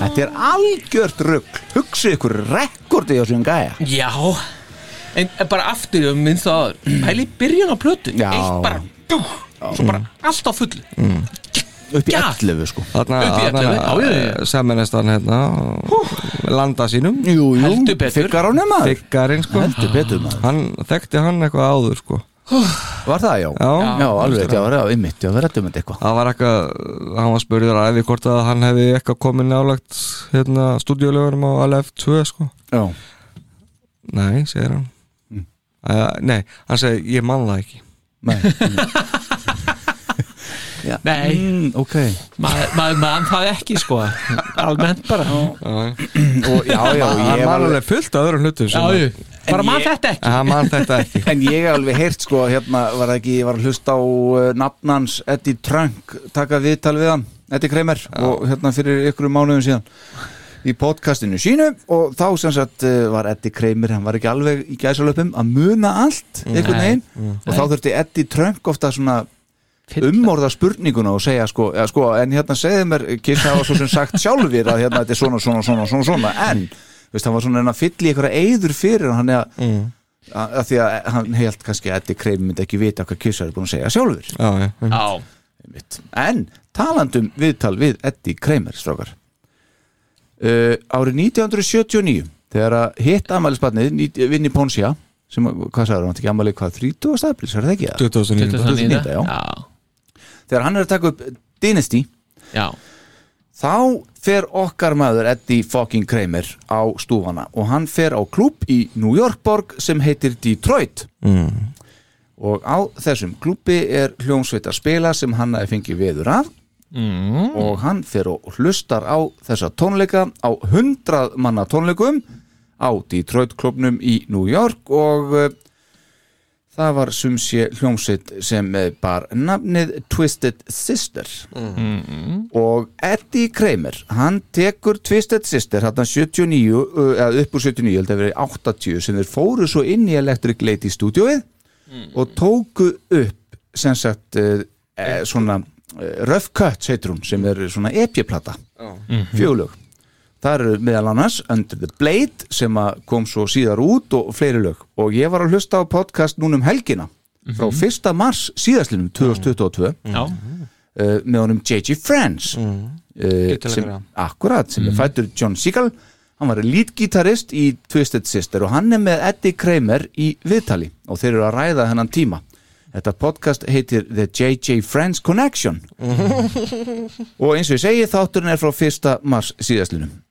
Þetta er algjört rugg Hugsið ykkur rekordi á sem gæja. Já. En bara aftur, ég minnst það Pæli byrjun á plötu. Já. Eitt bara, dú, svo bara allt á fullu. Upp í. 11 sko. Þarna, Upp í 11, já, já, já. Samanest hann hérna Landa sínum. Jú, jú, Heldur betur. Figgarónum maður. Figgarinn sko. Heldur betur maður. Hann þekkti hann eitthvað áður sko Var það, já? Já. já alveg, já, já, ymmit, já, við rættum þetta eitthvað. Það var eitthvað, hann var spurður að eða hvort að hann hefði eitthvað komið nálagt hérna stúdíulegurum á Alef 2 sko. Já, Nei, segir hann. Mm. uh, Nei, hann segir, ég man það ekki. Nei. [LAUGHS] Já. Nei, mm, ok. Maður maður man það ekki sko. Almennt bara. [CLEARS THROAT] Og já, já, hann ég man var alveg fullt af öðrum hlutum sem Já, jú. Bara En man ég- þetta ekki. Hann man þetta ekki. [LAUGHS] En ég hef alveg heyrt sko, hérna var ekki, ég var að hlusta á uh, nafnans Eddie Trunk, taka viðtal við hann Eddie Kramer og hérna fyrir ykkur mánuðum síðan í podcastinu sínu og þá sem sagt uh, var Eddie Kramer, hann var ekki alveg í gæsalöpum að muna allt einhvern Nei. veginn og þá þurfti Eddie Trunk ofta svona umorða spurninguna og segja sko, ja, sko en hérna segði mér, Kiss hafa svo sem sagt sjálfur að hérna þetta er svona, svona, svona, svona, svona en, veist, hann var svona að fylla í einhverja eyður fyrir hann, að mm. að að því að hann held kannski að Eddie Kramer myndi ekki vita hvað Kiss er búin að segja sjálfur já, já, já. Já, Einmitt. en talandum viðtal við Eddie Kramer strákar uh, árið 1979 þegar að hitt amælisbarnið Vinni Ponsia sem, hvað sagður hann, ekki amælið hvað, 30. staflis, er það ekki það? 2009 2009, já. já, þegar hann er að taka upp Dynasty já. Þá fer okkar maður Eddie fucking Kramer á stúfana og hann fer á klúb í New York borg sem heitir Detroit mm. og á þessum klúbbi er hljómsveit að spila sem hann hefði fengið veður af Mm. og hann fer og hlustar á þessa tónleika á hundrað manna tónleikum á Detroit klubnum í New York og uh, það var sumsé hljómsveit sem uh, bar nafnið Twisted Sister. Mm. og Eddie Kramer hann tekur Twisted Sister hann 79, uh, eða upp úr 79 held að verið 80 sem þeir fóru svo inn í Electric Lady stúdióið og tóku upp sem sagt uh, eh, svona Rough Cuts heitir hún sem er svona epjaplata fjölög það eru meðal annars Under the Blade sem kom svo síðar út og fleiri lög og ég var að hlusta á podcast núna um helgina frá 1. mars síðastlinum 2022 Já. uh, með honum J.J. Friends uh, sem, akkurat, sem er fættur John Seagal hann var leadgitarist í Twisted Sister og hann er með Eddie Kramer í viðtali og þeir eru að ræða hennan tíma þetta podcast heitir The J.J. Friends Connection og eins og ég segi þátturinn er frá 1. mars síðastlunum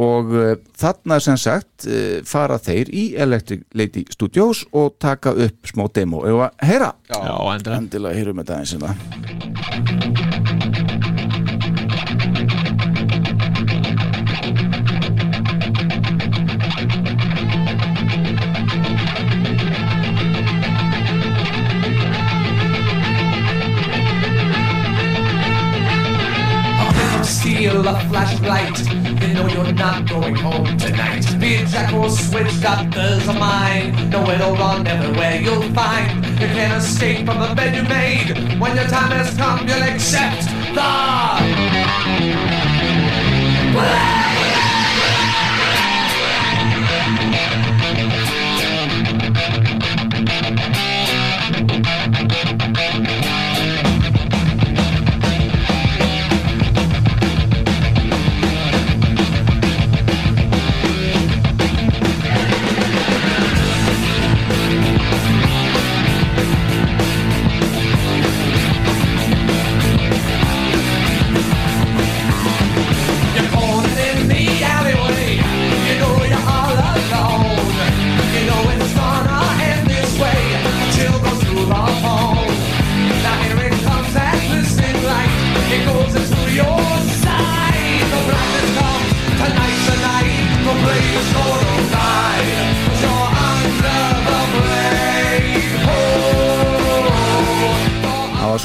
og uh, þarna sem sagt uh, fara þeir í Electric Lady Studios og taka upp smá demo. Og að heyra? Já, endilega. endilega heyrum þetta eins og það a flashlight, know you're not going home tonight. Be a jack or switch, doctors of mine. Know it'll run everywhere you'll find. You can't escape from the bed you made. When your time has come, you'll accept the. You're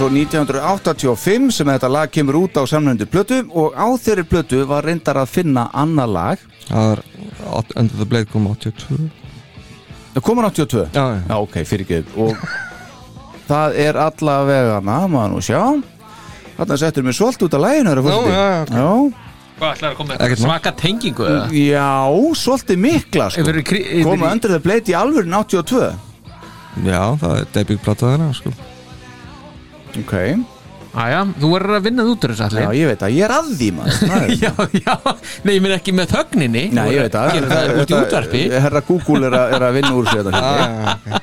1985 sem þetta lag kemur út á samnöndu plötu og á þeirri plötu var reyndar að finna annað lag það er Under the Blade kom 82 Það komur 82? Já, já. já ok, fyrir ekki og það er alla vegana, maður nú sjá Þarna settur mér svolt út af læginu já, já, ok. já, Hvað ætlaði að koma með svaka tengingu eða? já, svolítið mikla sko. Koma undir það bleiti í alvörin 82 Já, það er debutplata þeirra sko. Ok, Æja, þú verður að vinna það út úr þessu já allir ég veit að ég er að því maður. [LAUGHS] Er- já, já, nei, ég minn ekki með þögninni. Nei, ég veit að það út í útvarpi. Herra Google er að, er að vinna úr sér þetta [LAUGHS] ah, hérna.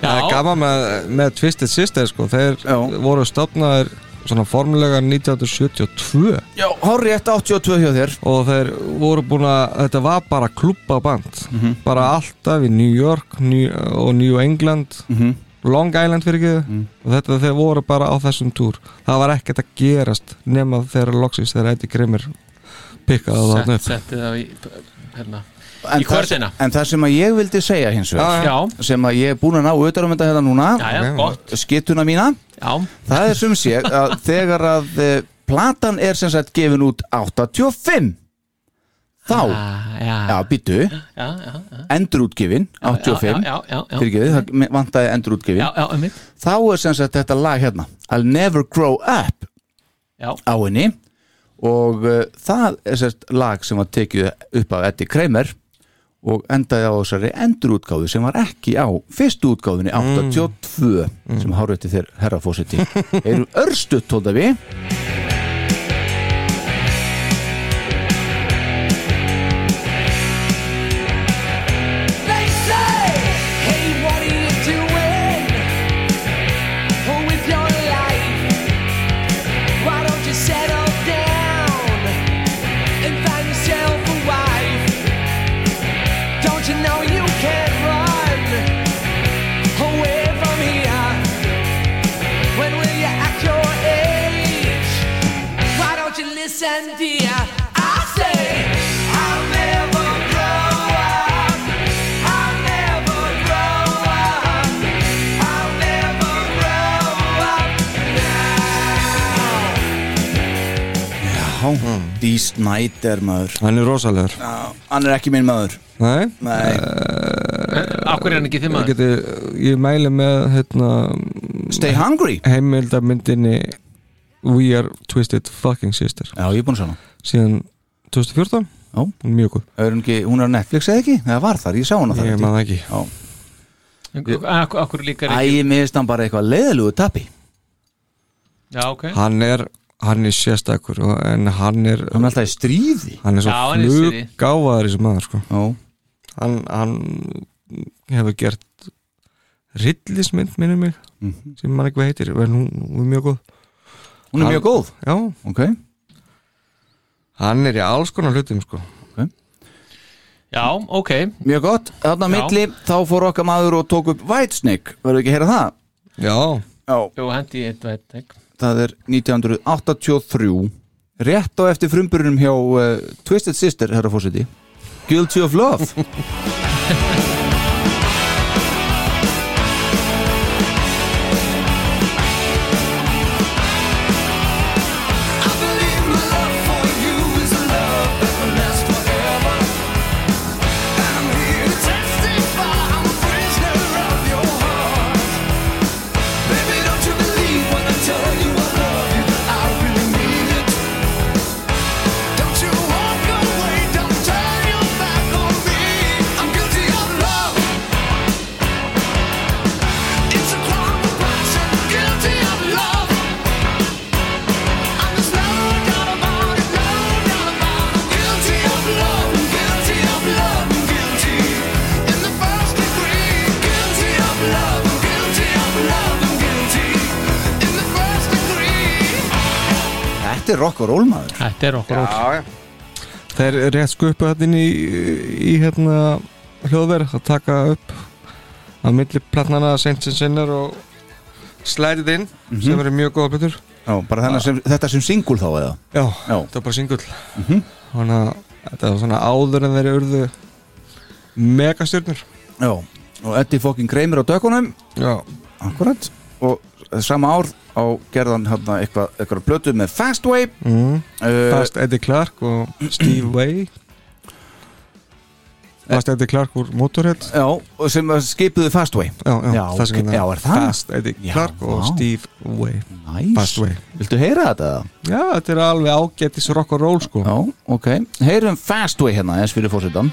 Það er gaman með, með Twisted Sister sko. Þeir Já. voru stopnaðir svona formulega 1972 Já, horri eftir 82 hjá þér. Og þeir voru búin að þetta var bara klubbaband. Mhm. bara alltaf í New York New, og New England. Mhm. Long Island fyrir ekki Mm. og þetta þeir voru bara á þessum túr það var ekkert að gerast nema þegar loksins þegar Eddie Kramer pikkaði það upp setti það í hérna, En í kvördina það, en það sem að ég vildi segja hins vegar Já. sem að ég er búin að ná auðvitað um þetta hérna núna Já, já, gott. skittuna mína Já. það er sem sé að þegar að uh, platan er sem sagt gefin út 85 þá? Ah, já. já, býtu Já, já, já. Endurútgefin 85 já, já, já, já. Fyrirgeðu, það vantaði endurútgefin. Já, já, einmitt. þá er sem sagt þetta lag hérna. I'll never grow up Já. á henni. Og uh, það er sem sagt lag sem var tekið upp af Eddie Kramer og endaði á þessari endurútgáðu sem var ekki á fyrstu útgáðunni 82 sem hárið til þér herrafósiti [LAUGHS] eru örstutt tóta við Dee Snyder maður. Hann er rosalegur. Já, hann er ekki minn maður. Nei, Nei. Akkur er hann ekki þið Ég, maður? geti, ég mæli með hérna, Stay Hungry? heimildamyndinni We Are Twisted Fucking Sister. Já, ég er búin að sjá hana. Síðan 2014 Já. Hún er mjög góð. Er hún, ekki, hún er á Netflix eða ekki? Það var þar, ég sá hana þar Ég held það ekki. Já. Akkur, akkur líkar Æ, ekki ég miðist hann bara eitthvað leiðilugu tapi Já, ok. Hann er hann er sérstakur og, en hann er Hann er alltaf í stríði hann er svo Já, hann er í stríði. fluggáfaður þessi maður sko. Já. hann, hann hefur gert rillismynd minnum mig Mhm. sem mann ekki hvað heitir en hún, hún er mjög góð Hún er Hann- mjög góð? Já, Ok hann er í alls konar hlutum sko. Já, ok Mjög gott, þarna á Já. milli þá fór okkar maður og tók upp Whitesnake Verður ekki að heyra það? Já Já, Jú, hendi ég eitt veit ekki það er 1983 Rétt á eftir frumburunum hjá uh, Twisted Sister, herra fórseti Guilty of Love [LAUGHS] er rock og roll maður Þetta er okkur Já, já. Þeir eru rétt skupu þetta inn í, í hérna hljóðverð að taka upp að milli platnana Saints and Sinner og Slide It In Mhm. sem eru mjög góða sem, þetta sem singul þá eða? Já, Já. þetta var bara singull Mhm. Þannig að þetta var svona áður en þeir urðu megastjörnur. Já, og Eddie fucking Kramer á dökunum. Já. Akkurat Og sama ár á gerðan hérna eitthvað, eitthvað plötu með Fastway mm. uh, Fast Eddie Clark og Steve [CLEARS THROAT] Way Fast Eddie Clark úr Motorhead. Já, sem skipuðu Fastway Já, já, já, það hérna já er það? Fast Eddie Clark og. Steve Way Nice. Fastway Viltu heyra þetta? Já, þetta er alveg ágættis rock and roll sko. Já, ok. Heyrum Fastway hérna, eins fyrir fórsetan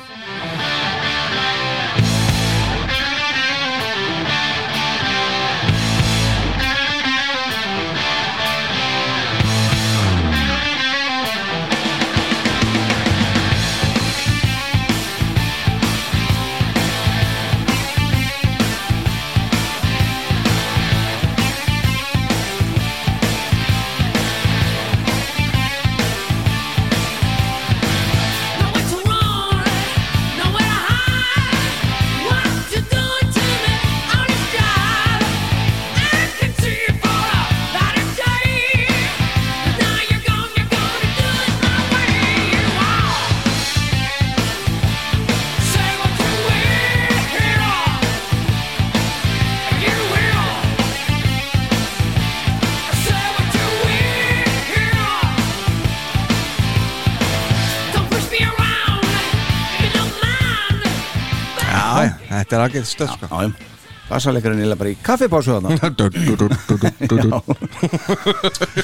þetta er aðgætt stöð sko. Já, Bassalekarinn er bara í kaffipásu þarna. [LAUGHS]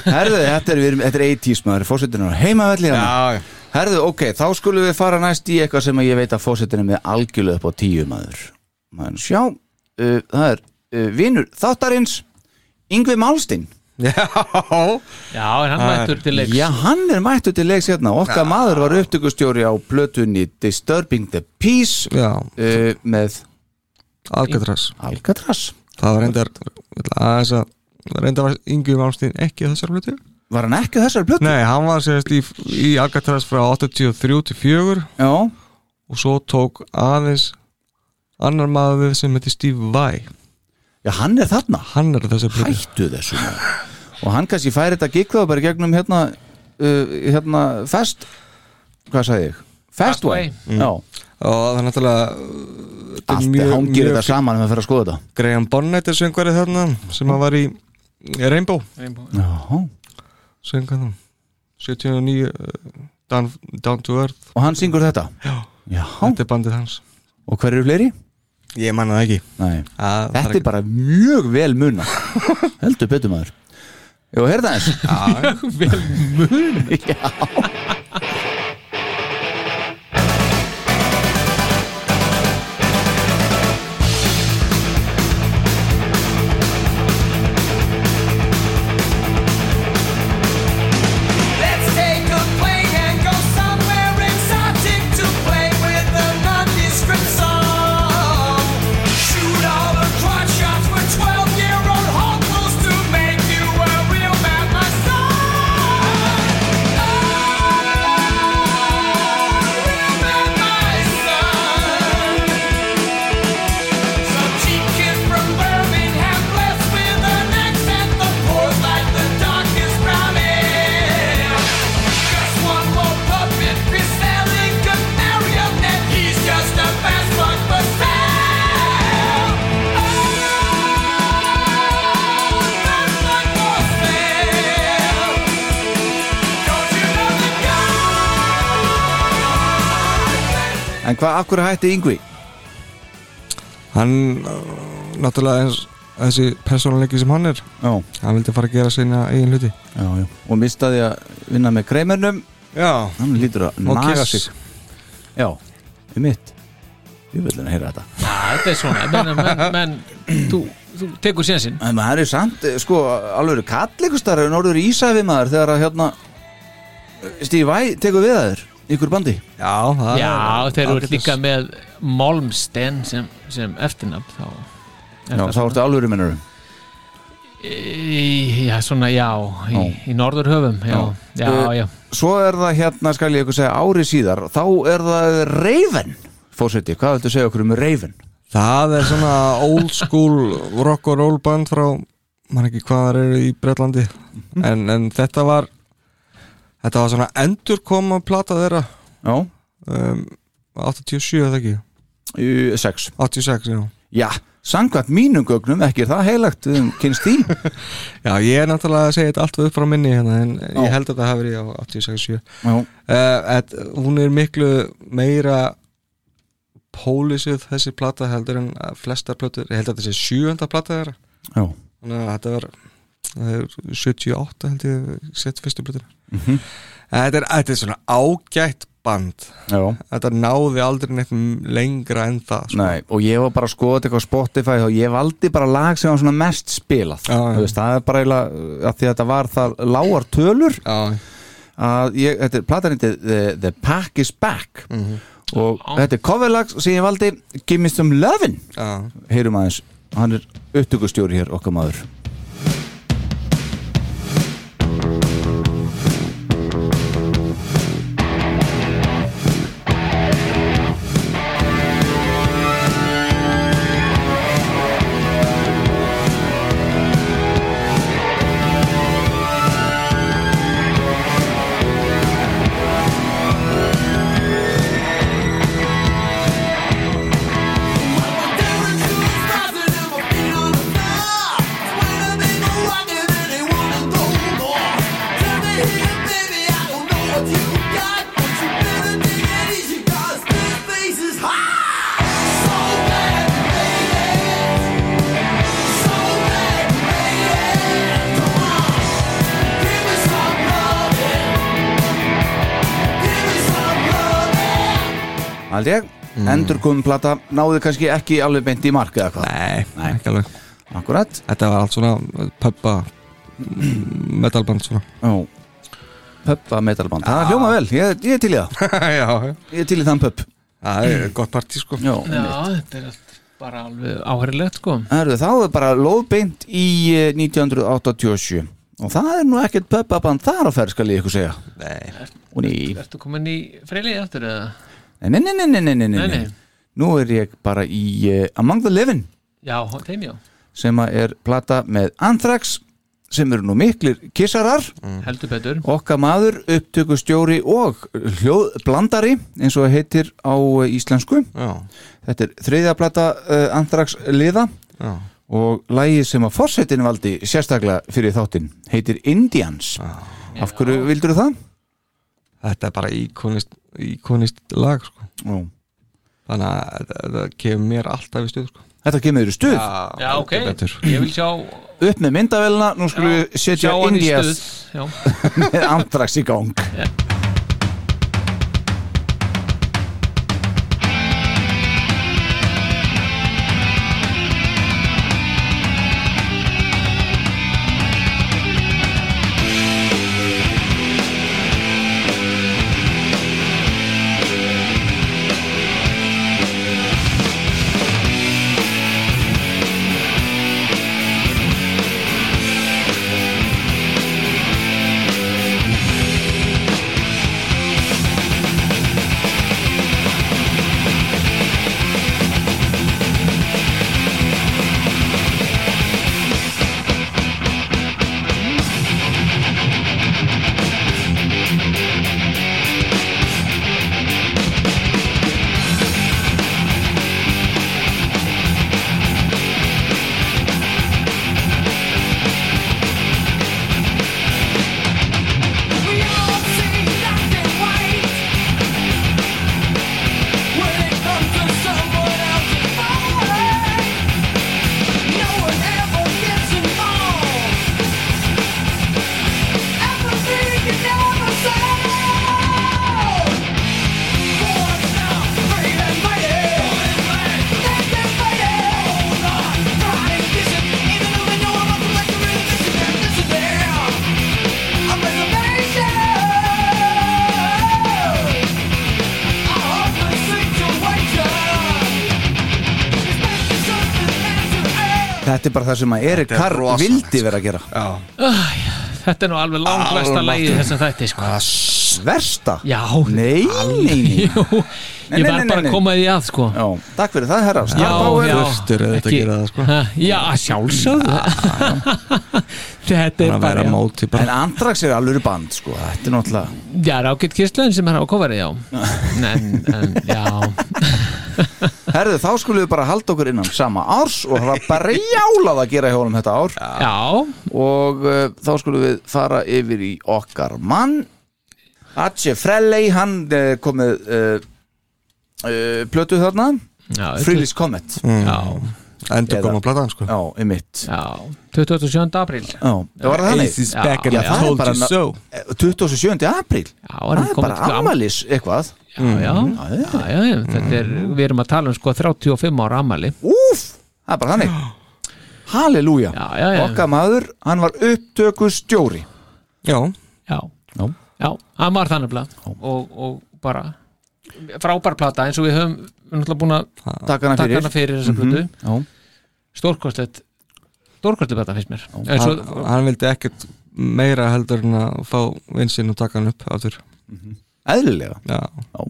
Herðu, þetta er, við erum- þetta er 80s maður. Fósittin er á heimavelli hérna. Já, já. Herðu, ok, þá skulum við fara næst í eitthvað sem að ég veit að fósittin er með algjörlega upp á tíu maður. Maður sjá, uh, það er uh, vinur þáttarins Yngvi Málstein Já. Já, er hann mættur til leiks? Já, hann er mættur til leiks hérna. Okkar maður var upptökustjóri á plötunni Disturbing the Peace Já. uh, með Alcatraz. Alcatraz? Það var reyndar aðeins að reyndar var Ingi Malmstín ekki á þessar plötu. Var hann ekki á þessar plötu? Nei, hann var sérst í, í Alcatraz frá 83 til 4 Já. Og svo tók aðeins annar maður við sem heitir Steve Vai. Já, hann er þarna. Hann er á þessar plötu. Hættu þessu maður. Og hann kannski færi þetta gigg þá bara í gegnum hérna uh, hérna fest Hvað sagði ég? Festway Mm. Já. Og það er náttúrulega þetta Allt mjög- er hangir þetta saman með að fyrir að skoða þetta. Graham Bonnet er söngvarið þarna sem að var í Rainbow. Rainbow. Já. Söngan það 79 uh, down, down to Earth. Og hann syngur þetta? Já, Já. Þetta er bandið hans. Og hver eru fleiri? Ég manna það ekki. Nei. að, Þetta er bara mjög vel munna [LAUGHS] Heldur betur maður. Jó, heyrða þess Mjög [LAUGHS] vel munna [LAUGHS] Já hvað, af hverju hætti Yngvi? Hann náttúrulega eins þessi persónuleiki sem hann er Já. hann vildi fara að gera sína eigin hluti Já, já. Og mistaði að vinna með kreimernum Já Hann lítur að Og Kiss. sig Já, um mitt Ég vil að heyra þetta þetta er svona menn, menn, menn þú, þú tekur sénsinn En maður er samt, eh, sko, alveg kalleikustar er norður Ísæfi maður þegar að hérna Stífi Væ tekur við að þér ykkur bandi? Já, það Já, þeir eru líka með Malmsten sem, sem eftirnafn þá Já, það þá ertu alvöru mennurum Í- Já, svona, já, í, í norðurhöfum Já, já, Eh, já, Svo er það hérna, skal ég ykkur segja, ári síðar Þá er það Raven Fórseti, hvað viltu segja okkur um Raven? Það er svona old school rock and roll band frá mann ekki hvað það eru í Bretlandi. Mhm. en, en þetta var þetta var svona endurkoma plata þeirra. Já. Um, 87 eða ekki? 6 86, já. Já, sangvært mínum gögnum, ekki er það heilagt höfum kynst því [LAUGHS] Já, ég er náttúrulega að segja þetta allt upp frá minni hérna, en Já. ég held að það hafi verið á 86 Já. uh, et, Hún er miklu meira pólisuð þessi plata heldur en að flestar plötur, ég held að þetta sé sjöunda plata þeirra. Já. Þannig að þetta var það er 78 held ég sett fyrstu plötur Mhm. þetta, er, þetta er svona ágætt band Já. Þetta náði aldrei neitt lengra en það sko. Nei, og ég var bara að skoða þetta eitthvað á Spotify og ég valdi bara lag sem var svona mest spilað Já, veist, það er bara eiginlega að því að þetta var það lágar tölur Já. að ég, þetta er platan þetta the, the Pack is Back Mhm. og þetta er coverlag sem ég valdi Give me some lovin' heyrum aðeins, hann er upptökustjóri hér okkar maður held ég. Mm. endurkomin plata náði kannski ekki alveg beint í mark eða hvað? Nei, Nei. ekki alveg. Akkurat Þetta var allt svona pöppa metalband svona. Já Pöppa metalband, það hljóma vel, ég, ég er til í það. [LAUGHS] Já, Ég er til í þann pöpp Það er gott partí sko. Já, Já, þetta er allt bara alveg áhærilegt sko. Herðu, þá er bara lóðbeint í eh, 1987 og það er nú ekkert pöppaband þar að ferð skal ég ykkur segja. Nei. Og ný. Ertu komin í freilið eftir eða? Nei, nei, nei, nei, nei, nei, Nei. Nú er ég bara í uh, Among the Living. Já, þeim já. Sem að er plata með Anthrax sem eru nú miklir kissarar Heldur betur. Okkar maður, upptökustjóri og hljóðblandari eins og það heitir á uh, íslensku. Já. þetta er þriðja plata uh, Anthrax liða. Já. og lægið sem að fórsetin valdi sérstaklega fyrir þáttinn heitir Indians. Af hverju vildur það? Þetta er bara íkonist, íkonist lag sko. Já. Þannig að þetta- kemur mér alltaf í stuð sko. Þetta kemur þér í stuð? Já, ok, ég vil sjá upp með myndavélina, nú skulum við setja Indias stuð, já. [LAUGHS] með Anthrax í gang Þetta það sem að Erik er rosalegt, vildi vera að gera. Æ, Þetta er nú alveg langt versta lagi í þessum þætti sko. Versta? Já. Nei, nei, nei Ég var bara að koma því að sko. Já, takk fyrir það herra. Já, já. gera það, sko. Já, sjálfsögðu. [LAUGHS] Þetta er bara já. En Anthrax er alveg band sko. Þetta er náttúrulega Já, Rákett Kistlöðin sem er á kofari, já. [LAUGHS] En, en, já [LAUGHS] Herðu, þá skulum við bara halda okkur innan sama árs og það var bara jálað að gera hjá honum þetta ár. Já. Og uh, þá skulum við fara yfir í okkar mann. Atje Freley, hann uh, komið uh, uh, plötu þarna. Já, Freelist Comet. Mm. Já. Endur koma að platan sko. Já, einmitt. Já, 27. apríl. Já, það var það þannig? Ace is back and I það er told bara you so. eh, 27. apríl. Já, Það er bara ammalis eitthvað Já, já, já, já, já, þetta er, við erum að tala um sko 35 ára ammali Úf, það er bara þannig. Halleluja. Okkar maður, hann var upptökustjóri. Já. Já, já, já hann var þannig og, og bara frábær plata eins og við höfum við náttúrulega búin að Taka hana fyrir. fyrir þessa Mhm, plötu já. stórkostlegt stórkostlegt plata finnst mér. Hann, hann vildi ekkert meira heldur en að fá vinsinn og taka hann upp áttur Eðlilega Já, já.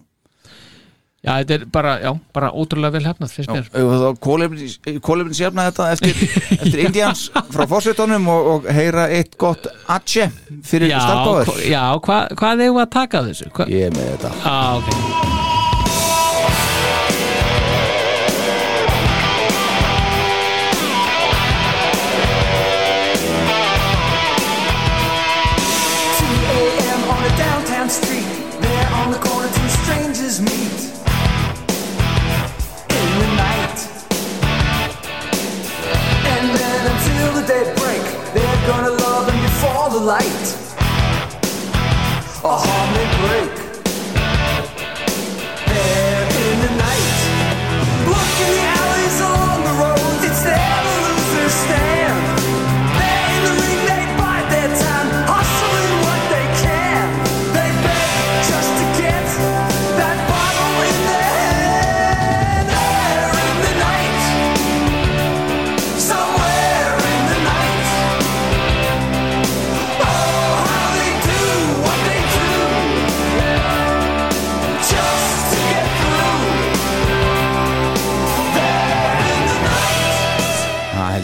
já, þetta er bara, já, bara ótrúlega vel hefnað finnst mér Kólefnins jafna þetta eftir, [LAUGHS] eftir Indians frá fórsetunum og, og heyra eitt gott atje fyrir Já, starfbáður hva- já hva, hvað við að taka þessu? Hva? Ég með þetta ah, ok Oh.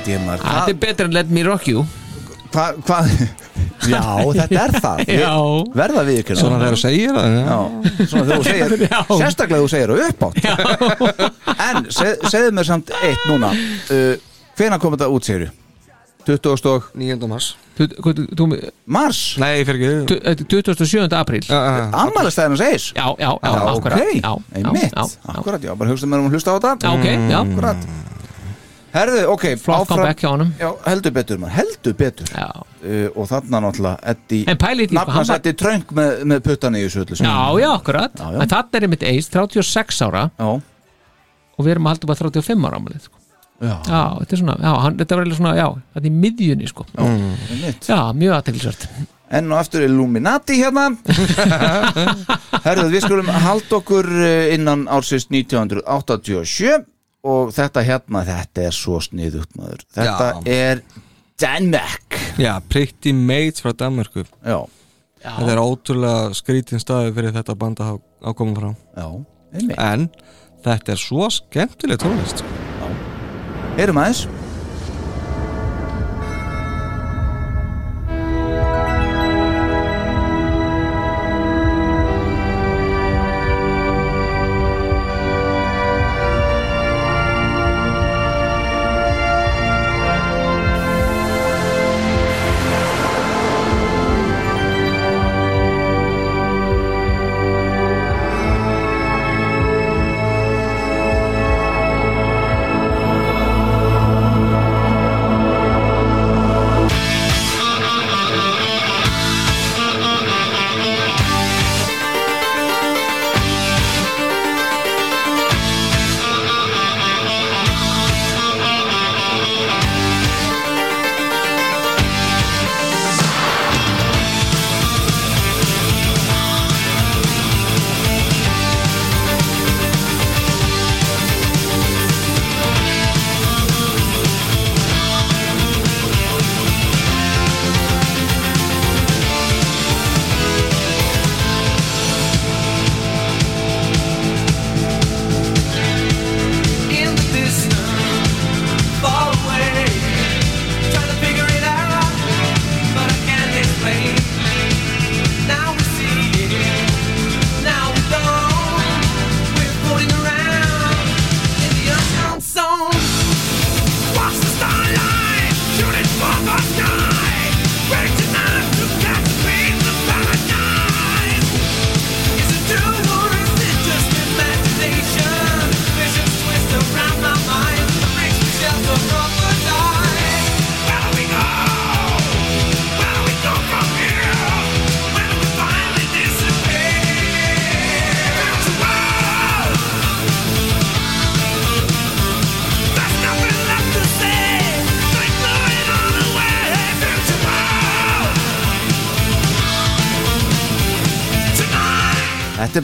Ég maður Þetta er betra en Let Me Rock You Hvað? Hva? [LAUGHS] Já, þetta er það [LAUGHS] Já. Verða við ykkur Svona þegar þú segir það já. Svona þegar þú segir [LAUGHS] Já. Sérstaklega þú segir upp átt En seg, segðu mér samt eitt núna uh, Hvenær kom þetta út, segir 20. og 9. mars Mars? Nei, fyrir ekki Þetta er 27. apríl Ammælistæðin að segis Já, já, já, Já, akkurat ok, já, einmitt já, já. Akkurat, já, bara hugsaðum mér um að hlusta á þetta Já, ok, já. Akkurat Herðu, ok, Flott comeback hjá honum. Já, heldur betur maður, heldur betur. Já. Uh, Og þarna náttúrulega Eddi En pælið í því, Nafn hann hans var- Eddi Tröng með, með puttan í þessu öllu. Já, já, akkurat. Já. En þetta er einmitt eist, 36 ára. Já. Og við erum að halda bara 35 ára ámalið sko. Já. þetta er svona, já, hann, þetta var svona, já, þetta er í miðjunni sko. Já, mjög aðteglisvert Enn og aftur Illuminati hérna. [LAUGHS] Herðu, við skulum halda okkur eh, innan ársins 1987 og þetta hérna, þetta er svo sniðugt maður. Þetta Já. er Danmark Já, Pretty Mates frá Danmarku Já. Þetta er ótrúlega skrítin staði fyrir þetta band að hafa- koma frá. Já, einmitt. En þetta er svo skemmtileg tónlist. Heyrum aðeins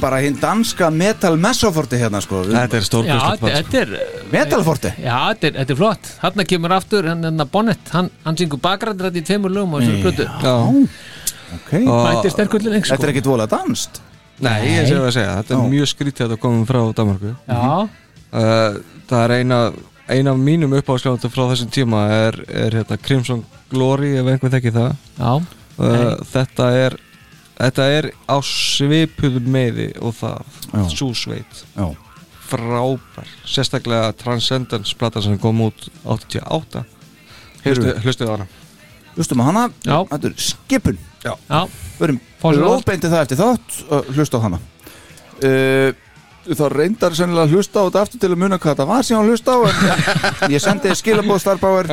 bara hinn danska metal messoforti hérna sko. Þetta er þetta, þetta er Metalforti Já, þetta er, þetta er flott. Þarna kemur aftur hann, hann Bonnet. Hann, hann syngur bakrættir í tveimur lögum á þessari plötu. Ok. Mætir sterkullin sko. Þetta er ekkit volað danst Nei, ég sé það að segja, þetta er Já. mjög skrítið að þetta komum frá Danmarku Já. uh, Það er eina eina af mínum uppáðskjáðum frá þessum tíma er, er hérna, Crimson Glory ef einhvern þekki það. Já, uh, þetta er þetta er á svipuðum meði og það. Súsveit Já. frábær sérstaklega Transcendence plata sem kom út 88 Heyrðu. Hlustu- hlustið á hana Hlustum á hana Já. Þetta er skipun Já, Já. Við erum orð. lóðbeindi það eftir þátt hlusta á hana uh, Það reyndar sennilega að hlusta á þetta aftur til að muna hvað þetta var sem hann hlusta á en [LAUGHS] ég sendi skilabóð Starbauer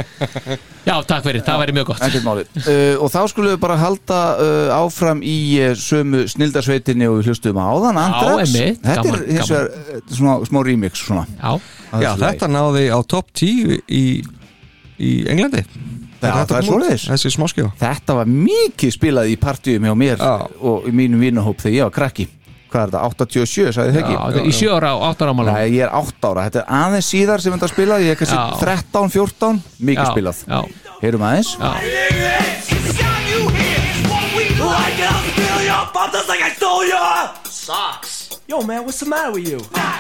Já, takk fyrir, það væri mjög gott. uh, og þá skulum við bara halda uh, áfram í uh, sömu snildarsveitinni og við hlustum á áðan Andrax Þetta gaman, er hins vegar uh, svona, smá remix svona. Já, Já þetta náði á top 10 í, í Englandi. Já, þetta það Þetta var mikið spilað í partíum hjá mér Já. og í mínum vinnahóp þegar ég var krakki Hvað er þetta? 87, sagði þið já, ekki? þetta er í sjö ára og átta ára ámálum Nei, ég er 8 ára, þetta er aðeins síðar sem þetta spilað, ég er kannski Já. 13, 14, mikið Já, spilað já. Heyrum aðeins Já. I'll. Yo, man, what's the matter with you?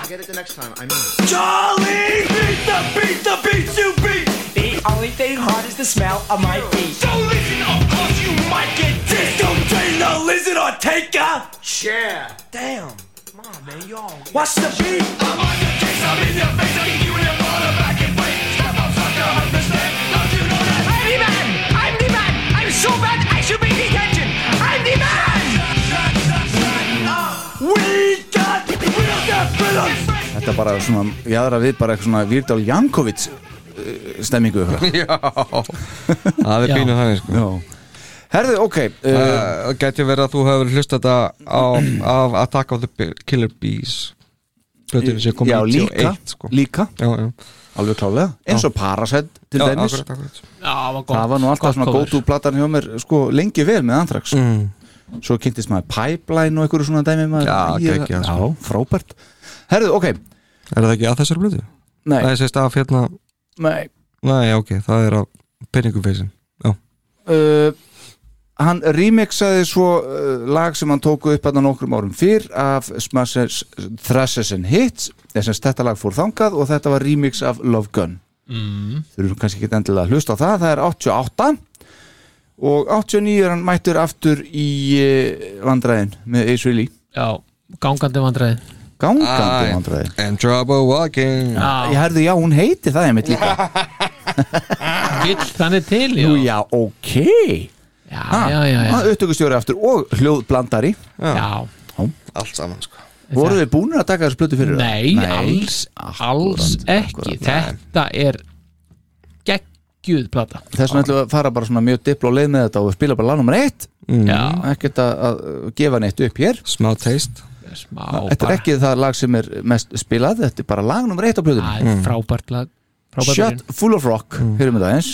Get it the next time. I mean. Charlie, beat the beat the beat you beat. The only thing the smell of my feet. So listen, of course you might get dissed. Don't train the lizard or take a share. Damn. Come on, man, you all. What's the beat? I'm on your case, I'm in your face, I'm you in your bottom back and wait. Step up, sucker, understand? Don't you know that? I'm the man! I'm the man! I'm so bad I should be detention! I'm the man! We got real death villains! Þetta bara svona, ég aðra við bara eitthvað svona Vírdal Jankovic uh, stemmingu [LAUGHS] Já, það er Já. pínu þannig sko Já. Herðu, ok uh, geti verið að þú hefur hlust þetta á, af Attack of the Killer Bees Plötunni sem kom Já, 91 líka, sko. líka Já, já Alveg klálega, eins og Parasite til Já, dæmis akkurat, akkurat. Já, það var gott Það var nú alltaf svona cover. go-to platan hjá mér sko lengi vel með Anthrax mm. Svo kynntist maður Pipeline og einhverju svona dæmi maður Já, geggjað, Já, sko. frábært Herðu, ok Er það ekki að þessari blötu? Nei. Það er sérst af hérna Nei. Nei, ok, það er af penningufeysin Já. Uh, Hann remixaði svo uh, lag sem hann tóku upp að nokkrum árum fyrr af Smashers Thrashes and Hits þess að þetta lag fór þangað og þetta var remix af Love Gun. Mm. þurfum kannski ekki endilega að hlusta á það það er 88 og 89 er hann mættur aftur í uh, vandræðin með Ace Frehley. Já, gangandi vandræði gangandi vandræði. And trouble walking. Ég herði já, hún heiti það einmitt líka. [LAUGHS] Vill þannig til, já. Nú já, ok. Já, já, já, já. upptökustjóri aftur og hljóðblandari. Já. Allt saman sko. Voru við búin að taka þessu plötu fyrir það? Nei, alls, alls ekki. Þetta er geggjuð plata. Þess vegna ætlum við að fara bara svona mjög dipl og leið með þetta og spila bara lag nummer eitt. Mm. Já. ekkert að, að gefa neitt upp hér. Smá taste Smá þetta er bara ekki það lag sem er mest spilað þetta er bara lag nummer eitt á Það er frábært lag. Frábært Shut. Full of Rock, mm. heyrum við það eins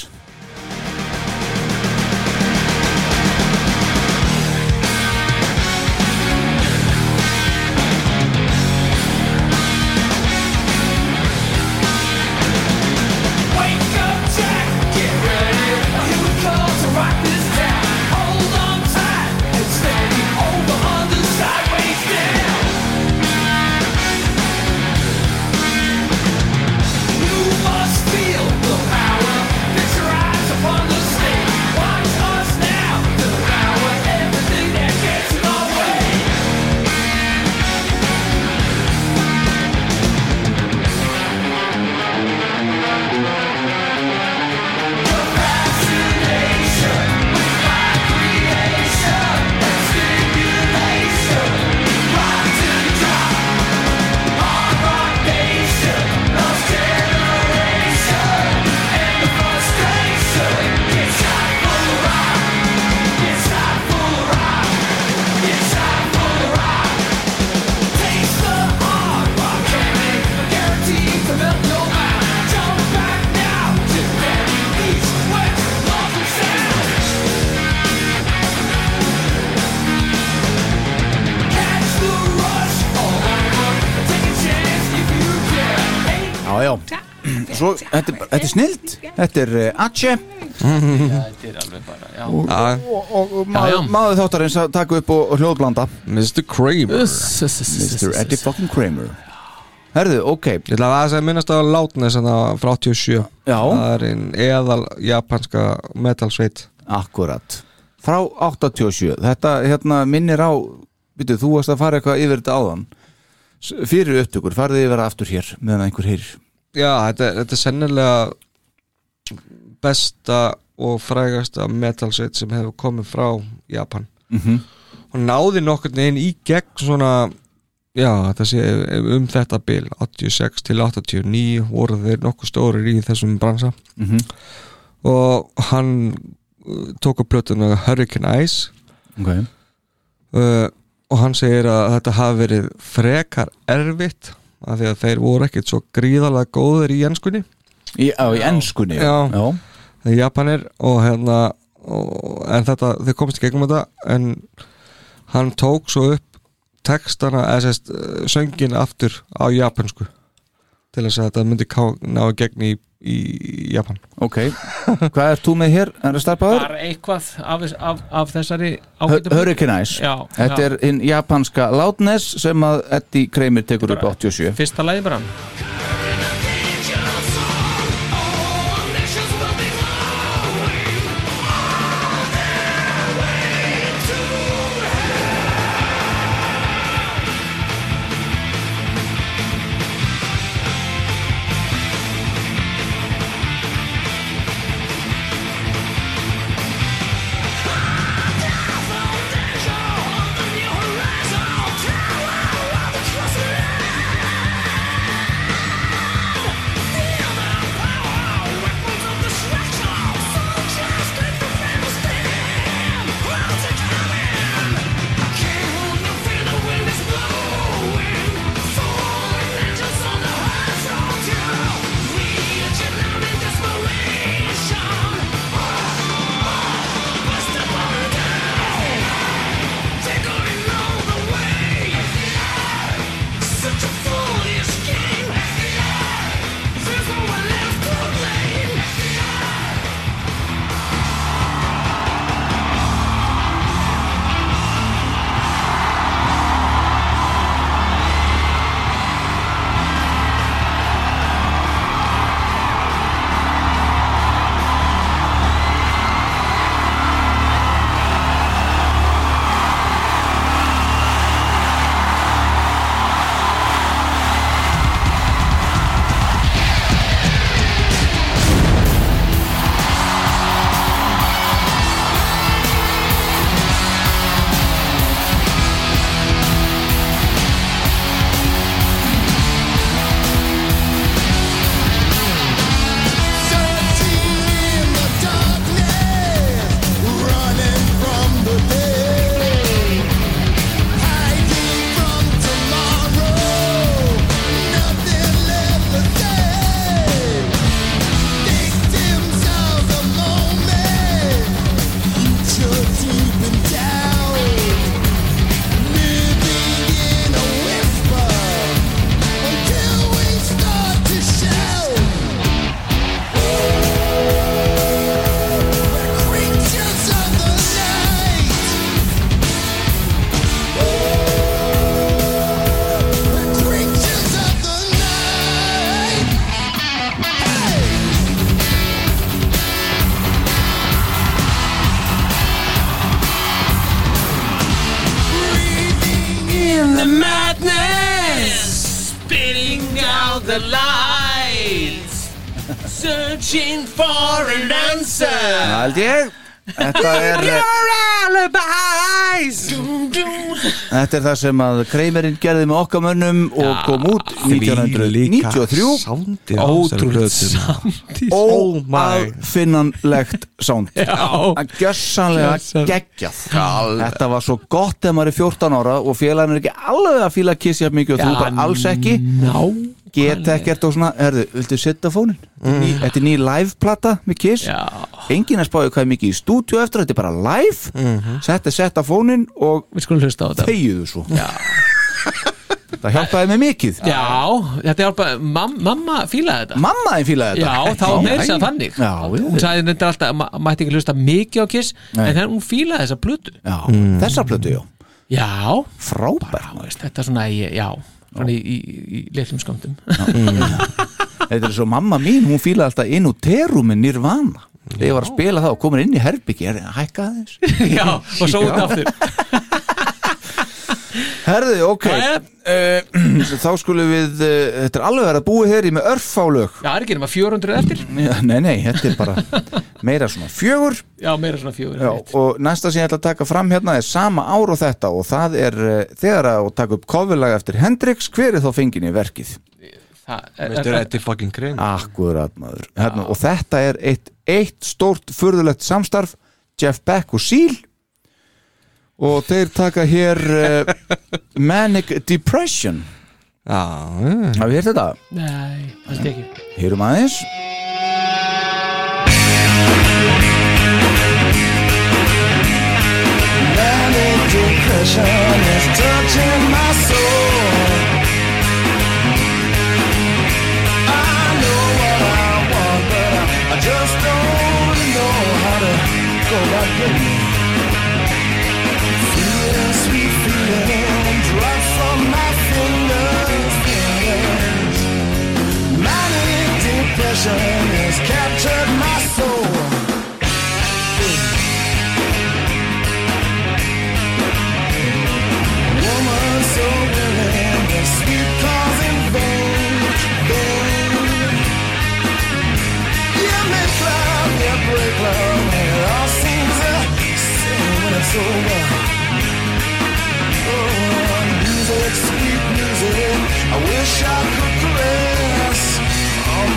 þetta, er- þetta er snild þetta er Atche Þetta alveg bara, já. Og, maður, já. maður þáttarins að taka upp og, hljóðblanda. Mr. Kramer. Mr. Eddie fucking Kramer. Herðu, ok. Ég ætla að það minnast á Loudness þannig að frá 87. Já. Það er einn eðal japanska metal sveit Akkurat. Frá 87. Þetta hérna minnir á Býtu, þú varst að fara eitthvað yfir þetta áðan. Fyrir upptökur, farið yfir það aftur hér meðan einhver heyr Já, þetta, þetta er sennilega besta og frægasta metal sveit sem hefur komið frá Japan Mhm. og náði nokkurn veginn í gegn svona já, sé um þetta bil 86 til 89 voru þeir nokkuð stórir í þessum bransa Mhm. og hann uh, tók upp plötuna Hurricane Ice Ok uh, og hann segir að þetta hafi verið frekar erfitt af því að þeir voru ekkert svo gríðalega góðir í ennskunni Í, á, í ennskunni Já. já. það er Japanir og hérna og, en þetta, þeir komist í gegnum þetta en hann tók svo upp textana, eða sérst söngin aftur á japansku til þess að þetta myndi ná gegn í, í Japan Ok, hvað ert þú með hér? Það starpaður? Bara eitthvað af, af, af þessari ágætu Hurricane Ice Já, Þetta já. er hinn japanska Loudness sem að Eddie Kramer tekur upp 87 Fyrsta lagi bara þetta er það sem að Kreimerinn gerði með okkar mönnum og kom út 1993 Sándið á þessari plötu, maður. Óafinnanlegt sánd Já. að gjössanlega geggjað. Þetta var svo gott þegar maður er 14 ára og félagin er ekki alveg að fíla kissja mikið og þú Já, bara alls ekki. Ná Get ekkert og svona, herðu, viltu setja fónin? Ný, þetta er ný live-plata með Kiss. Já. Engin að spáði hvað mikið í stúdíu eftir Þetta er bara live. Mhm. Setta, setta fónin og Við skulum hlusta á þetta. þegiðu svo. Það hjálpaði mig mikið. Já, þetta bara, mam, mamma fílaði þetta. Mamma fílaði þetta. Já, þá var meira sér þannig. Já. Hún sagði þetta alltaf, ma mætti ekki hlusta mikið á Kiss Nei. En þegar hún fílaði þessa plötu. Já, þessa plötu, já. Já. Frábær veist, Þetta er svona, já, í, í, í litlum sköndum [LAUGHS] Þetta er svo mamma mín, hún fílaði alltaf inn úr terumin Nirvana. Þegar ég var að spila það og komin inn í herbyggi er hækkaði þess [LAUGHS] Já, og svo út aftur [LAUGHS] Herði, ok. Uh, [CLEARS THROAT] Þá skulum við uh, Þetta er alveg að búið hér í með örfálög. Já, er ekki nema 400 eftir? Já, Nei, nei, þetta er bara meira svona fjögur. Já, meira svona fjögur Já, og næsta sem ég ætla að taka fram hérna er sama ár og þetta og það er uh, þegar að taka upp coverlag eftir Hendrix, hver er þá fengin í verkið? Það Mr. Eddie fucking Crane Akkurat maður. Hérna, og þetta er eitt, eitt stórt furðulegt samstarf. Jeff Beck og Seal og þeir taka hér uh, Manic Depression. Já, Hafið þér þetta? Nei, það er ekki. Heyrum aðeins. Manic depression is touching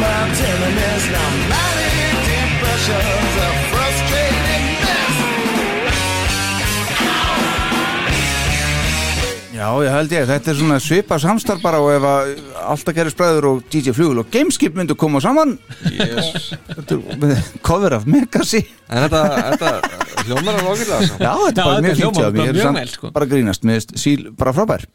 my tenderness. Now, manic depression's Já, ég held ég, þetta er svona svipa samstarf bara og ef að alltaf gerir spræður og DJ Flugul og Gameskip myndu koma saman yes. Er með cover af Megasi En þetta, þetta hljómar að lokilega Já, þetta er bara mjög fínt hjá mér. Er sko. bara að grínast, finnst síl bara frábær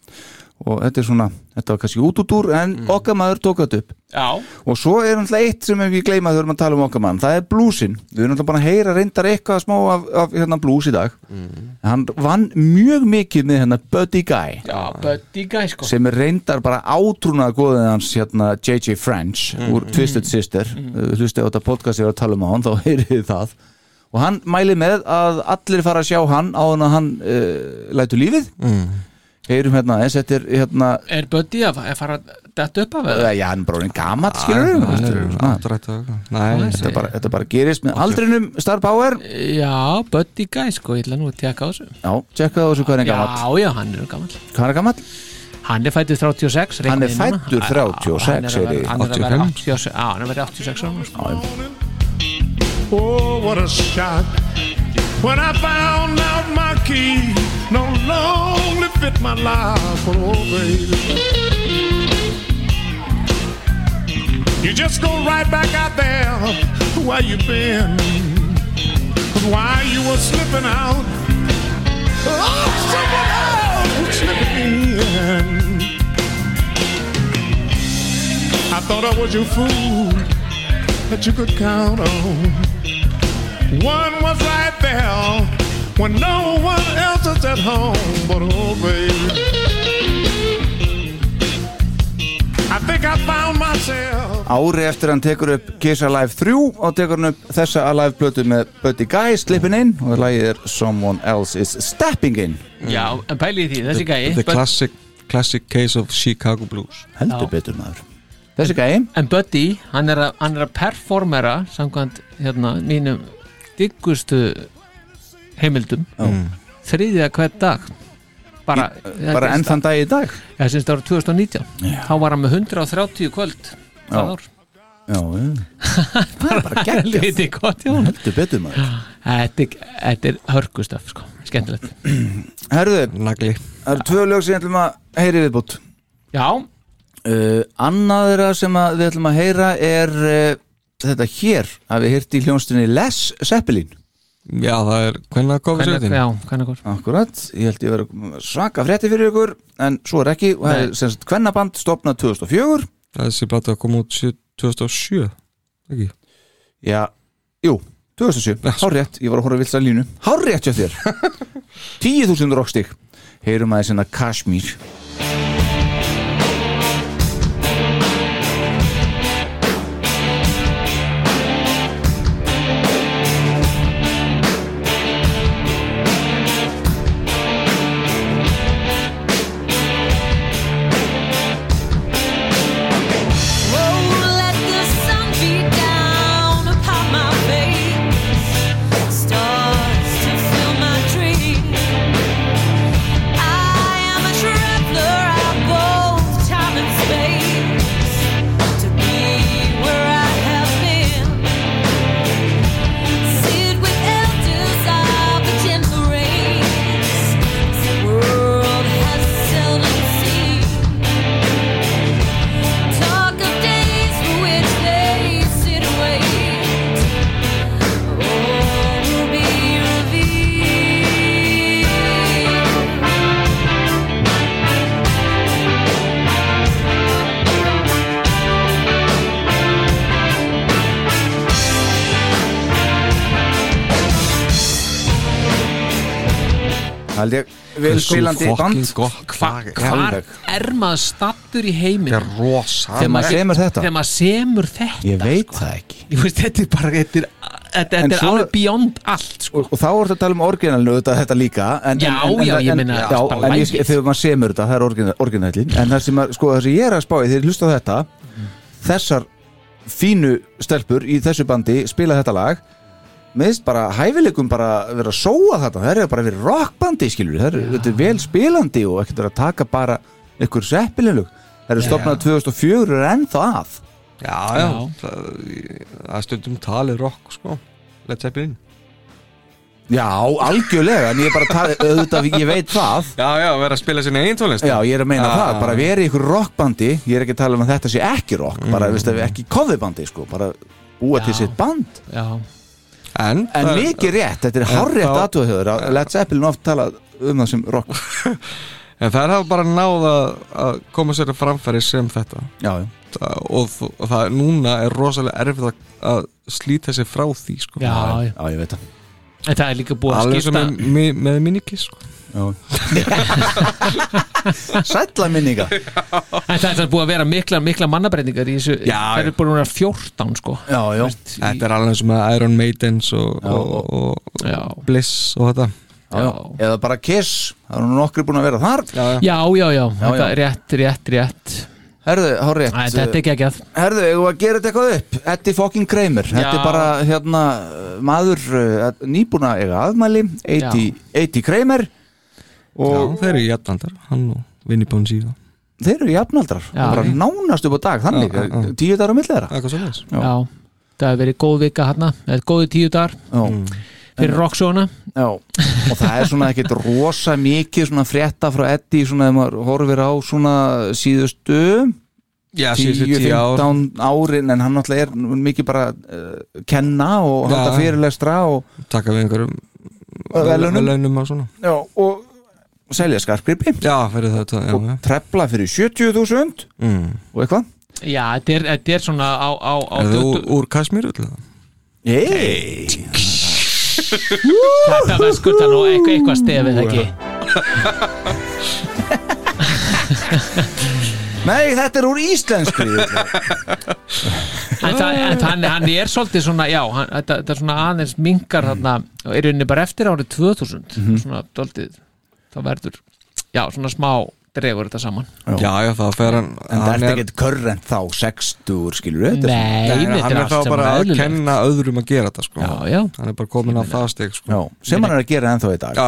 og þetta er svona, þetta var kannski út út úr en okkar maður tók þetta upp. Já, og svo er náttúrulega eitt sem við gleyma þegar við tala um okkar mann, það er blúsin við erum náttúrulega bara að heyra reyndar eitthvað smá af, af hérna blús í dag. Hann vann mjög mikið með hérna Buddy Guy. Já, Buddy Guy sko. Sem er reyndar bara átrúnað góðið hans hérna J.J. French úr Twisted Sister. Mm. hlustið á þetta podcast ég var að tala um á hann, þá [LAUGHS] heyrið það. Og hann mæli með að allir fara að sjá hann á hann að hann uh, lætu lífið. Mm. Heyrum hérna, eins þetta er hérna Er Buddy að fara detta upp af eða? já, hann er bara einn gamall skilur Nei, þetta, bara, þetta bara gerist með aldrinum Star Power. Já, Buddy Guy sko, ég ætla nú að tjekka á þessu. Já, tjekka það á þessu hvað er gamall? Já, já, hann er gammal hvað er gamall? Hann er fættur 36 Hann er Já, 36, hann er er 85. 86 Já, hann er að vera 86 ára sko. Oh, what a shock when I found out my key no longer fit my life. Oh, baby. You just go right back out there where you been. why you were slipping out, oh, someone else slipping in. I thought I was your fool that you could count on. One was right there when no one else is at home. But oh, baby, I think I found myself. Ári eftir hann tekur upp Kiss Alive 3 og tekur hann upp þessa Alive plötu með Buddy Guy slippin inn og lagið er Someone Else is Stepping In. Já, en pæli í því, þessi gæi The Bud- classic, classic case of Chicago Blues. Heldur betur maður. Þessi gæi. En Buddy, er hann er að performera samkvæmt hérna mínum diggustu heimildum. Mm. þriðja hvern dag. Bara, bara enn þann dag í dag? Já, sinns það ára 2019 þá var hann með 130 kvöld það Já. Já, já. er [LAUGHS] bara Helviti gott, já Heldur betur maður. Þetta er- þetta er hörkustöf, sko, skemmtilegt. [CLEARS THROAT] Herðu, Nagli. það eru tvö lög sem ég ætlum að heyri viðbútt Já. Uh, Annað þeirra sem að við ætlum að heyra er uh, þetta hér að við heyrti í hljónstunni Les Zeppelin. Já, það er hvernig komið Hvernig- sér Já, hvernig kom? Akkurat, ég held ég verið svaka frétti fyrir ykkur en svo er ekki og það er sem sagt kvennaband stopnað 2004 Þessi blata kom út sjö- 2007 ekki? Já, jú, 2007, hárrétt ég var að horfa vilsa línu, hárrétt hjá þér. [LAUGHS] 10.000 rockstík heyrum aðeins hérna Kashmir held ég. Vel spilandi band. Hvar er maður stattur í heiminn Þegar maður semur þetta? Þegar maður semur þetta Ég veit það ekki. Veist, þetta er bara Þetta er, þetta, er svo- alveg beyond allt sko. og, og þá er þetta að tala um orginalinu þetta, þetta líka en, Já, en, en, já, ég lagið. þegar maður semur þetta, það er orginal- orginalin en það sem, sko, ég er að spá þegar ég hlusta á þetta þessar fínu stelpur í þessu bandi spila þetta lag meðist bara hæfileikum bara vera að sóa þetta, það er bara verið rockbandi skilur, það er, þetta er vel spilandi og ekkert vera að taka bara ykkur seppilinlug, það eru stopnað 2004 og er ennþá að. Já, já, það, það er stundum talið rock sko. Led Zeppelin. Já, algjörlega, en ég er bara tala, auðvitað, ég veit það. Já, já, vera að spila sinni einn tónlist. Já, ég er að meina Já. það, bara verið ykkur rockbandi. Ég er ekki að tala um að þetta sé ekki rock Bara, Mm. veist, ekki coverbandi, sko Bara búa til Já. sitt band. Já En, En mikið rétt, þetta er þá- aðtöðuður að Led Zeppelin oft tala um það sem rock [LAUGHS] En það hafa bara náð að, að koma sér að framfæri sem þetta Já, já Það- og, og það núna er rosalega erfið að, að slíta sig frá því sko. Já, já. já, ég veit það En það er líka búið að Alveg sem skipta með, með, með minikiss sko. [LAUGHS] Sætla minninga. En það er búið að vera mikla, mikla mannabreiningar í þessu. Já, Það er búin að vera 14 sko. Já, já. Þetta er alveg sem að Iron Maidens og, og, og, Já. Bliss og þetta. Já, já. Eða bara Kiss, það er nú nokkri búin að vera þar. Já, Já, já, já, þetta er rétt, rétt, rétt. Herðu, hárrétt. Æ, Þetta er ekki ekki að Herðu, að gera þetta eitthvað upp? Eddie fucking Kramer. Þetta Já. er bara, hérna, maður uh, nýbúna eiga afmæli. 80, 80 Kramer Já, þeir eru jætlandar Hann og Vinnie Bonziva þeir eru jafnaldrar Já. bara nánast upp á dag, þannig Já, já, tíu dagar á milli þeirra Eitthvað svo þess Já. Já, það hefur verið góð vika hérna eða góði tíu dagar Já. fyrir rocksóna Já, og það er svona ekkit rosa mikið svona frétta frá Eddie svona þegar maður horfir á svona síðustu Já, síðustu 10 ár. 10-15 árin en hann náttúrulega er mikið bara uh, kenna og halda Já. fyrirlestra og, Taka við einhverjum Verðlaunum. Velunum og svona já, og selja skarpgripi Já, fyrir þetta já, og trefla fyrir 70.000 Mm. og eitthvað Já, þetta er, þetta er svona á, á, á Er þú dögdu- úr, Kasmíru það? Hey. Þetta var skurta nú eitthvað, eitthvað stefið ekki [LAUGHS] Nei, þetta er úr íslensku en, það, en hann, hann er svolítið svona já, hann, þetta, þetta er svona aðeins minkar þarna, og er unni bara eftir árið 2000 Mhm. svona doldið það verður, já, svona smá dregur þetta saman Já, já, það fer hann En það hann er ekkert körrent þá 60 skilur við Nei, Nei, þetta hann er er allt þá saman bara að eðlilegt. kenna öðrum að gera þetta sko. Já, já. Hann er bara komin á það steg sko. Já, sem hann er að gera ennþá í dag Já,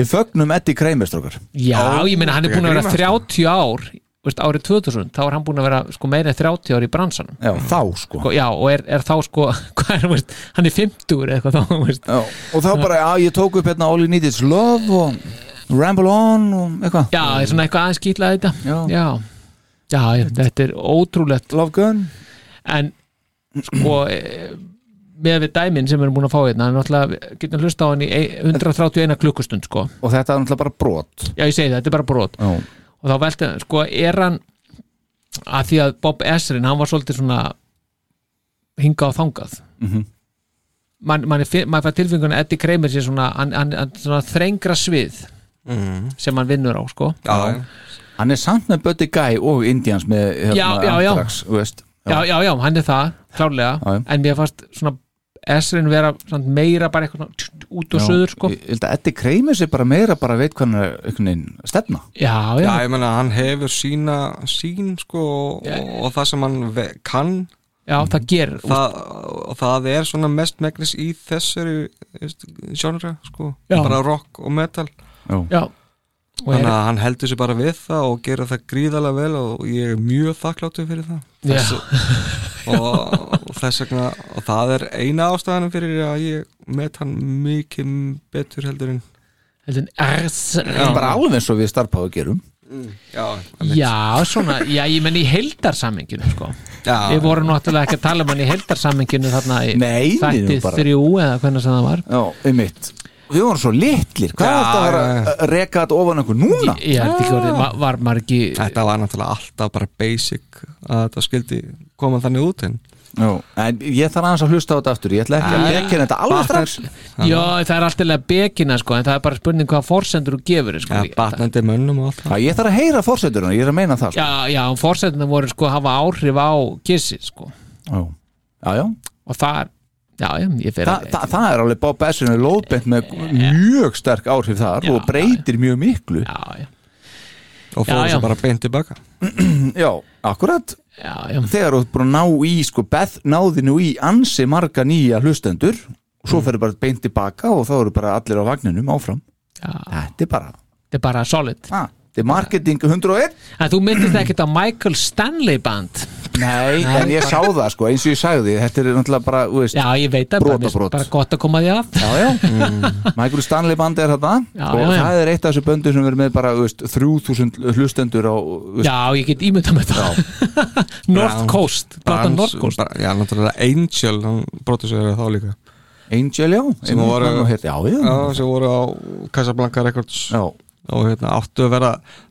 Við fögnum Eddie Kramer strókar Já, ég meina hann er búin að vera grínast. 30 ár veist, árið 2000, þá er hann búin að vera sko, meira en 30 ár í bransanum Já, þá sko Já, og er, er þá sko [LAUGHS] hvað er, veist, hann er 50 eða eitthvað þá veist. Já, og þá bara, já, ég tók upp hérna All You Need Is Love og Ramble On og eitthvað. Já, það er svona eitthvað aðeins skýtlað þetta. Já. Já. Já, já, þetta er ótrúlegt. Love Gun. En sko e, með við dæmin sem við erum búin að fá hérna hann náttúrulega getum hlusta á hann í ein- 131 klukkustund sko. Og þetta er náttúrulega bara brot. Já, ég segi það, þetta er bara brot. Já. og þá velti, sko, er hann að því að Bob Esrin hann var svolítið svona hingað og þangað. Mhm. man, man, er, man fær tilfengun að Eddie Kramer sé svona, hann, hann, hann, svona þrengra svið Mhm. sem hann vinnur á sko. Já, Hann er samt með Buddy Guy og Indians með hérna, Já, já, veist. Já, já, já, hann er það, klárlega. En mér fannst svona Esrin vera svona, meira bara eitthvað svona, út og Já, söður sko. Ég held að Eddie Kramer sé bara meira bara veit er veginn stefna. Já, já, Já, ég menna, hann hefur sína sín sko og, og það sem hann kann. Já, það ger það, og það er svona mest megnis í þessari genre sko, Já. bara rock og metal Já, þannig að hann heldur sér bara við það og gera það gríðalega vel og ég er mjög þakkláttur fyrir það. Já. Þessi, og, og þess vegna og það er eina ástæðanum fyrir að ég met hann mikið betur heldur en heldur en Ers er bara alveg eins og við starfpáðu gerum. Já, Já, svona, já, ég menn í heildarsamenginu sko. Já. Við vorum náttúrulega ekki að tala um hann í heildarsamenginu þarna í þætti þrjú eða hvernig sem það var. Já, einmitt Við vorum svo litlir, hvað Já, er þetta að vera já, já. að reka þetta ofan einhver núna? Ég held ekki orðið, var, var ekki þetta var náttúrulega alltaf bara basic að þetta skildi koma þannig út en Já, en ég þarf aðeins að hlusta á þetta aftur Ég ætla ekki að Já. bekja þetta alveg strax Já, það er alltaf bekina sko, en það er bara spurning hvað forsendur þú gefur sko. ja, batnandi mönnum og allt það Já, ég þarf að heyra fórsætturinn, ég er að meina það sko. Já, já, forsendur voru sko að hafa áhrif á kissi sko. Já, já, já. og það já, já, ég fer Þa, það, það er alveg Bob Essin er lóðbent með mjög sterk áhrif þar Já, og breytir mjög miklu. Já, já, og fóru já. svo bara beint tilbaka. [CLEARS THROAT] Já, akkurat. Já, já. Þegar þú að ná í sko, Beth náði nú í ansi marga nýja hlustendur og svo ferður bara beint tilbaka og þá eru bara allir á vagninum áfram. Já. Þetta er bara Þetta er bara solid. Ah, Er marketing 101 En þú myndist ekkert á Michael Stanley band? Nei, en ég sá það sko, eins og ég sagði. Þetta er náttúrulega bara, þú veist Já, ég veit að bara, Brot brot. bara gott að koma því að. Já, já, Michael Stanley band er þetta Já, og já, já. það er eitt af þessu böndu sem verður með bara þú veist, 3000 hlustendur á þú veist, Já, ég get ímyndað með það. North Coast, platan North Coast. bara, já, náttúrulega Angel hann brotisöður þá líka. Angel, já, sem voru, já. já, sem voru á Casablanca Records. Já. Og hérna áttu að vera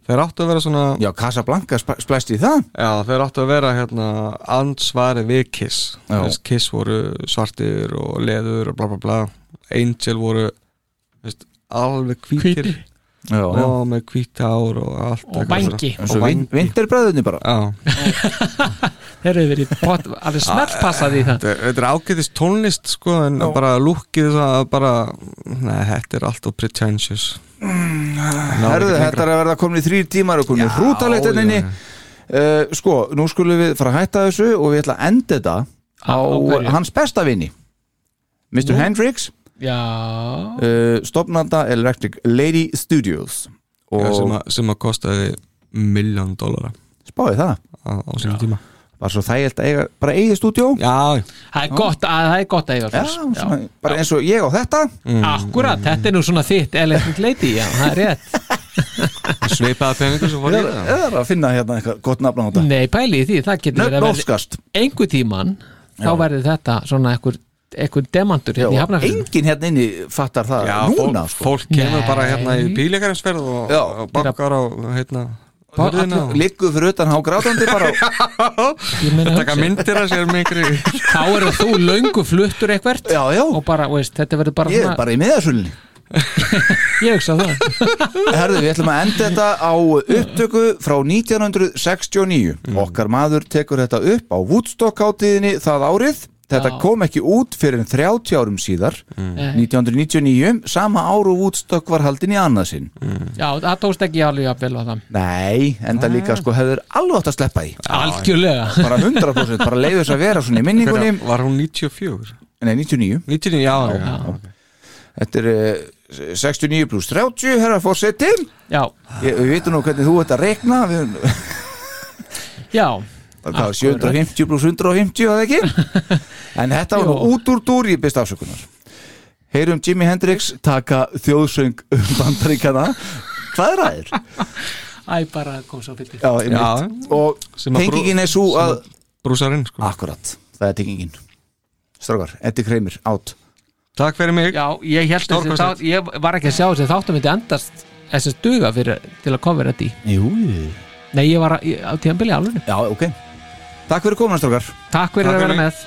þeir áttu að vera svona já, Casablanca sp- splæst í það. Já, þeir áttu að vera hérna ansvari við Kiss. Já. Þess, Kiss voru svartir og leður og bla bla bla. Angel voru veist, alveg hvítir. Hvítir. Já, já. og með hvít ár og allt Og eins og vin, vinterbræðunni bara. Já. [LAUGHS] Þeir eru verið pot, alveg smellpassað í það. Þetta er- ágætist tónlist sko en bara lukkið það bara neða, þetta er alltaf pretentious Herðu, þetta er að verða komin í þrýr tímar og komin hrútalegt enninni já. uh, Sko, nú skulum við fara að hætta þessu og við ætla að enda þetta á, hverju? hans besta vini Mr. Hendrix. Já, uh, stopnanda Electric Lady Studios. Og Já, sem, að, sem að kostaði miljón dólara spáði það. Á, á sínum tíma var svo þægilt að eiga bara eigið stúdjó Já, það er gott að það er gott að eiga Já, fyrst svona, bara eins og ég á þetta. Akkurat, þetta er nú svona þitt Electric Lady, já, það er rétt. [LAUGHS] Svipaða peningur sem fór í það. eða að finna hérna eitthvað gott nafn á þetta. Nei, pæli í því, það getur verið að verði Nóskast einhver tíman þá verður þetta svona einhver, einhver demantur hérna í hafnafjörðum engin hérna inni fattar það Já, núna fólk, sko. fólk kemur bara Nei. hérna í bíleikarinsferð og, Já. og bankar á hérna og ligguð fyrir utan há grátandi bara [LAUGHS] Ég meina, taka hugsa- myndir að sér einhverju [LAUGHS] þá eru þú löngu fluttur eitthvert já, já, og bara, veist, þetta verður bara ég er bara í miðasölunni [LAUGHS] ég hugsa það. Herðu, við ætlum að enda þetta á upptöku frá 1969 Mm. Okkar maður tekur þetta upp á Woodstock átíðinni það árið þetta Já. kom ekki út fyrir en 30 árum síðar Nei. 1999, sama áru útstökk var haldin í annað sinn. Já, það tókst ekki alveg að á það Nei, enda líka sko hefur alveg átt að sleppa því. Algjörlega. [LAUGHS] Bara 100% bara leiður þess að vera svona í minningunni. Hver- Var hún 94? Nei, 99 99, já, já, já. Þetta er eh, 69 pluss 30 herra fórseti Já. Ég, Við veitum nú hvernig þú ert að rekna við, Já Hvað, 750 pluss 150 eða ekki? [LAUGHS] En þetta var nú út úr dúr í best afsökunar. Heyrum Jimi Hendrix taka þjóðsöng um bandaríkana Hvað er það er? Æ, bara kom svo fyrir og að tengingin er svo að að Brúsarinn sko. Akkurat, það er tengingin. Strákar, Eddi Kreimir, átt Takk fyrir mig. Já, ég þátt Ég var ekki að sjá þessi þáttum myndi endast þessi stuga fyrir, til að koma þetta í Jú. Nei, ég var að, ég- á tíðanbili alveg Já, ok Takk fyrir kominastrókar Takk fyrir að vera með.